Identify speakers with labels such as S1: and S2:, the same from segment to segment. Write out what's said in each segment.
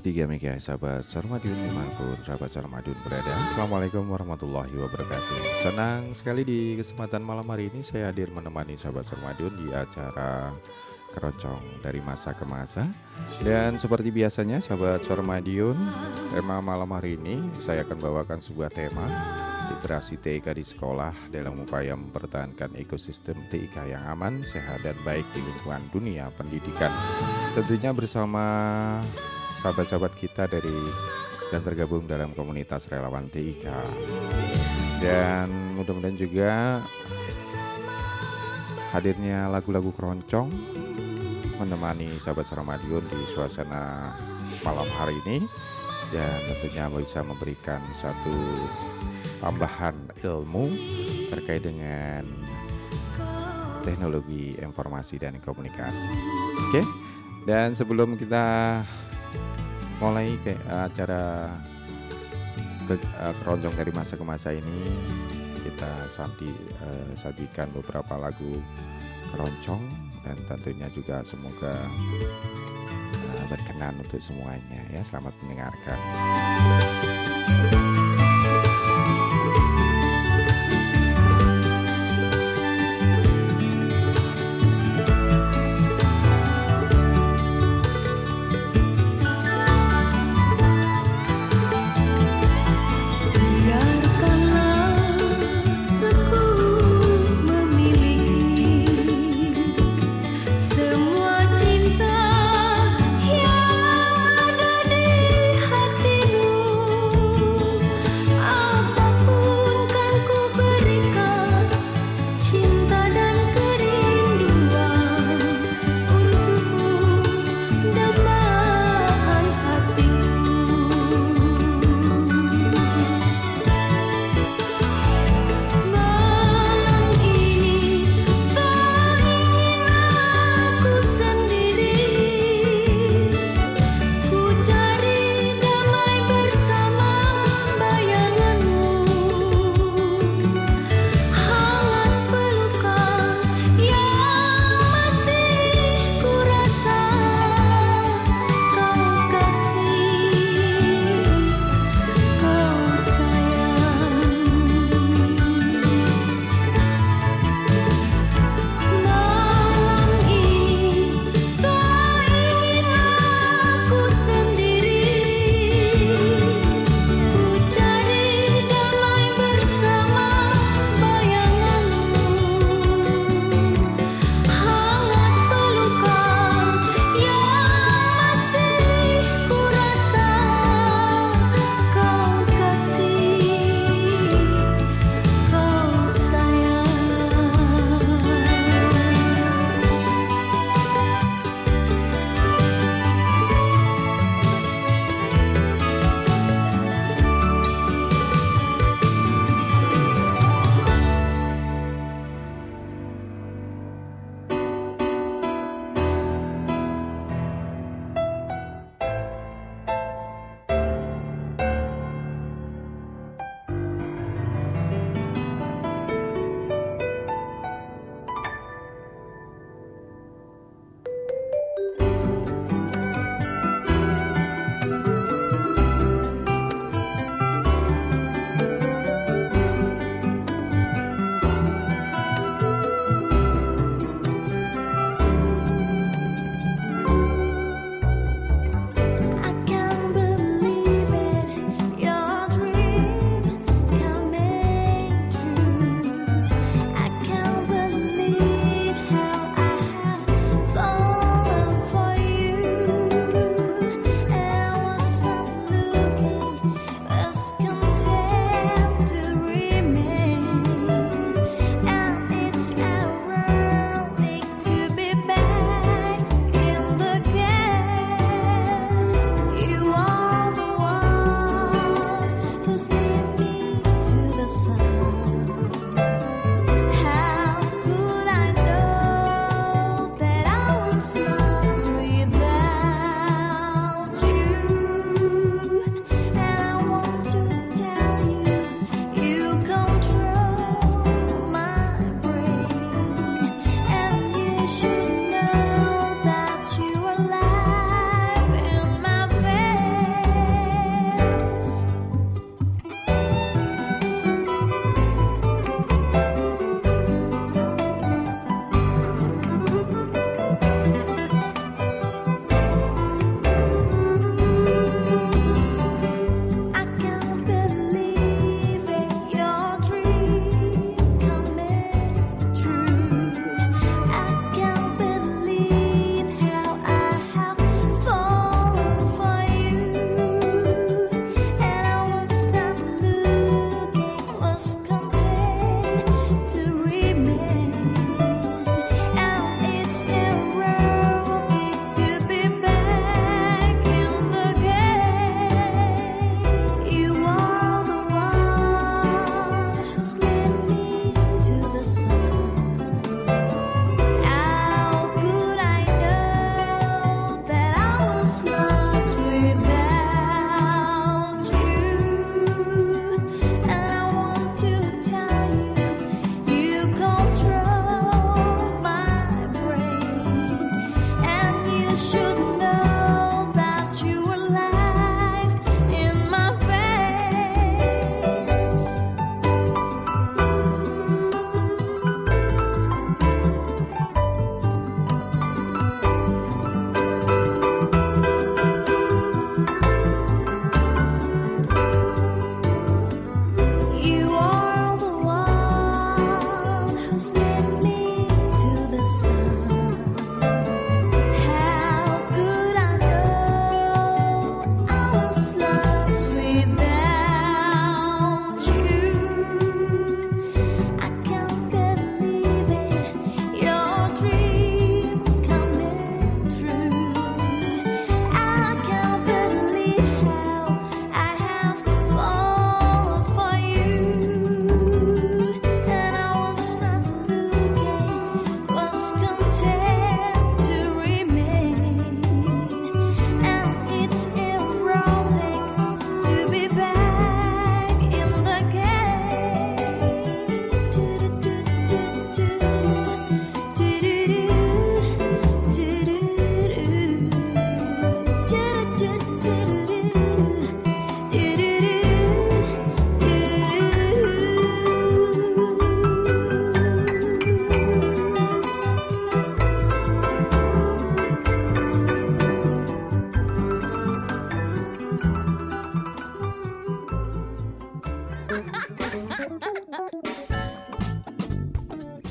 S1: 23 Mega sahabat Sarmadiun di mana pun sahabat Sarmadiun berada. Assalamualaikum warahmatullahi wabarakatuh. Senang sekali di kesempatan malam hari ini saya hadir menemani sahabat Sarmadiun di acara keroncong dari masa ke masa. Dan seperti biasanya sahabat Sarmadiun tema malam hari ini saya akan bawakan sebuah tema Literasi TIK di sekolah dalam upaya mempertahankan ekosistem TIK yang aman, sehat, dan baik di lingkungan dunia pendidikan. Tentunya bersama sahabat-sahabat kita dari dan tergabung dalam komunitas relawan TIK dan mudah-mudahan juga hadirnya lagu-lagu keroncong menemani sahabat Seramadion di suasana malam hari ini dan tentunya bisa memberikan satu tambahan ilmu terkait dengan teknologi informasi dan komunikasi. Oke. Dan sebelum kita mulai ke acara ke, uh, keroncong dari masa ke masa ini kita sandi, uh, sajikan beberapa lagu keroncong dan tentunya juga semoga uh, berkenan untuk semuanya ya selamat mendengarkan.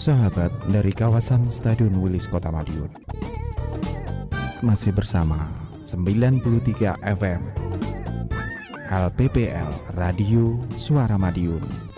S2: Sahabat dari kawasan Stadion Wilis Kota Madiun. Masih bersama 93 FM LPPL Radio Suara Madiun.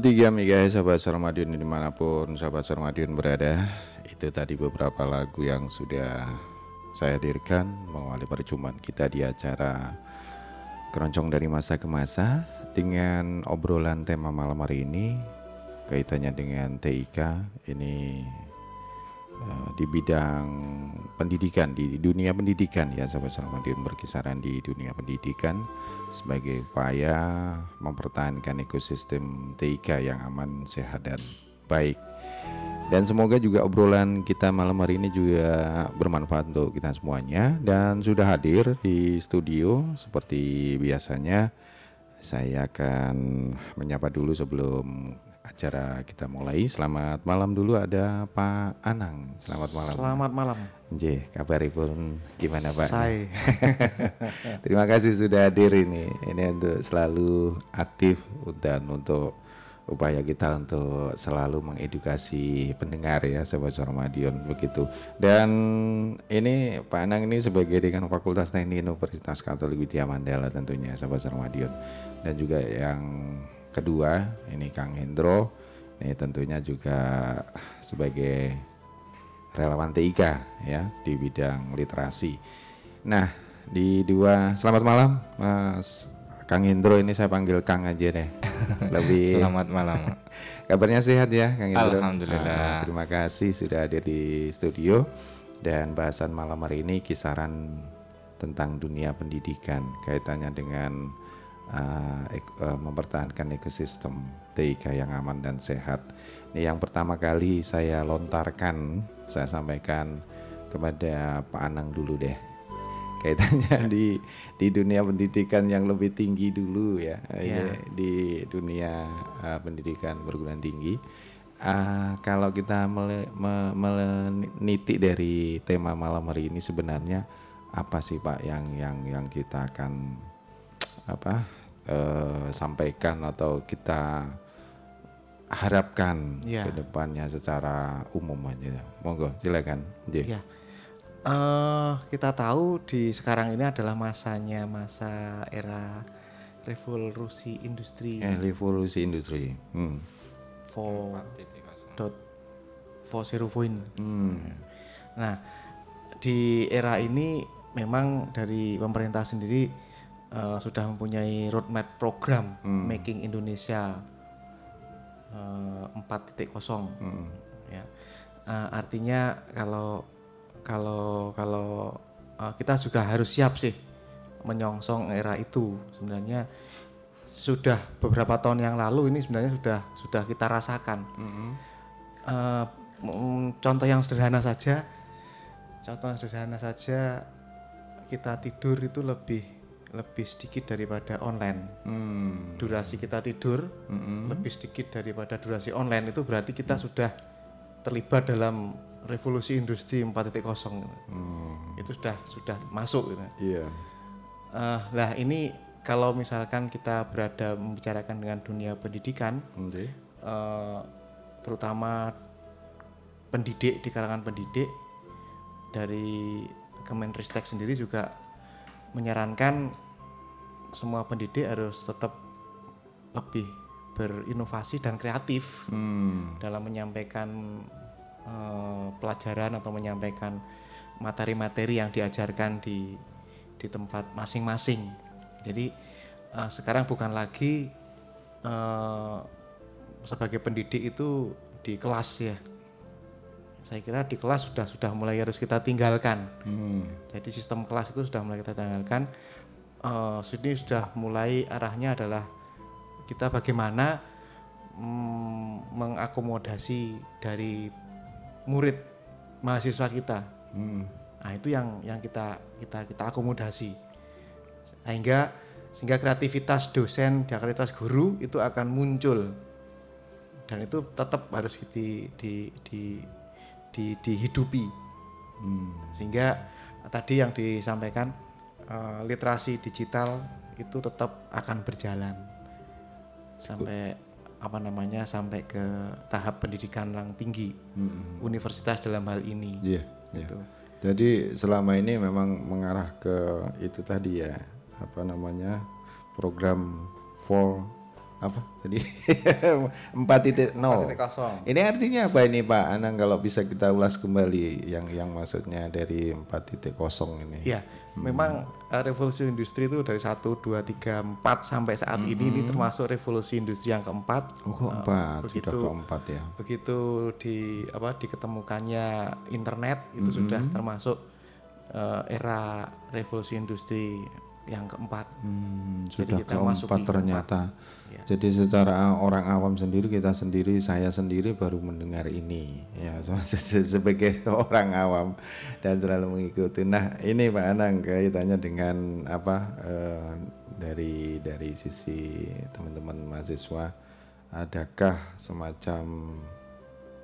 S1: Iya 93 MHz sahabat Sarmadion di mana pun sahabat Sarmadion berada. Itu tadi beberapa lagu yang sudah saya hadirkan Mengawali perjumpaan kita di acara Keroncong dari masa ke masa. Dengan obrolan tema malam hari ini Kaitannya dengan TIK Ini eh, di bidang pendidikan di dunia pendidikan ya sahabat Sarmadion berkisaran di dunia pendidikan sebagai upaya mempertahankan ekosistem TIK yang aman, sehat dan baik. Dan semoga juga obrolan kita malam hari ini juga bermanfaat untuk kita semuanya dan sudah hadir di studio seperti biasanya saya akan menyapa dulu sebelum acara kita mulai. Selamat malam dulu ada Pak Anang. Selamat malam.
S3: Selamat malam.
S1: J, kabaripun gimana Pak?
S3: Saya.
S1: Terima kasih sudah hadir ini. Ini untuk selalu aktif dan untuk upaya kita untuk selalu mengedukasi pendengar ya Sobat Madiun begitu. Dan ini Pak Anang ini sebagai dekan Fakultas Teknik Universitas Katolik Widya Mandala tentunya Sobat Madiun. Dan juga yang kedua ini Kang Hendro ini tentunya juga sebagai relawan TIK ya di bidang literasi. Nah, di dua selamat malam Mas Kang Indro ini saya panggil Kang aja deh. Lebih
S4: Selamat malam.
S1: kabarnya sehat ya Kang Indro.
S4: Alhamdulillah.
S1: Ah, terima kasih sudah hadir di studio dan bahasan malam hari ini kisaran tentang dunia pendidikan kaitannya dengan uh, ek- uh, mempertahankan ekosistem TIK yang aman dan sehat. Ini yang pertama kali saya lontarkan, saya sampaikan kepada Pak Anang dulu deh. Kaitannya di di dunia pendidikan yang lebih tinggi dulu ya. Ini di dunia uh, pendidikan perguruan tinggi. Ah, kalau kita mele- me- meniti dari tema malam hari ini sebenarnya apa sih Pak yang yang yang kita akan apa eh, sampaikan atau kita harapkan
S3: Iya.
S1: ke depannya secara umum aja. Monggo silakan. J.
S3: Ya. Eh, kita tahu di sekarang ini adalah masanya masa era revolusi industri
S1: Eh, revolusi industri. Hmm.
S3: 4.0
S1: Hmm.
S3: Nah, di era ini memang dari pemerintah sendiri eh, sudah mempunyai roadmap program
S1: Hmm.
S3: Making Indonesia eh, 4.0
S1: Hmm.
S3: ya. Eh, artinya kalau kalau kalau eh, kita juga harus siap sih menyongsong era itu sebenarnya sudah beberapa tahun yang lalu ini sebenarnya sudah sudah kita rasakan
S1: Hmm.
S3: Eh, mm, contoh yang sederhana saja contoh yang sederhana saja kita tidur itu lebih lebih sedikit daripada online
S1: Hmm.
S3: durasi kita tidur
S1: Mm-mm.
S3: lebih sedikit daripada durasi online itu berarti kita sudah terlibat dalam revolusi industri 4.0
S1: Hmm.
S3: itu sudah sudah masuk gitu.
S1: Iya.
S3: Eh, lah ini kalau misalkan kita berada membicarakan dengan dunia pendidikan
S1: Oke.
S3: eh, terutama pendidik di kalangan pendidik dari Kemenristek sendiri juga menyarankan semua pendidik harus tetap lebih berinovasi dan kreatif
S1: Hmm.
S3: dalam menyampaikan eh, pelajaran atau menyampaikan materi-materi yang diajarkan di di tempat masing-masing. Jadi eh, sekarang bukan lagi eh, sebagai pendidik itu di kelas ya. Saya kira di kelas sudah sudah mulai harus kita tinggalkan.
S1: Hmm.
S3: Jadi sistem kelas itu sudah mulai kita tinggalkan. Eh sini sudah mulai arahnya adalah kita bagaimana mm, mengakomodasi dari murid mahasiswa kita.
S1: Hmm.
S3: Nah itu yang yang kita kita kita akomodasi sehingga sehingga kreativitas dosen, kreativitas guru itu akan muncul dan itu tetap harus di, di, di, di- dihidupi
S1: Hmm.
S3: sehingga tadi yang disampaikan eh, literasi digital itu tetap akan berjalan sampai apa namanya sampai ke tahap pendidikan yang tinggi
S1: Hmm.
S3: universitas dalam hal ini
S1: Iya, iya.
S3: Gitu.
S1: Jadi selama ini memang mengarah ke itu tadi ya, apa namanya program for apa tadi 4.0.
S3: kosong
S1: Ini artinya apa ini Pak Anang kalau bisa kita ulas kembali yang yang maksudnya dari 4.0 ini?
S3: Ya, memang eh, revolusi industri itu dari 1, 2, 3, 4 sampai saat ini ini termasuk revolusi industri yang keempat.
S1: Oh kok empat, sudah
S3: begitu.
S1: keempat ya.
S3: Begitu di apa diketemukannya internet itu sudah termasuk eh, era revolusi industri yang keempat.
S1: Hmm,
S3: Jadi
S1: sudah
S3: kita masuk
S1: keempat
S3: di
S1: ternyata.
S3: Ya.
S1: Jadi secara orang awam sendiri kita sendiri saya sendiri baru mendengar ini ya se- se- sebagai orang awam dan selalu mengikuti. Nah ini Pak Anang kaitannya dengan apa eh, dari dari sisi teman-teman mahasiswa adakah semacam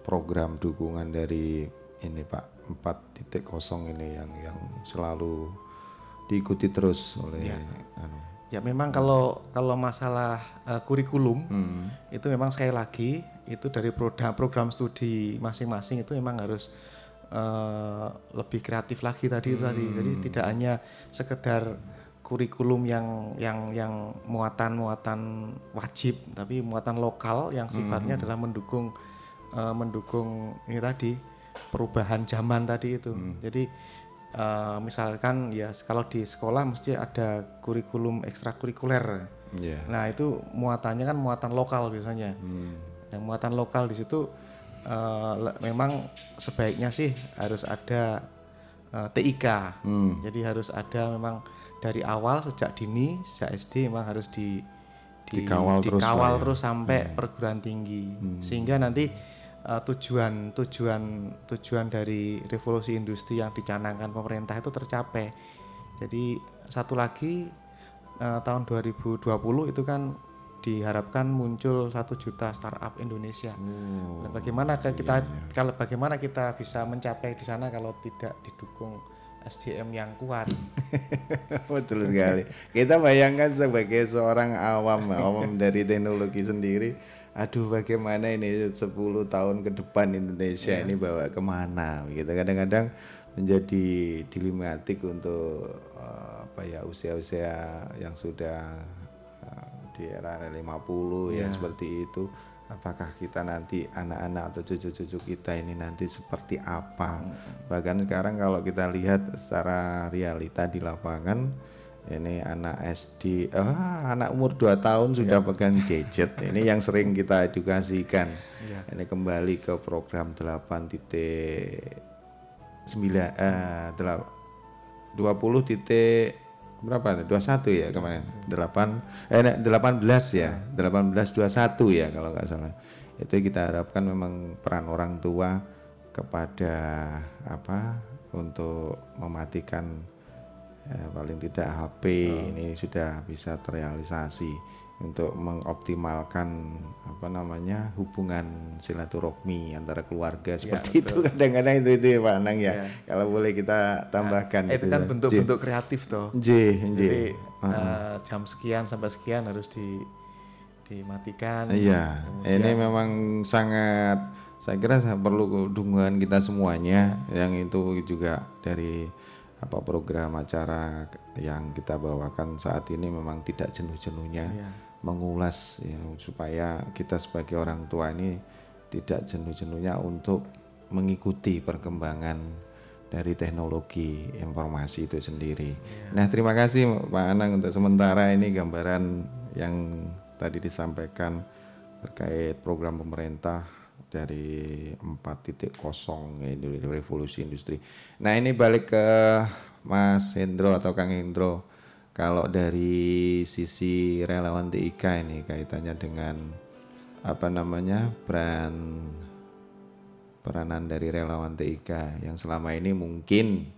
S1: program dukungan dari ini Pak 4.0 ini yang yang selalu diikuti terus oleh anu.
S3: Ya memang kalau kalau masalah eh, kurikulum
S1: Hmm.
S3: itu memang sekali lagi itu dari program program studi masing-masing itu memang harus eh, lebih kreatif lagi tadi itu tadi. Jadi tidak hanya sekedar kurikulum yang yang yang muatan muatan wajib tapi muatan lokal yang sifatnya adalah mendukung eh, mendukung ini tadi perubahan zaman tadi itu. Jadi eh, misalkan ya kalau di sekolah mesti ada kurikulum ekstrakurikuler
S1: Iya.
S3: Nah itu muatannya kan muatan lokal biasanya.
S1: Hmm.
S3: Yang muatan lokal di situ le- memang sebaiknya sih harus ada eh, TIK.
S1: Hmm.
S3: Jadi harus ada memang dari awal sejak dini sejak SD memang harus di, di-
S1: Dikawal terus
S3: dikawal
S1: lah ya.
S3: terus sampai perguruan tinggi sehingga nanti eh, tujuan tujuan tujuan dari revolusi industri yang dicanangkan pemerintah itu tercapai. Jadi satu lagi eh, tahun 2020 itu kan diharapkan muncul satu juta startup Indonesia.
S1: Oh,
S3: Nah, bagaimana ke kita
S1: iya.
S3: kalau bagaimana kita bisa mencapai di sana kalau tidak didukung SDM yang kuat?
S1: Betul sekali. Kita bayangkan sebagai seorang awam, awam dari teknologi sendiri. Aduh, bagaimana ini 10 tahun ke depan Indonesia ini bawa ke mana? Gitu kadang-kadang menjadi dilematik untuk eh, apa ya usia-usia yang sudah eh, di era 50 ya seperti itu. Apakah kita nanti anak-anak atau cucu-cucu kita ini nanti seperti apa? Bahkan sekarang kalau kita lihat secara realita di lapangan ini anak SD, ah, anak umur 2 tahun sudah pegang gadget. Ini yang sering kita edukasikan. Ini kembali ke program 8 titik 9 eh delap- 20 titik berapa? 21 ya kemarin. 8 eh nek, 18 ya. 18 21 ya kalau nggak salah. Itu kita harapkan memang peran orang tua kepada apa untuk mematikan eh, paling tidak HP ini sudah bisa terrealisasi untuk mengoptimalkan apa namanya hubungan silaturahmi antara keluarga seperti itu. Kadang-kadang itu itu ya Pak Anang ya. Kalau boleh kita tambahkan
S3: Eh, itu kan
S1: ya.
S3: bentuk-bentuk kreatif toh.
S1: J J
S3: Jadi eh, jam sekian sampai sekian harus di dimatikan.
S1: Iya, ini memang sangat saya kira sangat perlu dukungan kita semuanya. Yang itu juga dari apa program acara yang kita bawakan saat ini memang tidak jenuh-jenuhnya
S3: Iya.
S1: mengulas ya supaya kita sebagai orang tua ini tidak jenuh-jenuhnya untuk mengikuti perkembangan dari teknologi informasi itu sendiri. Nah, terima kasih Pak Anang untuk sementara ini gambaran yang tadi disampaikan terkait program pemerintah dari 4.0 ini revolusi industri. Nah, ini balik ke Mas Hendro atau Kang Hendro. Kalau dari sisi relawan TIK ini kaitannya dengan apa namanya brand peranan dari relawan TIK yang selama ini mungkin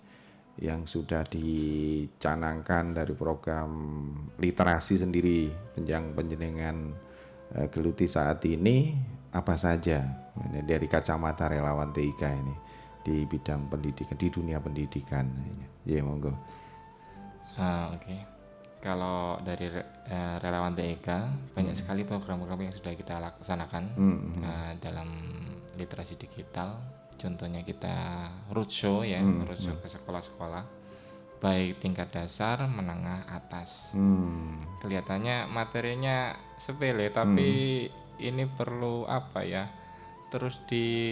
S1: yang sudah dicanangkan dari program literasi sendiri yang penjenengan uh, geluti saat ini apa saja ini dari kacamata relawan TIK ini di bidang pendidikan di dunia pendidikan ya monggo
S4: uh, oke okay. kalau dari uh, relawan TIK banyak hmm. sekali program-program yang sudah kita laksanakan hmm. uh, dalam literasi digital contohnya kita roadshow ya hmm, roadshow hmm. ke sekolah-sekolah baik tingkat dasar menengah atas hmm. kelihatannya materinya sepele tapi hmm. ini perlu apa ya terus diulas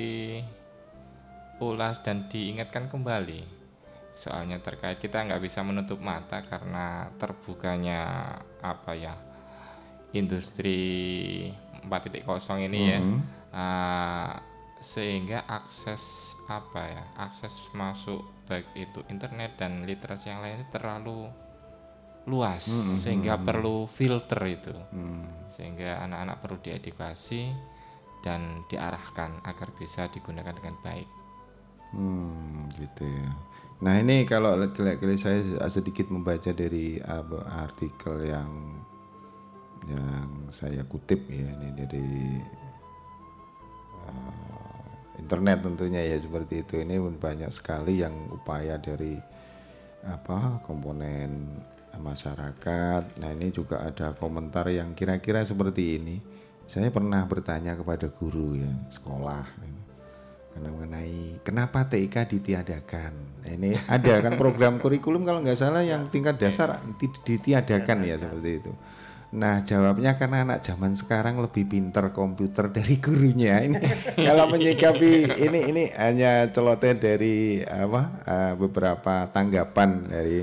S4: dan diingatkan kembali soalnya terkait kita nggak bisa menutup mata karena terbukanya apa ya industri 4.0 ini ya. hmm. ya uh, sehingga akses apa ya akses masuk baik itu internet dan literasi yang lainnya terlalu luas hmm, hmm sehingga hmm, perlu filter itu hmm. sehingga anak-anak perlu diedukasi dan diarahkan agar bisa digunakan dengan baik.
S1: Hmm, gitu ya. Nah ini kalau kira-kira saya sedikit membaca dari artikel yang yang saya kutip ya ini dari uh, internet tentunya ya seperti itu ini banyak sekali yang upaya dari apa komponen masyarakat nah ini juga ada komentar yang kira-kira seperti ini saya pernah bertanya kepada guru ya sekolah ini karena mengenai kenapa TIK ditiadakan. Nah, ini ada kan program kurikulum kalau nggak salah yang tingkat dasar ditiadakan ya seperti itu. Nah jawabnya karena anak zaman sekarang lebih pinter komputer dari gurunya. Ini kalau menyikapi ini ini hanya celoteh dari apa uh, beberapa tanggapan dari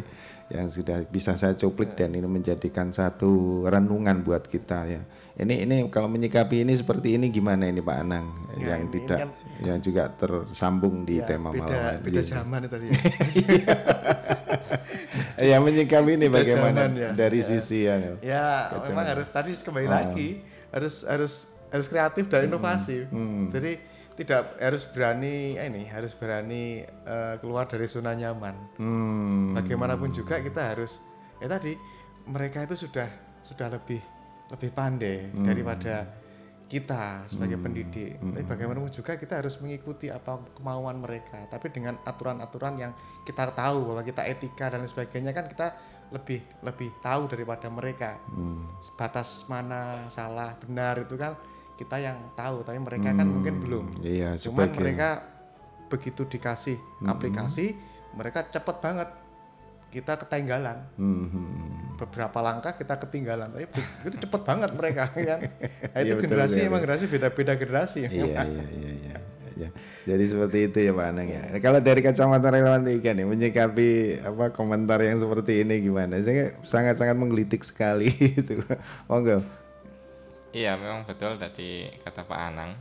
S1: yang sudah bisa saya cuplik dan ini menjadikan satu renungan buat kita ya. Ini ini kalau menyikapi ini seperti ini gimana ini Pak Anang ya, yang tidak kan, yang juga tersambung di ya, tema
S3: beda,
S1: malam
S3: beda zaman itu ya.
S1: ya menyikapi ini bagaimana ya. dari ya. sisi
S3: ya. Ya memang harus tadi kembali oh. lagi harus harus harus kreatif dan inovasi. Hmm. Hmm. Jadi tidak harus berani eh, ini harus berani uh, keluar dari zona nyaman. Hmm. Bagaimanapun juga kita harus ya tadi mereka itu sudah sudah lebih lebih pandai hmm. daripada kita sebagai hmm. pendidik. Hmm. Tapi bagaimanapun juga kita harus mengikuti apa kemauan mereka. Tapi dengan aturan-aturan yang kita tahu bahwa kita etika dan sebagainya kan kita lebih lebih tahu daripada mereka. Hmm. Sebatas mana salah benar itu kan kita yang tahu tapi mereka kan hmm, kan mungkin belum
S1: iya,
S3: cuman sebagai... mereka begitu dikasih hmm. aplikasi mereka cepet banget kita ketinggalan hmm. Beberapa langkah kita ketinggalan. Tapi itu cepet banget mereka kan nah, itu iya, generasi betul, emang generasi beda-beda generasi.
S1: Iya, iya iya iya iya. Jadi seperti itu ya Pak Anang ya. Nah, kalau dari kacamata relawan ikan nih menyikapi apa komentar yang seperti ini gimana? Saya sangat-sangat menggelitik sekali itu. Monggo.
S4: Iya, memang betul tadi kata Pak Anang.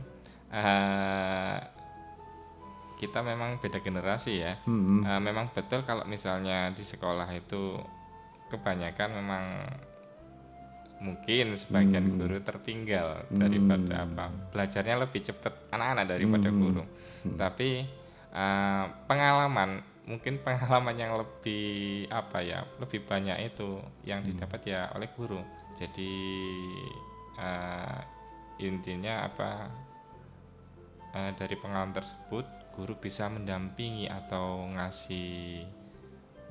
S4: Uh, kita memang beda generasi ya. Hmm. Uh, memang betul kalau misalnya di sekolah itu kebanyakan memang mungkin sebagian hmm. guru tertinggal hmm. daripada apa belajarnya lebih cepat anak-anak daripada hmm. guru. Hmm. Tapi uh, pengalaman mungkin pengalaman yang lebih apa ya lebih banyak itu yang hmm. didapat ya oleh guru. Jadi uh, intinya apa uh, dari pengalaman tersebut guru bisa mendampingi atau ngasih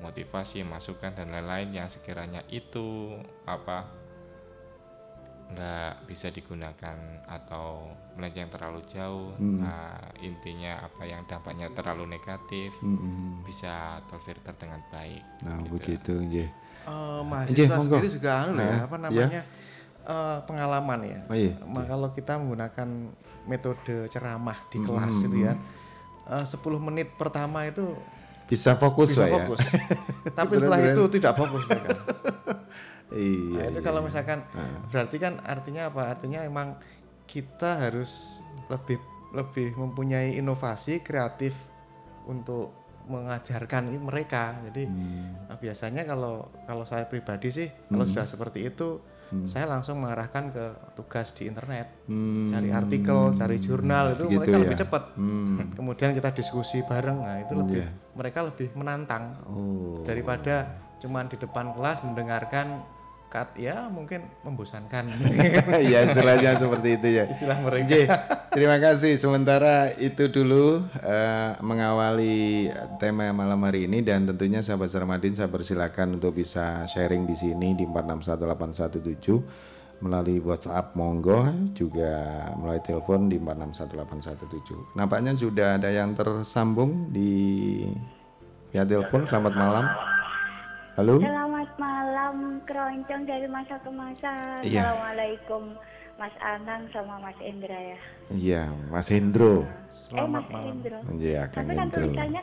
S4: motivasi masukan dan lain-lain yang sekiranya itu apa nggak bisa digunakan atau melenceng terlalu jauh hmm. nah, intinya apa yang dampaknya terlalu negatif hmm. bisa terfilter dengan baik
S1: nah gitu begitu ya
S3: uh, mahasiswa sendiri juga anu nah, ya apa namanya ya eh, pengalaman ya.
S1: Oh iya.
S3: Ma- Kalau kita menggunakan metode ceramah di
S1: Hmm,
S3: kelas itu ya, eh, 10 menit pertama itu
S1: Bisa fokus
S3: bisa
S1: ya.
S3: fokus. Tapi setelah itu tidak fokus mereka.
S1: Iya.
S3: Nah, itu
S1: iya,
S3: kalau
S1: iya.
S3: misalkan berarti kan artinya apa? Artinya emang kita harus lebih lebih mempunyai inovasi kreatif untuk mengajarkan mereka. Jadi
S1: Hmm.
S3: nah, biasanya kalau kalau saya pribadi sih kalau sudah seperti itu saya langsung mengarahkan ke tugas di internet,
S1: Hmm.
S3: cari artikel, cari jurnal itu
S1: Gitu
S3: mereka
S1: ya.
S3: lebih cepat.
S1: Hmm.
S3: Kemudian kita diskusi bareng, nah itu lebih
S1: Iya.
S3: mereka lebih menantang
S1: Oh.
S3: daripada cuman di depan kelas mendengarkan kat ya mungkin membosankan
S1: ya istilahnya seperti itu ya.
S3: istilah mereka.
S1: J, terima kasih. Sementara itu dulu eh, mengawali tema malam hari ini dan tentunya sahabat Sarmadin saya persilakan untuk bisa sharing di sini di 461817 melalui WhatsApp monggo juga melalui telepon di 461817. Nampaknya sudah ada yang tersambung di via telepon. Selamat malam. Halo.
S5: Malam, keroncong dari masa ke masa.
S1: Iya.
S5: Assalamualaikum, Mas Anang sama Mas Indra ya.
S1: Iya, Mas Hendro.
S3: Selamat
S5: eh, Mas
S3: malam.
S5: Indra.
S1: Iya, Kang
S5: Tapi kan tulisannya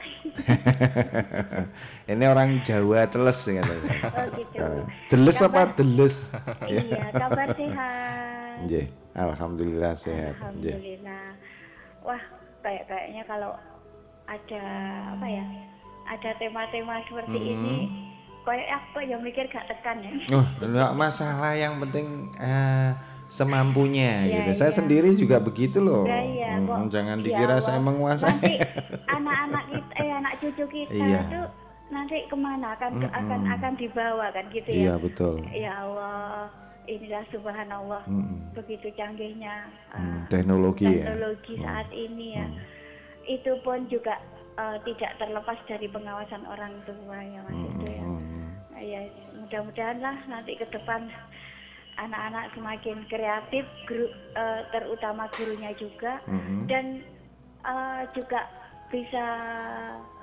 S1: Ini orang Jawa teles katanya.
S5: oh gitu.
S1: Teles apa teles?
S5: iya, kabar sehat.
S1: Nggih, alhamdulillah sehat. Nggih.
S5: Alhamdulillah. Wah, kayak kayaknya kalau ada apa ya? Ada tema-tema seperti ini, kayak aku yang mikir gak tekan ya.
S1: Oh, enggak masalah yang penting eh, semampunya
S5: Iya,
S1: gitu. Saya
S5: iya.
S1: sendiri juga begitu loh.
S5: Iya, iya,
S1: Mm,
S5: kok.
S1: jangan
S5: Ya
S1: dikira
S5: Allah.
S1: saya menguasai.
S5: Nanti anak-anak kita, eh anak cucu kita
S1: Iya.
S5: itu nanti ke mana akan akan akan dibawa kan gitu
S1: Iya,
S5: ya.
S1: betul.
S5: Ya Allah, inilah subhanallah
S1: Mm-mm.
S5: begitu canggihnya uh,
S1: Hmm, teknologi ya.
S5: teknologi saat ini ya. Itu pun juga uh, tidak terlepas dari pengawasan orang tua ya Mas itu ya. Ya mudah-mudahan lah nanti ke depan anak-anak semakin kreatif, guru, uh, terutama gurunya juga
S1: Mm-mm.
S5: dan uh, juga bisa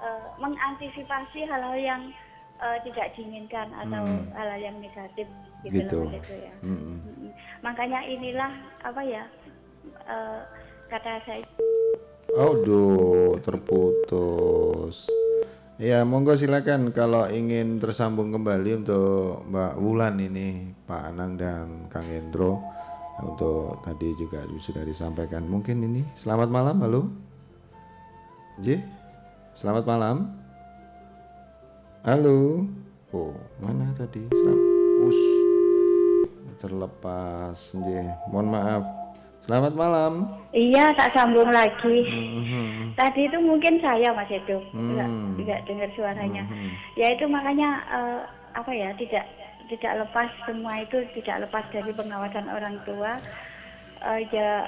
S5: uh, mengantisipasi hal-hal yang uh, tidak diinginkan atau hal-hal yang negatif gitu,
S1: Gitu.
S5: loh Mas Edo ya.
S1: Mm-mm.
S5: Mm-mm. Makanya inilah apa ya uh, kata saya
S1: Aduh, terputus. Ya, monggo silakan kalau ingin tersambung kembali untuk Mbak Wulan ini, Pak Anang dan Kang Hendro. Untuk tadi juga sudah disampaikan. Mungkin ini selamat malam, halo. J, selamat malam. Halo. Oh, mana tadi? Us. Terlepas, J. Mohon maaf. Selamat malam.
S5: iya tak sambung lagi.
S1: Mhm.
S5: Tadi itu mungkin saya Mas Edo, enggak,
S1: Hmm.
S5: enggak dengar suaranya. Ya itu makanya eh, apa ya tidak tidak lepas semua itu tidak lepas dari pengawasan orang tua. Eh, ya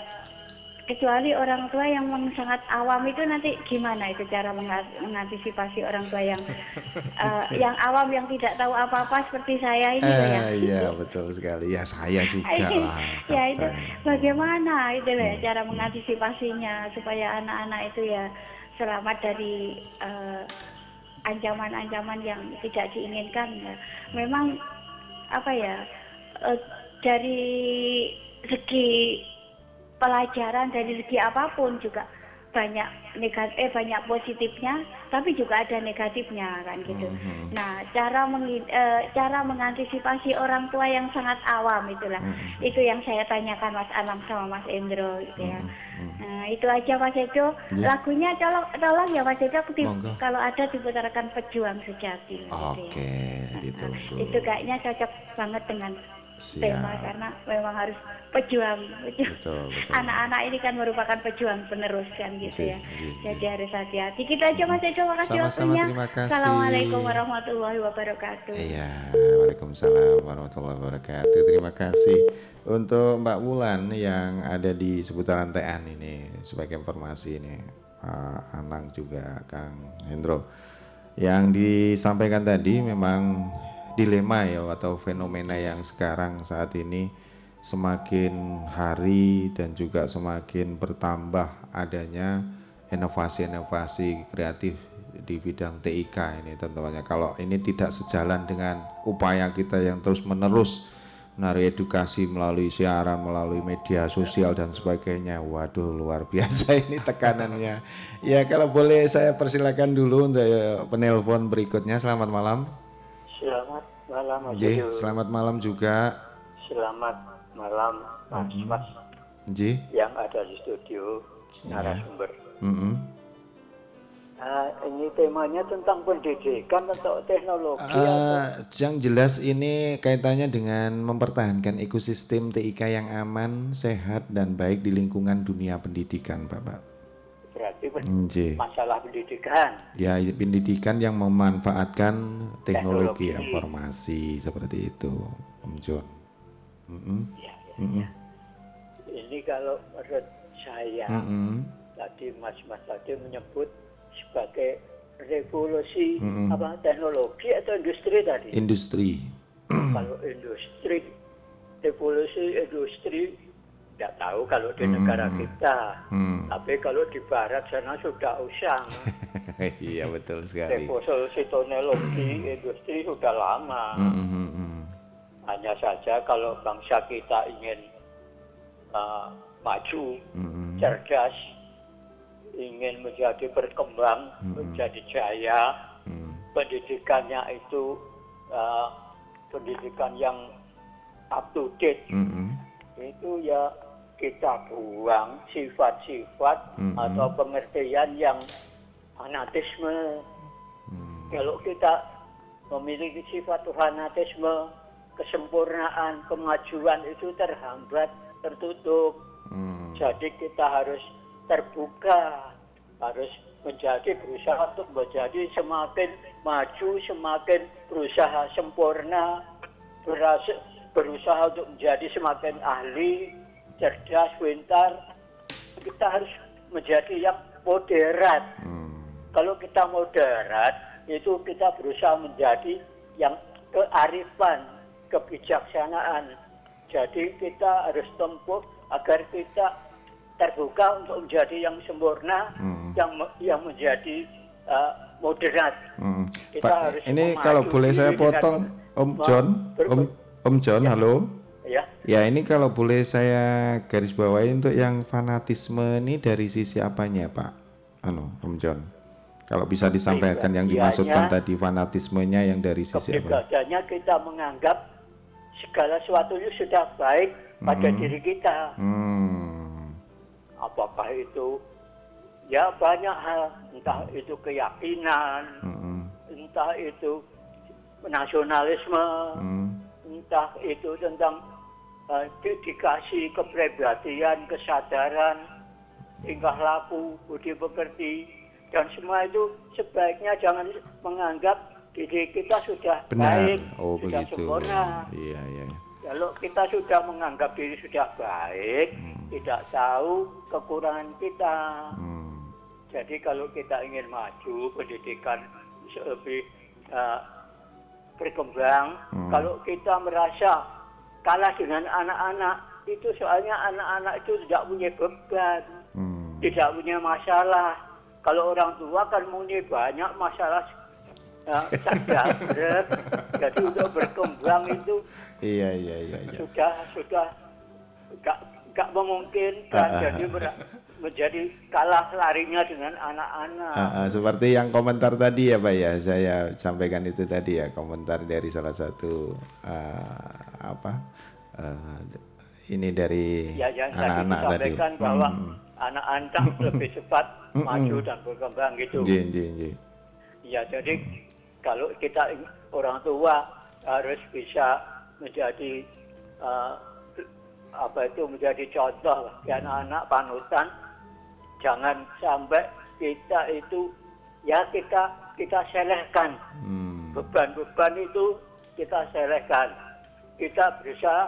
S5: kecuali orang tua yang sangat awam itu nanti gimana itu cara menga- mengantisipasi orang tua yang eh, yang awam yang tidak tahu apa-apa seperti saya ini ya.
S1: Eh, iya betul sekali. Ya saya juga lah.
S5: ya itu bagaimana itu ya,
S1: Hmm.
S5: cara mengantisipasinya supaya anak-anak itu ya selamat dari eh, ancaman-ancaman yang tidak diinginkan ya. Memang apa ya eh, dari segi pelajaran dari segi apa pun juga banyak negatif eh banyak positifnya tapi juga ada negatifnya kan gitu.
S1: Mhm.
S5: Nah, cara mengi- eh, cara mengantisipasi orang tua yang sangat awam itulah.
S1: Mhm.
S5: Itu yang saya tanyakan Mas Anam sama Mas Endro gitu ya.
S1: Mhm.
S5: Nah, itu aja Mas Edo.
S1: Ya.
S5: Lagunya tolong tolong ya Mas Edo
S1: Monggo.
S5: kalau ada diputarkan pejuang sejati gitu ya.
S1: Oke, ditunggu.
S5: Itu kayaknya cocok banget dengan
S1: Siap.
S5: tema karena memang harus pejuang. pejuang.
S1: Betul, betul.
S5: Anak-anak ini kan merupakan pejuang penerus kan gitu ya.
S1: iya,
S5: Jadi harus hati-hati. Kita aja Mas Edo, makasih
S1: Sama-sama,
S5: waktunya.
S1: terima kasih.
S5: Assalamualaikum warahmatullahi wabarakatuh.
S1: Iya, Waalaikumsalam warahmatullahi wabarakatuh. Terima kasih untuk Mbak Wulan yang ada di seputaran TN ini sebagai informasi ini Pak Anang juga Kang Hendro. Yang disampaikan tadi memang dilema ya atau fenomena yang sekarang saat ini semakin hari dan juga semakin bertambah adanya inovasi-inovasi kreatif di bidang TIK ini tentunya kalau ini tidak sejalan dengan upaya kita yang terus menerus narik edukasi melalui siaran, melalui media sosial dan sebagainya. Waduh, luar biasa ini tekanannya. Ya, kalau boleh saya persilakan dulu untuk penelpon berikutnya. Selamat malam.
S6: Selamat malam Mas
S1: Ji,
S6: Yudo.
S1: selamat malam juga.
S6: Selamat malam Mas Mas
S1: Ji.
S6: yang ada di studio
S1: Ya.
S6: narasumber.
S1: Mm-mm.
S6: Nah, ini temanya tentang pendidikan atau teknologi atau
S1: Eh, yang jelas ini kaitannya dengan mempertahankan ekosistem TIK yang aman, sehat, dan baik di lingkungan dunia pendidikan, Bapak.
S6: Berarti
S1: Nji.
S6: masalah pendidikan.
S1: Ya, pendidikan yang memanfaatkan teknologi
S6: Teknologi.
S1: informasi seperti itu, Om John. Mm-mm.
S6: Ya, ya.
S1: Mm-mm.
S6: Ini kalau menurut saya
S1: Mm-mm.
S6: tadi Mas Mas tadi menyebut sebagai revolusi
S1: Mm-mm.
S6: apa teknologi atau industri tadi.
S1: Industri.
S6: kalau industri revolusi industri tidak tahu kalau di negara kita
S1: Hmm.
S6: tapi kalau di barat sana sudah usang
S1: iya betul sekali.
S6: revolusi teknologi industri sudah lama
S1: Mm-mm.
S6: hanya saja kalau bangsa kita ingin uh, maju
S1: Mm-mm.
S6: cerdas ingin menjadi berkembang menjadi jaya
S1: Mm.
S6: pendidikannya itu uh, pendidikan yang up to date
S1: Mm-mm.
S6: itu ya kita buang sifat-sifat
S1: Mm-mm.
S6: atau pengertian yang fanatisme. Kalau kita memiliki sifat fanatisme, kesempurnaan, kemajuan itu terhambat, tertutup.
S1: Mm.
S6: Jadi kita harus terbuka, harus menjadi berusaha untuk menjadi semakin maju, semakin berusaha sempurna, berusaha untuk menjadi semakin ahli, cerdas, pintar. Kita harus menjadi yang moderat.
S1: Mm.
S6: Kalau kita moderat, itu kita berusaha menjadi yang kearifan, kebijaksanaan. Jadi kita harus tempuh agar kita terbuka untuk menjadi yang sempurna,
S1: Hmm.
S6: yang yang menjadi uh, moderat.
S1: Mm.
S6: Kita
S1: Pak,
S6: harus
S1: ini kalau boleh saya potong, Om John, Om Om John, halo.
S6: Ya,
S1: Ya ini kalau boleh saya garis bawahi untuk yang fanatisme ini dari sisi apanya Pak? Anu, Om John. Kalau bisa disampaikan yang dimaksudkan tadi fanatismenya yang dari sisi apa?
S6: kepribadiannya kita menganggap segala sesuatunya sudah baik pada
S1: Hmm.
S6: diri kita.
S1: Hmm.
S6: apakah itu ya banyak hal entah itu keyakinan
S1: Mm-mm.
S6: entah itu nasionalisme
S1: Mm.
S6: entah itu tentang dedikasi kepribadian kesadaran tingkah laku budi pekerti dan semua itu sebaiknya jangan menganggap diri kita sudah
S1: Benar.
S6: baik
S1: Oh
S6: sudah
S1: begitu.
S6: sempurna
S1: Iya iya.
S6: kalau kita sudah menganggap diri sudah baik, tidak tahu kekurangan kita.
S1: Hmm.
S6: Jadi kalau kita ingin maju, pendidikan lebih uh, berkembang,
S1: Hmm.
S6: kalau kita merasa kalah dengan anak-anak, itu soalnya anak-anak itu tidak punya beban,
S1: Hmm.
S6: tidak punya masalah. Kalau orang tua kan punya banyak masalah berat. jadi untuk berkembang itu
S1: Iya iya iya. iya.
S6: sudah sudah gak, gak memungkinkan
S1: Ah, ah,
S6: jadi ber- menjadi kalah larinya dengan anak-anak.
S1: Ah, ah, seperti yang komentar tadi ya Pak ya, saya sampaikan itu tadi ya komentar dari salah satu ah, apa ah, ini dari
S6: ya yang tadi
S1: anak-anak tadi.
S6: disampaikan bahwa
S1: Hmm.
S6: anak-anak lebih cepat maju dan berkembang gitu.
S1: Nggih, nggih, nggih.
S6: Ya jadi kalau kita orang tua harus bisa menjadi eh, apa itu menjadi contoh bagi anak-anak panutan. Jangan sampai kita itu ya kita kita selehkan
S1: Hmm.
S6: beban-beban itu kita selehkan. Kita berusaha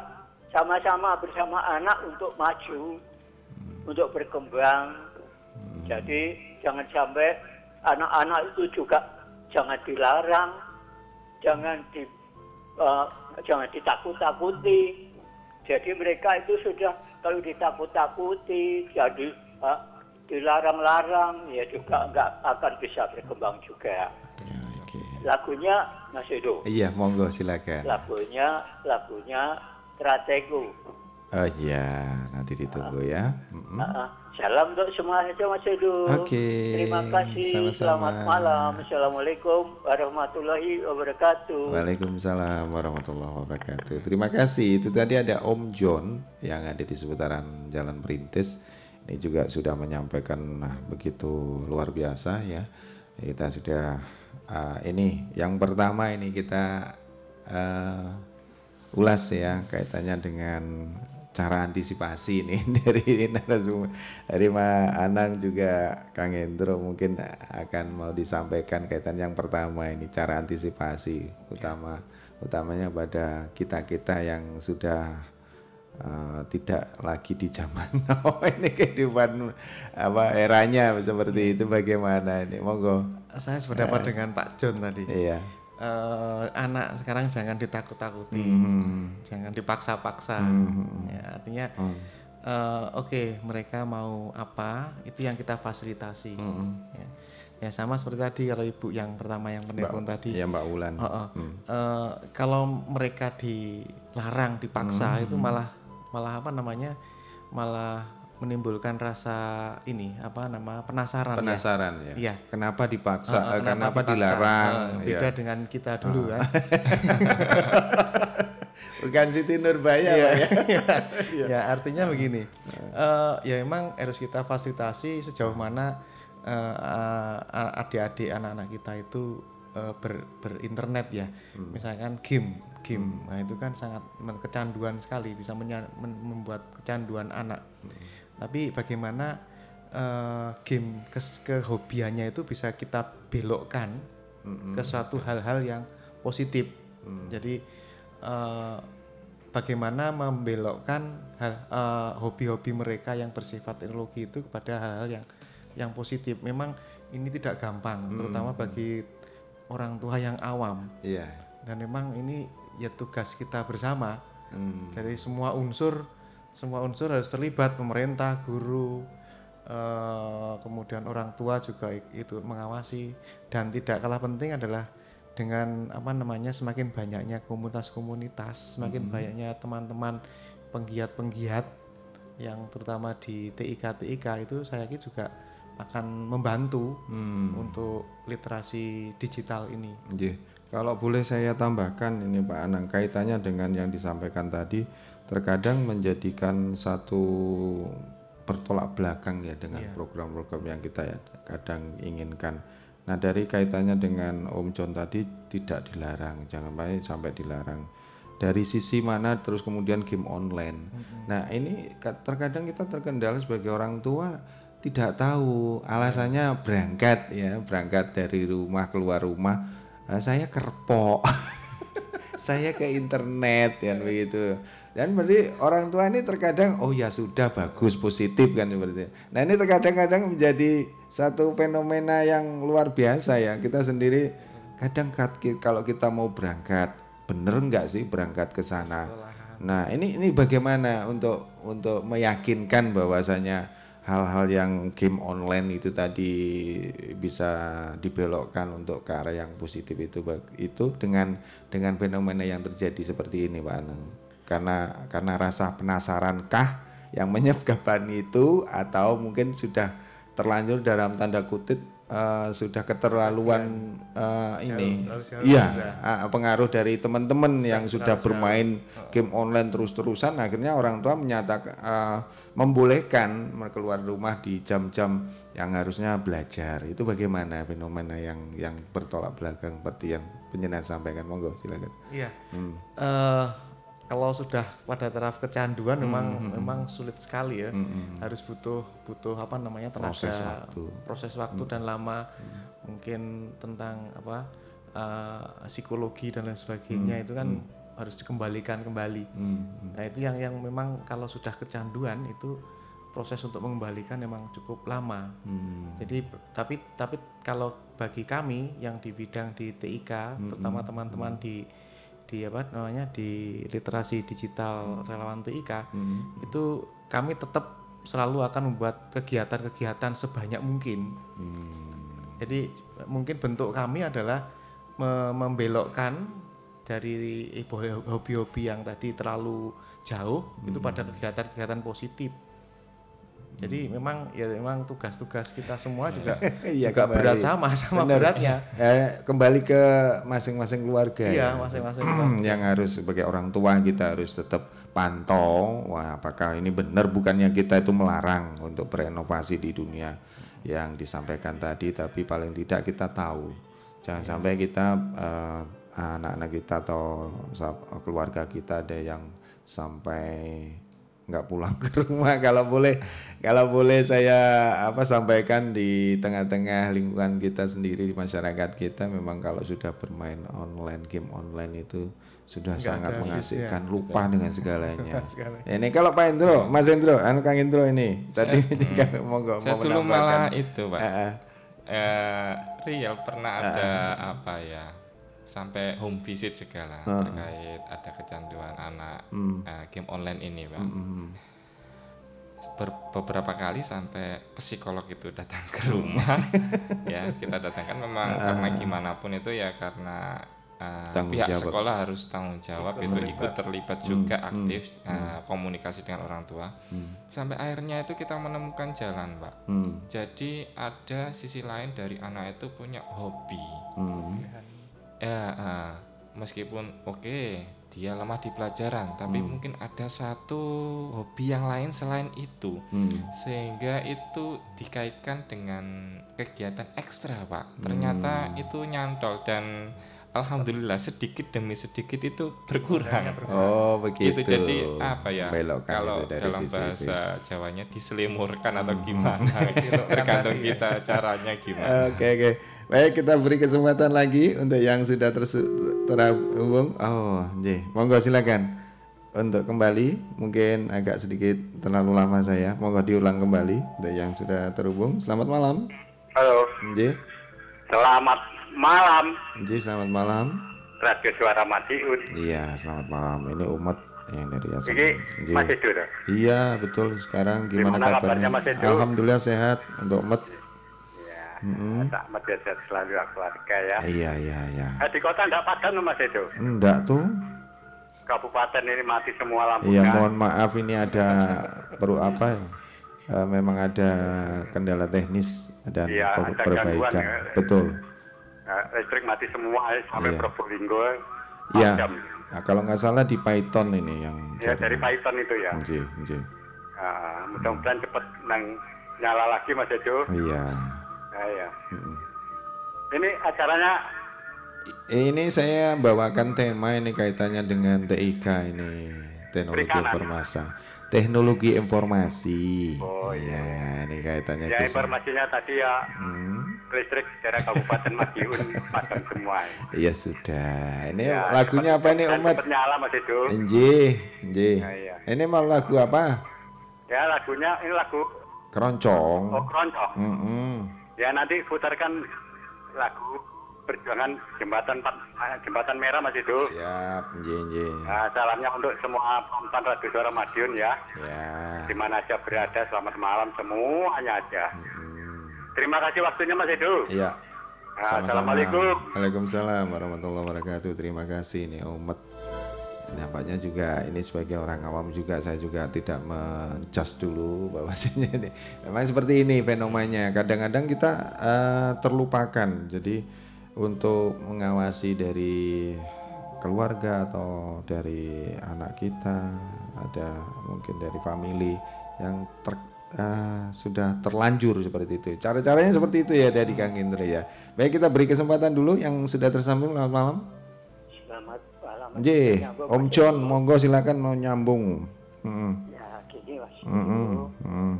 S6: sama-sama bersama anak untuk maju, untuk berkembang. Jadi jangan sampai anak-anak itu juga jangan dilarang, jangan di eh, jangan ditakut-takuti. Jadi mereka itu sudah kalau ditakut-takuti, jadi eh, dilarang-larang, ya juga nggak akan bisa berkembang juga.
S1: Ya, oke.
S6: Lagunya Mas Edo.
S1: Iya, monggo silakan.
S6: Lagunya lagunya strategu.
S1: Oh iya, nanti ditunggu ya. Mm-mm.
S6: Ah, ah. Salam untuk semua itu Mas Edu.
S1: Oke,
S6: Terima kasih.
S1: sama-sama.
S6: Selamat malam. Assalamualaikum warahmatullahi wabarakatuh.
S1: Waalaikumsalam warahmatullahi wabarakatuh. Terima kasih. Itu tadi ada Om John yang ada di seputaran Jalan Perintis. Ini juga sudah menyampaikan nah, begitu luar biasa ya. Kita sudah ah, ini yang pertama ini kita eh, ulas ya kaitannya dengan cara antisipasi ini dari narasumber dari Ma Anang juga Kang Hendro mungkin akan mau disampaikan kaitan yang pertama ini cara antisipasi utama utamanya pada kita kita yang sudah eh, tidak lagi di zaman now ini kehidupan apa eranya seperti itu bagaimana ini monggo
S3: Saya sependapat dengan Pak John tadi.
S1: iya
S3: Eh, anak sekarang jangan ditakut-takuti,
S1: Mhm.
S3: jangan dipaksa-paksa.
S1: Mhm.
S3: Ya, artinya
S1: Hmm.
S3: eh, oke mereka mau apa itu yang kita fasilitasi.
S1: Mhm.
S3: Ya. Ya, sama seperti tadi kalau ibu yang pertama yang penelpon tadi.
S1: ya Mbak Wulan
S3: Heeh.
S1: Hmm.
S3: Eh, kalau mereka dilarang, dipaksa
S1: Hmm.
S3: itu malah malah apa namanya? malah menimbulkan rasa ini apa nama penasaran, ya.
S1: penasaran ya,
S3: Iya.
S1: kenapa dipaksa
S3: Eh,
S1: eh, kenapa,
S3: dipaksa?
S1: dilarang
S3: Eh, beda
S1: ya.
S3: dengan kita dulu kan.
S1: bukan Siti Nurbaya
S3: Iya,
S1: Pak, ya
S3: iya. ya artinya begini, Eh, ya memang harus kita fasilitasi sejauh mana eh, adik-adik anak-anak kita itu eh, ber, berinternet ya, misalkan game, game, nah itu kan sangat kecanduan sekali, bisa membuat kecanduan anak. Tapi bagaimana eh, game kes- kehobiannya itu bisa kita belokkan ke suatu hal-hal yang positif. Jadi eh, bagaimana membelokkan eh, hobi-hobi mereka yang bersifat teknologi itu kepada hal-hal yang yang positif. Memang ini tidak gampang, terutama bagi orang tua yang awam.
S1: iya
S3: Dan memang ini ya tugas kita bersama.
S1: Hmm.
S3: Jadi semua unsur semua unsur harus terlibat, pemerintah, guru, eh, kemudian orang tua juga itu mengawasi dan tidak kalah penting adalah dengan apa namanya semakin banyaknya komunitas-komunitas, semakin banyaknya teman-teman penggiat-penggiat yang terutama di TIK TIK itu saya yakin juga akan membantu
S1: Hmm.
S3: untuk literasi digital ini.
S1: Nggih. Kalau boleh saya tambahkan ini Pak Anang kaitannya dengan yang disampaikan tadi terkadang menjadikan satu bertolak belakang ya dengan program-program yang kita ya kadang inginkan. Nah dari kaitannya dengan Om John tadi tidak dilarang, jangan sampai sampai dilarang. Dari sisi mana terus kemudian game online. Nah ini ka- terkadang kita terkendala sebagai orang tua tidak tahu alasannya berangkat ya berangkat dari rumah keluar rumah "Ah, saya kerpok. Saya ke internet kan begitu. Dan berarti orang tua ini terkadang oh ya sudah bagus positif kan seperti itu. nah ini terkadang-kadang menjadi satu fenomena yang luar biasa ya. Kita sendiri kadang kalau kita mau berangkat bener nggak sih berangkat ke sana? Nah ini ini bagaimana untuk untuk meyakinkan bahwasanya hal-hal yang game online itu tadi bisa dibelokkan untuk ke arah yang positif itu itu dengan dengan fenomena yang terjadi seperti ini Pak Aneng karena karena rasa penasarankah yang menyebabkan itu atau mungkin sudah terlanjur dalam tanda kutip eh, sudah keterlaluan eh, ini. Iya ah, pengaruh dari teman-teman yang sudah bermain game online terus-terusan akhirnya orang tua menyatakan eh, membolehkan keluar rumah di jam-jam yang harusnya belajar. Itu bagaimana fenomena yang yang bertolak belakang seperti yang penjenengan sampaikan? Monggo silakan.
S3: Iya.
S1: Hmm.
S3: Eh, kalau sudah pada taraf kecanduan memang memang sulit sekali ya. Harus butuh butuh apa namanya tenaga
S1: Proses waktu.
S3: proses waktu dan lama. Mungkin tentang apa eh, psikologi dan lain sebagainya itu kan harus dikembalikan kembali. Nah, itu yang yang memang kalau sudah kecanduan itu proses untuk mengembalikan memang cukup lama. Jadi tapi tapi kalau bagi kami yang di bidang di TIK, terutama teman-teman di di apa namanya di literasi digital relawan TIK, itu kami tetap selalu akan membuat kegiatan-kegiatan sebanyak mungkin. Jadi mungkin bentuk kami adalah me- membelokkan dari hobi-hobi yang tadi terlalu jauh itu pada kegiatan-kegiatan positif. Jadi memang ya memang tugas-tugas kita semua juga
S1: Iya,
S3: juga
S1: kembali.
S3: berat sama sama
S1: Benar.
S3: beratnya.
S1: Eh, kembali ke masing-masing keluarga
S3: Iya,
S1: ya.
S3: masing-masing
S1: yang harus sebagai orang tua kita harus tetap pantau wah apakah ini benar bukannya kita itu melarang untuk berinovasi di dunia yang disampaikan tadi tapi paling tidak kita tahu jangan sampai kita eh, anak-anak kita atau keluarga kita ada yang sampai nggak pulang ke rumah kalau boleh kalau boleh saya apa sampaikan di tengah-tengah lingkungan kita sendiri di masyarakat kita memang kalau sudah bermain online game online itu sudah
S3: Nggak
S1: sangat mengasihkan lupa dengan segalanya
S3: Sekali.
S1: ini kalau Pak Indro Mas Indro anu Kang Indro ini tadi ini kan monggo
S4: Saya
S1: mau
S4: dulu
S1: menambahkan.
S4: malah itu, Pak.
S1: Ah, ah.
S4: Eh, real pernah ada apa ya? Sampai home visit segala terkait ada kecanduan anak eh, game online ini, Pak. Ber- beberapa kali sampai psikolog itu datang ke rumah. Ya kita datangkan memang karena gimana pun itu ya karena uh, pihak
S1: jawab.
S4: sekolah harus tanggung jawab itu ikut terlibat juga aktif uh, komunikasi dengan orang tua. Sampai akhirnya itu kita menemukan jalan pak.
S1: Hmm,
S4: jadi ada sisi lain dari anak itu punya hobi.
S1: Hmm,
S4: ya uh, meskipun oke dia lemah di pelajaran tapi mungkin ada satu hobi yang lain selain itu.
S1: Hmm.
S4: sehingga itu dikaitkan dengan kegiatan ekstra pak. Ternyata itu nyantol dan alhamdulillah sedikit demi sedikit itu berkurang.
S1: Oh begitu.
S4: itu jadi apa ya
S1: Belokkan
S4: kalau
S1: itu dari
S4: dalam
S1: sisi
S4: bahasa
S1: itu.
S4: Jawanya diselimurkan atau gimana? Tergantung kita caranya gimana.
S1: Oke oke. Baik kita beri kesempatan lagi untuk yang sudah terhubung. Oh, nggih. Monggo silakan. Untuk kembali mungkin agak sedikit terlalu lama saya. Monggo diulang kembali untuk yang sudah terhubung. Selamat malam.
S6: Halo,
S1: Nggih.
S6: selamat malam
S1: Nggih, selamat malam.
S6: Radio Suara Madiun.
S1: Iya, selamat malam. Ini umat yang dari Asam.
S6: Ini
S1: Nggih.
S6: Mas Edo toh?
S1: Iya, betul. Sekarang gimana,
S6: Gimana
S1: kabarnya?
S6: kabarnya, Mas Edo?
S1: Alhamdulillah sehat untuk umat.
S6: Ya,
S1: Mm-mm.
S6: selamat ya sehat selalu ya keluarga ya.
S1: Iya, iya, iya.
S6: Eh, di kota enggak padam Mas Edo.
S1: Enggak tuh.
S6: Kabupaten ini mati semua
S1: Iya,
S6: lampunya.
S1: mohon maaf ini ada perlu apa? ya? Eh, memang ada kendala teknis dan
S6: Iya,
S1: per-
S6: ada
S1: perbaikan.
S6: gangguan, ya.
S1: Betul.
S6: Eh, listrik mati semua ya, sampai
S1: Iya.
S6: Probolinggo.
S1: Iya.
S6: padam.
S1: Nah, kalau nggak salah di Python ini yang
S6: Ya dari Python itu ya.
S1: Nggih, nggih.
S6: Ah, mudah-mudahan cepat nang nyala lagi Mas Edo.
S1: Iya.
S6: Ah, ya.
S1: Mm-mm.
S6: Ini acaranya
S1: Ini saya bawakan tema ini kaitannya dengan TIK ini, teknologi
S6: Perikanan.
S1: informasi. Teknologi informasi.
S6: Oh,
S1: iya. ini kaitannya
S6: ya informasinya tadi ya
S1: Hmm.
S6: listrik daerah Kabupaten Madiun padam semua.
S1: Iya sudah. Ini
S6: Ya,
S1: lagunya
S6: cepat-
S1: apa ini umat?
S6: nyala Mas Edo.
S1: Injih, injih.
S6: Ya, iya.
S1: Ini mau lagu apa?
S6: Ya lagunya ini lagu
S1: Keroncong.
S6: Oh Keroncong.
S1: Mm-mm.
S6: Ya nanti putarkan lagu perjuangan jembatan ah, jembatan merah Mas Edo.
S1: Siap, injih, injih.
S6: Nah, salamnya untuk semua penonton Radio Suara Madiun ya.
S1: Ya.
S6: Di mana aja berada, selamat malam semuanya aja.
S1: Mm.
S6: Terima kasih waktunya Mas Edo.
S1: Iya.
S6: Nah. Assalamualaikum.
S1: Waalaikumsalam warahmatullahi wabarakatuh. Terima kasih nih umat. Nampaknya juga ini sebagai orang awam juga saya juga tidak menjudge dulu bahwasanya ini memang seperti ini fenomenanya. Kadang-kadang kita eh, terlupakan. Jadi untuk mengawasi dari keluarga atau dari anak kita, ada mungkin dari family yang ter, eh, sudah terlanjur seperti itu. Cara-caranya seperti itu ya tadi Kang Indra ya. Baik kita beri kesempatan dulu yang sudah tersambung selamat malam.
S6: Selamat malam.
S1: J, Om John, monggo silakan mau nyambung. Mm-mm.
S6: Ya gini Mas.
S1: Mm-mm. Mm.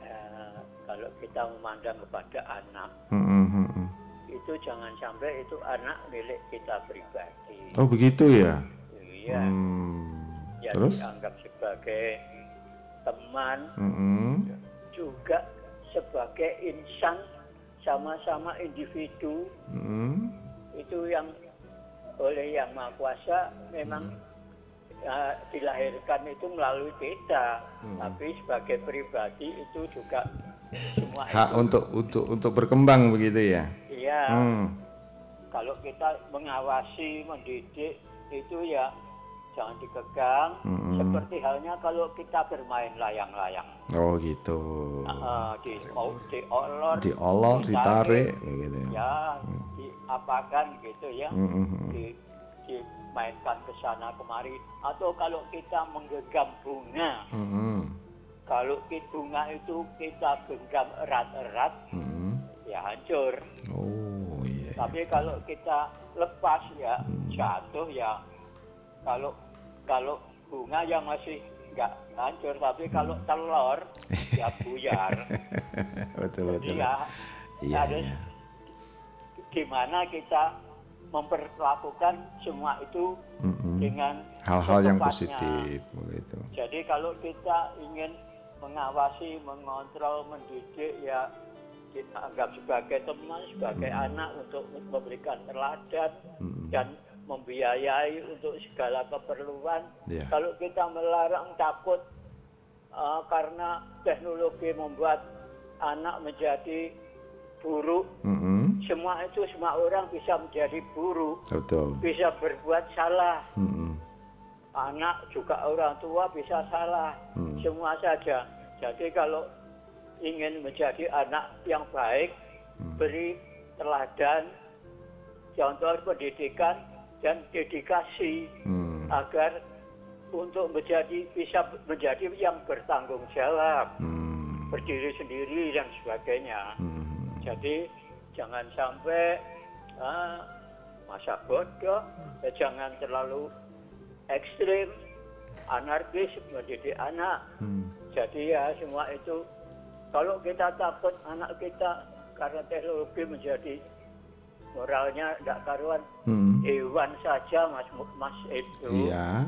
S6: Eh, kalau kita memandang kepada anak
S1: Mm-mm. Mm-mm.
S6: itu jangan sampai itu anak milik kita pribadi.
S1: Oh begitu ya.
S6: Iya.
S1: Hmm.
S6: Ya
S1: Terus?
S6: dianggap sebagai teman
S1: Mm-mm.
S6: juga sebagai insan sama-sama individu
S1: Mm-mm.
S6: itu yang oleh yang maha kuasa memang ya, dilahirkan itu melalui kita tapi sebagai pribadi itu juga semua
S1: Hak
S6: itu
S1: untuk untuk untuk berkembang begitu ya.
S6: iya
S1: Hmm.
S6: kalau kita mengawasi, mendidik itu ya jangan dikekang.
S1: Mm-mm.
S6: Seperti halnya kalau kita bermain layang-layang,
S1: Oh gitu.
S6: Ah, di oh, diolor,
S1: Diolor, ditarik, gitu ya.
S6: ya, diapakan gitu ya,
S1: Mm-mm.
S6: di, dimainkan ke sana kemari. Atau kalau kita menggenggam bunga,
S1: Mm-mm.
S6: kalau bunga itu kita genggam erat-erat, ya hancur.
S1: Oh iya.
S6: Tapi kalau kita lepas ya jatuh ya kalau kalau bunga yang masih nggak hancur tapi kalau telur ya buyar.
S1: betul betul.
S6: Iya.
S1: Iya,
S6: harus
S1: iya.
S6: Gimana kita memperlakukan semua itu
S1: Mm-mm.
S6: dengan
S1: Hal-hal yang positif begitu.
S6: Jadi kalau kita ingin mengawasi, mengontrol, mendidik ya kita anggap sebagai teman, sebagai anak untuk memberikan teladan
S1: Mm-mm.
S6: dan membiayai untuk segala keperluan.
S1: Iya.
S6: Kalau kita melarang takut eh, karena teknologi membuat anak menjadi buruk, Semua itu semua orang bisa menjadi buruk,
S1: Betul.
S6: bisa berbuat salah.
S1: Mm-mm.
S6: anak juga orang tua bisa salah
S1: Hmm.
S6: semua saja jadi kalau ingin menjadi anak yang baik
S1: Hmm.
S6: beri teladan contoh pendidikan dan dedikasi
S1: Mm.
S6: agar untuk menjadi bisa menjadi yang bertanggung jawab
S1: Mm.
S6: berdiri sendiri dan sebagainya
S1: Mm.
S6: jadi jangan sampai ah, masa bodoh, ya jangan terlalu ekstrim, anarkis mendidik anak.
S1: Mm.
S6: Jadi ya semua itu kalau kita takut anak kita karena teknologi menjadi moralnya tidak karuan
S1: Mm.
S6: hewan saja mas mas itu
S1: Iya.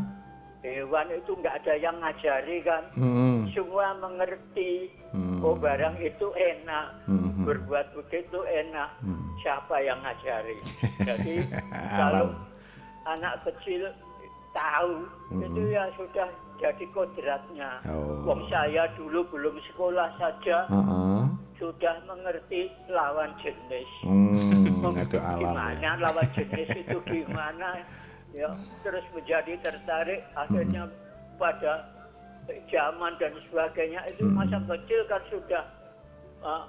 S6: Hewan itu nggak ada yang ngajari kan
S1: Mm.
S6: semua mengerti
S1: Hmm.
S6: oh barang itu enak
S1: Mm.
S6: berbuat begitu enak
S1: Hmm.
S6: siapa yang ngajari jadi kalau anak kecil tahu itu ya sudah jadi kodratnya
S1: Oh.
S6: Wong saya dulu belum sekolah saja
S1: Heeh.
S6: sudah mengerti lawan jenis
S1: Hmm, itu alam
S6: gimana
S1: ya.
S6: lawan jenis itu gimana ya terus menjadi tertarik akhirnya pada zaman dan sebagainya. Itu
S1: Hmm.
S6: masa kecil kan sudah uh,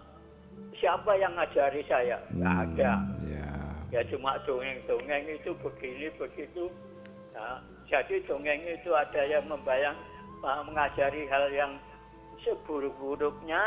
S6: siapa yang ngajari saya? Nggak
S1: Hmm,
S6: ada.
S1: Ya.
S6: ya cuma dongeng-dongeng itu begini begitu. Nah, jadi dongeng itu ada yang membayang uh, mengajari hal yang seburuk-buruknya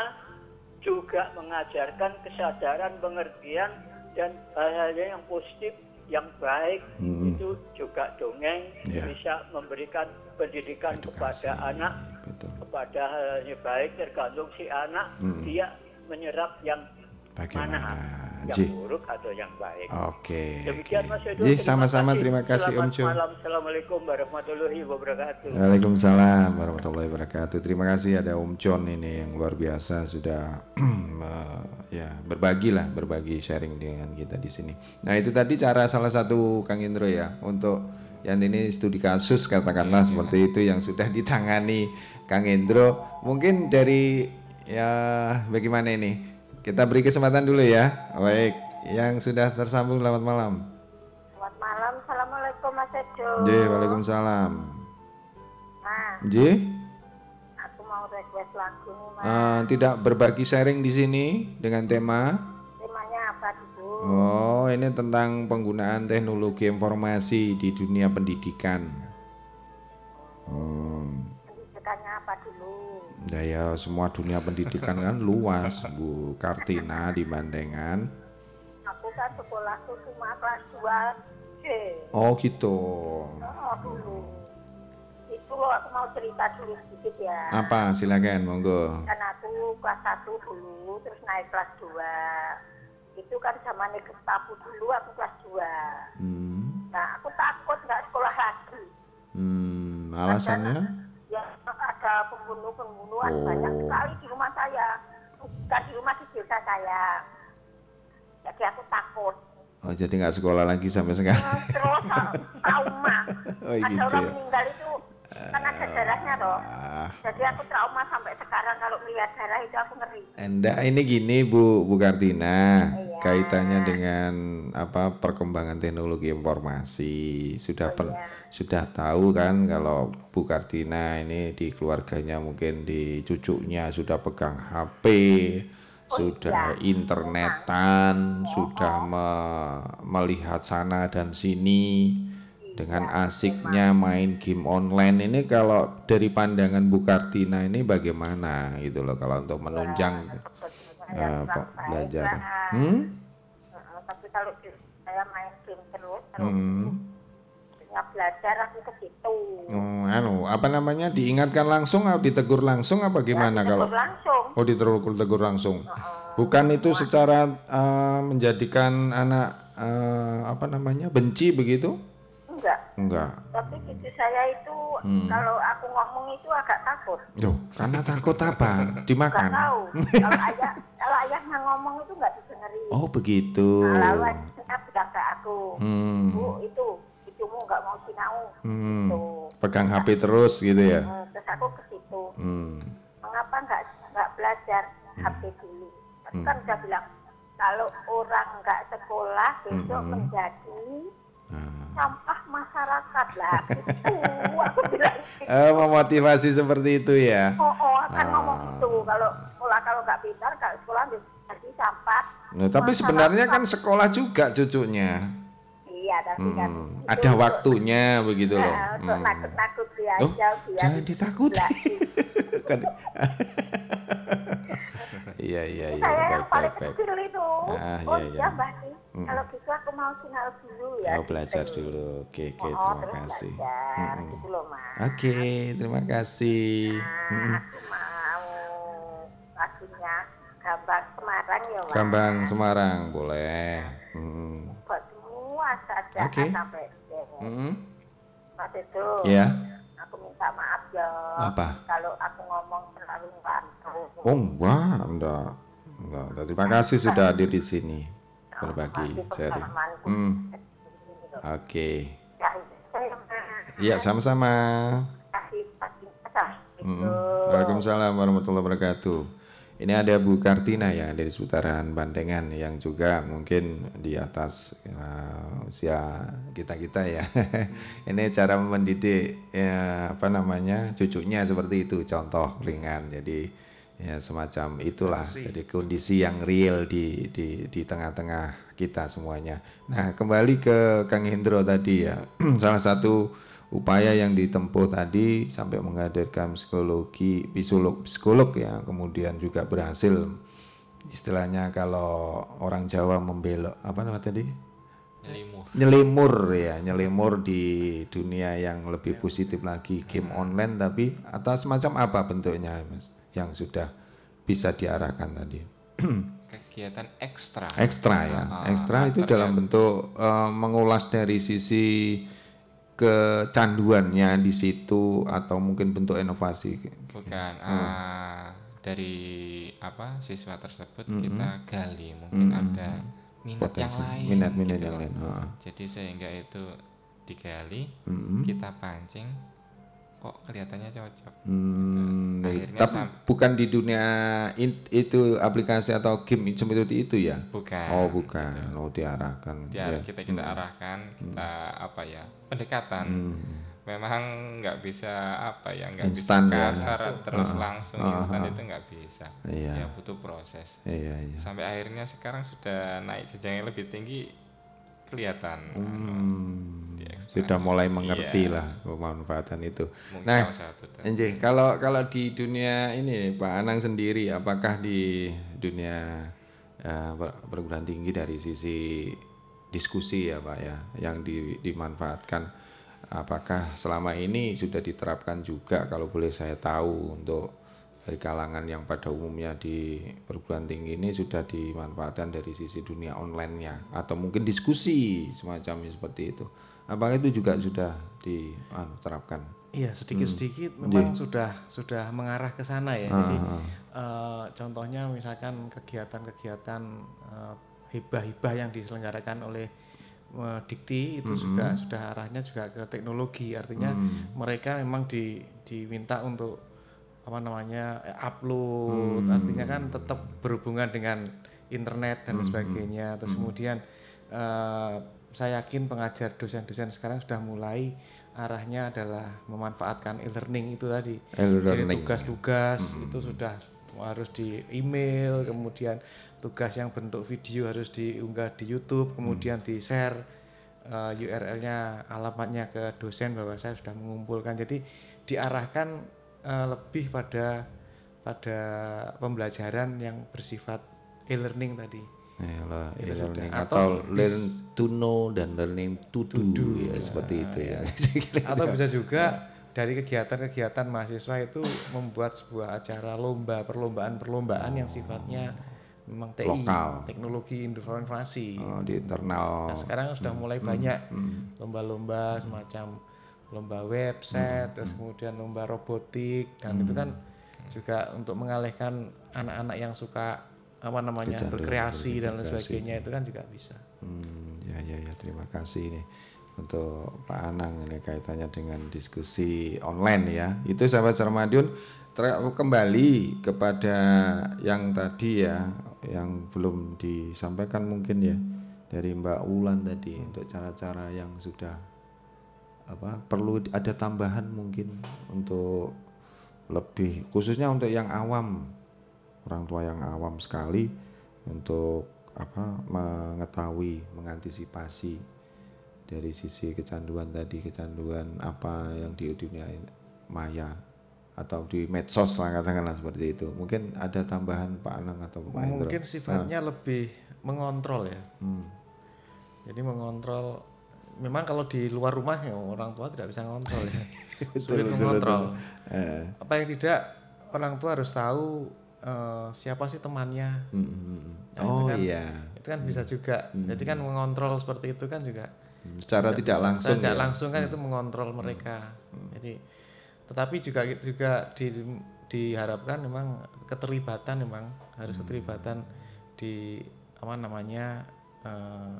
S6: juga mengajarkan kesadaran pengertian dan hal-hal yang positif yang baik
S1: Hmm.
S6: itu juga dongeng
S1: Ya.
S6: bisa memberikan pendidikan
S1: Edukasi.
S6: kepada anak
S1: Betul.
S6: kepada hal yang baik tergantung si anak
S1: Hmm.
S6: dia menyerap yang
S1: Bagaimana?
S6: mana yang
S1: Ji.
S6: buruk atau yang baik
S1: Oke.
S6: Demikian
S1: oke.
S6: Mas Edo.
S1: Ji, sama-sama terima kasih Om
S6: Selamat malam. Assalamualaikum warahmatullahi wabarakatuh.
S1: Waalaikumsalam warahmatullahi wabarakatuh. Terima kasih ada Om John ini yang luar biasa sudah ya berbagi lah, berbagi sharing dengan kita di sini. Nah itu tadi cara salah satu Kang Indro ya untuk yang ini studi kasus katakanlah seperti itu yang sudah ditangani Kang Indro. Mungkin dari ya bagaimana ini? Kita beri kesempatan dulu ya. Baik, yang sudah tersambung selamat malam.
S7: Selamat malam, Assalamualaikum Mas Edo.
S1: Ji, waalaikumsalam.
S7: Nah, aku mau request lagu nih Mas.
S1: Eh, tidak berbagi sharing di sini dengan tema.
S7: Temanya apa dulu?
S1: Oh, ini tentang penggunaan teknologi informasi di dunia pendidikan. Hmm.
S7: Apa dulu?
S1: Nah ya semua dunia pendidikan kan luas, Bu Kartina dibandingkan.
S7: Aku kan sekolahku cuma kelas 2 C.
S1: Oh gitu.
S7: Oh, dulu. Itu loh aku mau cerita dulu sedikit ya.
S1: Apa? Silakan, monggo.
S7: Kan aku kelas 1 dulu, terus naik kelas 2. Itu kan zamannya Gestapo dulu, aku kelas 2.
S1: Hmm.
S7: Nah, aku takut nggak sekolah lagi.
S1: Hmm, alasannya?
S7: ya ada pembunuh-pembunuhan
S1: Oh.
S7: banyak sekali di rumah saya bukan di rumah di desa saya jadi aku takut
S1: Oh jadi nggak sekolah lagi sampai sekarang?
S7: Terus trauma
S1: Oh,
S7: ada
S1: gitu
S7: orang
S1: ya.
S7: meninggal itu kan ada darahnya toh.
S1: Ah,
S7: jadi aku trauma sampai sekarang kalau melihat darah itu aku ngeri.
S1: Anda ini gini Bu Bu Kartina.
S7: iya.
S1: Kaitannya dengan apa perkembangan teknologi informasi. Sudah pen- sudah tahu kan kalau Bu Kartina ini di keluarganya mungkin di cucunya sudah pegang HP sudah internetan sudah me- melihat sana dan sini dengan asiknya main game online ini kalau dari pandangan Bu Kartina ini bagaimana gitu loh kalau untuk menunjang eh, pe- belajar. Hmm?
S7: Heeh, tapi kalau saya main game terus kalau
S1: Hmm.
S7: nggak belajar aku ke situ
S1: Oh, anu, apa namanya? Diingatkan langsung atau ditegur langsung apa gimana kalau?
S7: Tegur langsung
S1: Oh, ditegur tegur langsung. Bukan itu secara eh, menjadikan anak eh, apa namanya? benci begitu?
S7: Enggak
S1: Enggak.
S7: tapi cucu saya itu
S1: Hmm.
S7: kalau aku ngomong itu agak takut
S1: Yo, karena takut apa? Dimakan.
S7: tahu kalau ayah kalau ayahnya ngomong itu nggak didengerin
S1: Oh, begitu.
S7: nah, lalu ayahnya bilang ke aku
S1: Hmm.
S7: bu itu cucumu nggak mau sinau
S1: Hmm.
S7: tuh
S1: Pegang HP terus gitu ya.
S7: Hmm, terus aku ke situ
S1: Hmm.
S7: mengapa nggak nggak belajar HP dulu Tapi kan udah bilang kalau orang nggak sekolah besok
S1: Hmm.
S7: menjadi
S1: Nah.
S7: sampah masyarakat lah gitu aku bilang gitu.
S1: Eh, memotivasi seperti itu ya.
S7: oh, oh akan
S1: Ah.
S7: ngomong gitu kalau sekolah kalau nggak pintar kalau sekolah jadi sampah
S1: Nah, tapi sebenarnya kan sekolah juga cucunya.
S7: iya tapi kan
S1: Hmm,
S7: itu
S1: ada
S7: untuk-
S1: waktunya begitu loh.
S7: Nah, untuk
S1: Hmm.
S7: nakut-nakut dia
S1: Oh,
S7: aja biar
S1: jangan ditakuti. Kan- Iya iya iya
S7: saya yang
S1: baik
S7: paling
S1: baik baik.
S7: kecil itu
S1: Ah,
S7: oh
S1: iya,
S7: iya
S1: iya.
S7: mbak sih
S1: Hmm.
S7: kalau gitu aku mau sinal dulu ya
S1: Oh belajar
S7: gitu.
S1: dulu. Oke oke
S7: oh,
S1: terima kasih.
S7: belajar
S1: Mm-mm.
S7: gitu loh mas
S1: Oke terima kasih.
S7: Nah,
S1: Mm-mm.
S7: aku mau lagunya Gambang Semarang ya mas
S1: Gambang Semarang boleh. Mm.
S7: buat semua saja
S1: Oke.
S7: sampai
S1: Mm-mm.
S7: mas itu
S1: Ya
S7: aku minta maaf ya
S1: Apa?
S7: kalau aku ngomong
S1: Oh enggak enggak enggak. Terima kasih sudah hadir di sini berbagi sharing. Hmm. Oke.
S7: Mas.
S1: Iya sama-sama.
S7: kasih pagi pasar
S1: Mm. Waalaikumsalam warahmatullahi wabarakatuh. Ini ada Bu Kartina ya dari seputaran Bandengan yang juga mungkin di atas uh, usia kita kita ya. Ini cara mendidik ya, apa namanya cucunya seperti itu contoh ringan. Jadi ya semacam itulah. Jadi kondisi yang real di di di tengah-tengah kita semuanya. Nah kembali ke Kang Hendro tadi ya salah satu upaya yang ditempuh tadi sampai menghadirkan psikologi psikolog psikolog ya kemudian juga berhasil istilahnya kalau orang Jawa membelok apa nama tadi
S4: Nyelimur.
S1: nyelimur ya nyelimur di dunia yang lebih positif lagi game online tapi atau semacam apa bentuknya mas yang sudah bisa diarahkan tadi
S4: Kegiatan ekstra.
S1: ekstra ya
S4: Ah,
S1: ekstra itu
S4: ternyata-
S1: dalam bentuk eh, mengulas dari sisi kecanduannya di situ atau mungkin bentuk inovasi
S4: Bukan.
S1: Hmm.
S4: ah, dari apa siswa tersebut kita gali mungkin ada minat yang
S1: Hmm. potensi
S4: lain.
S1: minat-minat
S4: gitu
S1: yang lain Ah.
S4: Jadi sehingga itu digali,
S1: Mm-mm.
S4: kita pancing, kok kelihatannya cocok.
S1: Hmm,
S4: Akhirnya
S1: tapi bukan di dunia in- itu aplikasi atau game seperti itu ya
S4: Bukan.
S1: oh bukan oh diarahkan
S4: Dia
S1: Ya.
S4: kita kita arahkan, kita apa ya pendekatan.
S1: Hmm.
S4: Memang nggak bisa apa ya nggak bisa
S1: ya.
S4: kasar terus
S1: Ah,
S4: langsung
S1: ah,
S4: instan itu nggak bisa.
S1: Iya.
S4: Ya butuh proses.
S1: iya iya
S4: Sampai akhirnya sekarang sudah naik jenjang yang lebih tinggi kelihatan.
S1: Hmm, sudah mulai mengerti
S4: Iya.
S1: lah pemanfaatan itu.
S4: Mungkin
S1: Nah, Enje, kalau kalau di dunia ini Pak Anang sendiri, apakah di dunia per- perguruan tinggi dari sisi diskusi ya Pak ya, yang di- dimanfaatkan, apakah selama ini sudah diterapkan juga kalau boleh saya tahu untuk dari kalangan yang pada umumnya di perguruan tinggi ini sudah dimanfaatkan dari sisi dunia online-nya atau mungkin diskusi semacamnya seperti itu. Apakah itu juga sudah diterapkan?
S3: Iya sedikit-sedikit memang sudah sudah mengarah ke sana ya. Jadi eh, contohnya misalkan kegiatan-kegiatan eh, hibah-hibah yang diselenggarakan oleh eh, Dikti itu juga sudah arahnya juga ke teknologi. Artinya mereka memang di, diminta untuk apa namanya eh, upload. Artinya kan tetap berhubungan dengan internet dan sebagainya. Terus kemudian eh, saya yakin pengajar dosen-dosen sekarang sudah mulai arahnya adalah memanfaatkan e-learning itu tadi. Jadi tugas-tugas itu sudah harus di email, kemudian tugas yang bentuk video harus diunggah di YouTube, kemudian di share eh, URL-nya, alamatnya ke dosen bahwa saya sudah mengumpulkan. Jadi diarahkan eh, lebih pada pada pembelajaran yang bersifat e-learning tadi.
S1: Yalah,
S3: Itu
S1: e-learning
S3: sudah.
S1: atau,
S3: Atau
S1: learn to know dan learning to do,
S3: do,
S1: ya seperti itu ya.
S3: Atau bisa juga dari kegiatan-kegiatan mahasiswa itu membuat sebuah acara lomba, perlombaan-perlombaan yang sifatnya memang TI,
S1: Lokal.
S3: teknologi informasi.
S1: Oh, di internal.
S3: Nah, sekarang sudah mulai banyak lomba-lomba semacam lomba website, terus kemudian lomba robotik dan itu kan juga untuk mengalihkan anak-anak yang suka apa namanya berkreasi dan lain sebagainya itu kan juga bisa.
S1: Hmm, ya ya ya terima kasih nih untuk Pak Anang ini kaitannya dengan diskusi online ya. Itu sahabat Sarmadiun kembali kepada yang tadi ya yang belum disampaikan mungkin ya dari Mbak Wulan tadi untuk cara-cara yang sudah apa perlu ada tambahan mungkin untuk lebih khususnya untuk yang awam orang tua yang awam sekali untuk apa mengetahui mengantisipasi dari sisi kecanduan tadi kecanduan apa yang di dunia maya atau di medsos lah katakanlah seperti itu mungkin ada tambahan Pak Anang atau Pak Hendro
S3: Mungkin sifatnya lebih mengontrol ya.
S1: Hmm.
S3: Jadi mengontrol memang kalau di luar rumah ya orang tua tidak bisa mengontrol ya. Sulit mengontrol.
S1: Eh,
S3: Apa yang tidak orang tua harus tahu eh, siapa sih temannya.
S1: mm, mm, mm.
S3: Nah, itu
S1: oh
S3: kan-
S1: iya
S3: Itu kan bisa juga. Jadi kan mengontrol seperti itu kan juga
S1: secara tidak langsung
S3: tidak
S1: ya. Hmm.
S3: langsung kan itu mengontrol mereka. Jadi tetapi juga juga di, diharapkan memang keterlibatan memang harus
S1: Hmm.
S3: keterlibatan di apa namanya eh,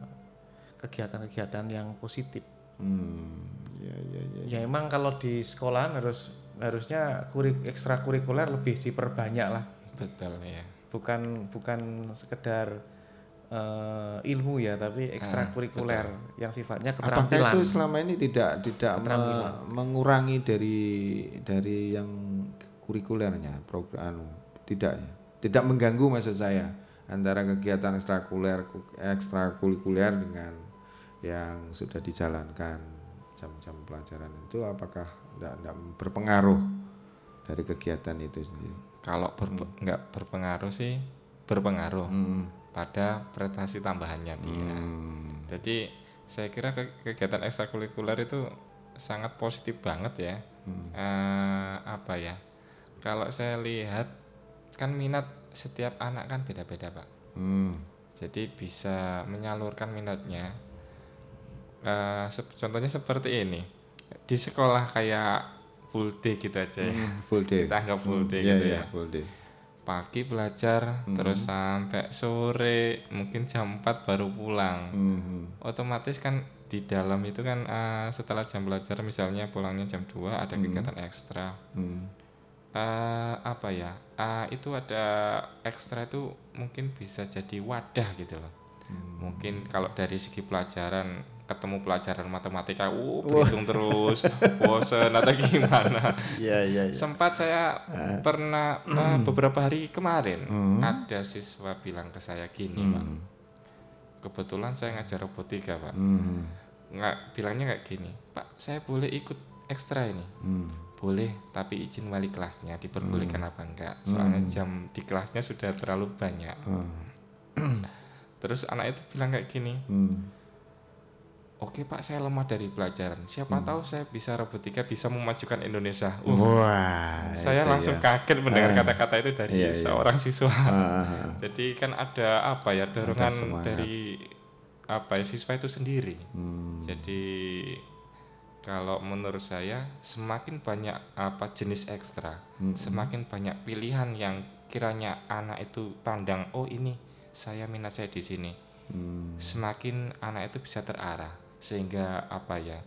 S3: kegiatan-kegiatan yang positif.
S1: Hmm, ya ya ya
S3: Ya emang kalau di sekolahan harus harusnya kurik ekstrakurikuler lebih diperbanyak lah.
S4: betul ya
S3: Bukan bukan sekedar eh, ilmu ya, tapi ekstrakurikuler yang sifatnya
S1: Apakah
S3: keterampilan.
S1: itu selama ini tidak tidak me- mengurangi dari dari yang kurikulernya program tidak ya tidak mengganggu maksud saya antara kegiatan ekstrakurikuler ekstrakurikuler dengan yang sudah dijalankan jam-jam pelajaran itu apakah tidak, berpengaruh dari kegiatan itu sendiri?
S4: Kalau berpe- nggak berpengaruh sih berpengaruh pada prestasi tambahannya dia.
S1: Hmm.
S4: jadi saya kira ke- kegiatan ekstrakurikuler itu sangat positif banget ya. Eh, apa ya kalau saya lihat kan minat setiap anak kan beda-beda pak.
S1: Hmm.
S4: jadi bisa menyalurkan minatnya Sep- contohnya seperti ini. Di sekolah kayak full day gitu aja ya.
S1: Full day.
S4: Kita anggap full day
S1: Iya,
S4: gitu
S1: iya,
S4: ya.
S1: full day.
S4: Pagi belajar terus sampai sore mungkin jam 4 baru pulang.
S1: Hmm.
S4: otomatis kan di dalam itu kan eh, setelah jam belajar misalnya pulangnya jam 2 ada kegiatan ekstra.
S1: Hmm.
S4: Eh, apa ya? Eh, itu ada ekstra itu mungkin bisa jadi wadah gitu loh. Mungkin kalau dari segi pelajaran ketemu pelajaran matematika uh berhitung terus. Bosen atau gimana?
S1: Iya, iya, iya.
S4: sempat saya pernah eh, beberapa hari kemarin ada siswa bilang ke saya gini pak. Kebetulan saya ngajar robotika pak.
S1: Hmm.
S4: nggak bilangnya kayak gini pak saya boleh ikut ekstra ini?
S1: Hmm.
S4: boleh tapi izin wali kelasnya diperbolehkan apa enggak? Soalnya jam di kelasnya sudah terlalu banyak. Terus anak itu bilang kayak gini
S1: Hmm.
S4: Oke pak saya lemah dari pelajaran siapa tahu saya bisa robotika bisa memajukan Indonesia Uh,
S1: Wah,
S4: saya langsung
S1: ya.
S4: kaget mendengar kata-kata itu dari
S1: Iya, iya.
S4: seorang siswa
S1: Ah,
S4: jadi kan ada apa ya dorongan dari apa ya siswa itu sendiri
S1: hmm.
S4: jadi kalau menurut saya semakin banyak apa jenis ekstra, semakin banyak pilihan yang kiranya anak itu pandang oh ini saya minat saya di sini.
S1: Hmm.
S4: Semakin anak itu bisa terarah sehingga apa ya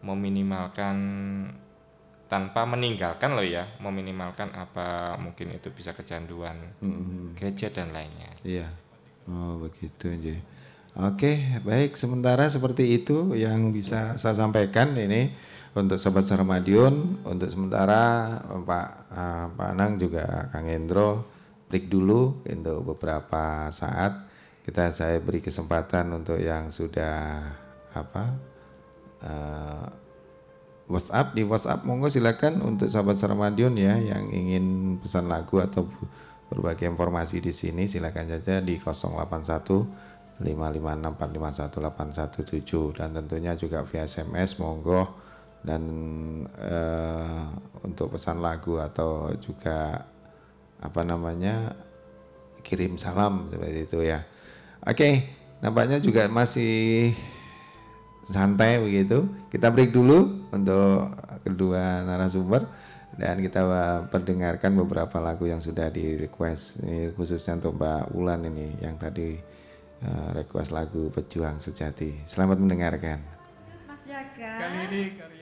S4: meminimalkan tanpa meninggalkan loh ya, meminimalkan apa mungkin itu bisa kecanduan
S1: Hmm.
S4: gadget dan lainnya.
S1: Iya. Oh begitu aja. Oke baik sementara seperti itu yang bisa saya sampaikan ini untuk sobat Sarmadiun untuk sementara Pak uh, Pak Anang juga Kang Hendro break dulu untuk beberapa saat kita saya beri kesempatan untuk yang sudah apa uh, WhatsApp di WhatsApp monggo silakan untuk sahabat Sarmadion ya yang ingin pesan lagu atau berbagai informasi di sini silakan saja di 081 556451817 dan tentunya juga via SMS monggo dan uh, untuk pesan lagu atau juga apa namanya kirim salam seperti itu ya. Oke, nampaknya juga masih santai begitu. Kita break dulu untuk kedua narasumber dan kita perdengarkan beberapa lagu yang sudah di request ini khususnya untuk Mbak Wulan ini yang tadi uh, request lagu Pejuang Sejati. Selamat mendengarkan.
S8: Mas Jaga.
S9: Kali ini
S10: Keroncong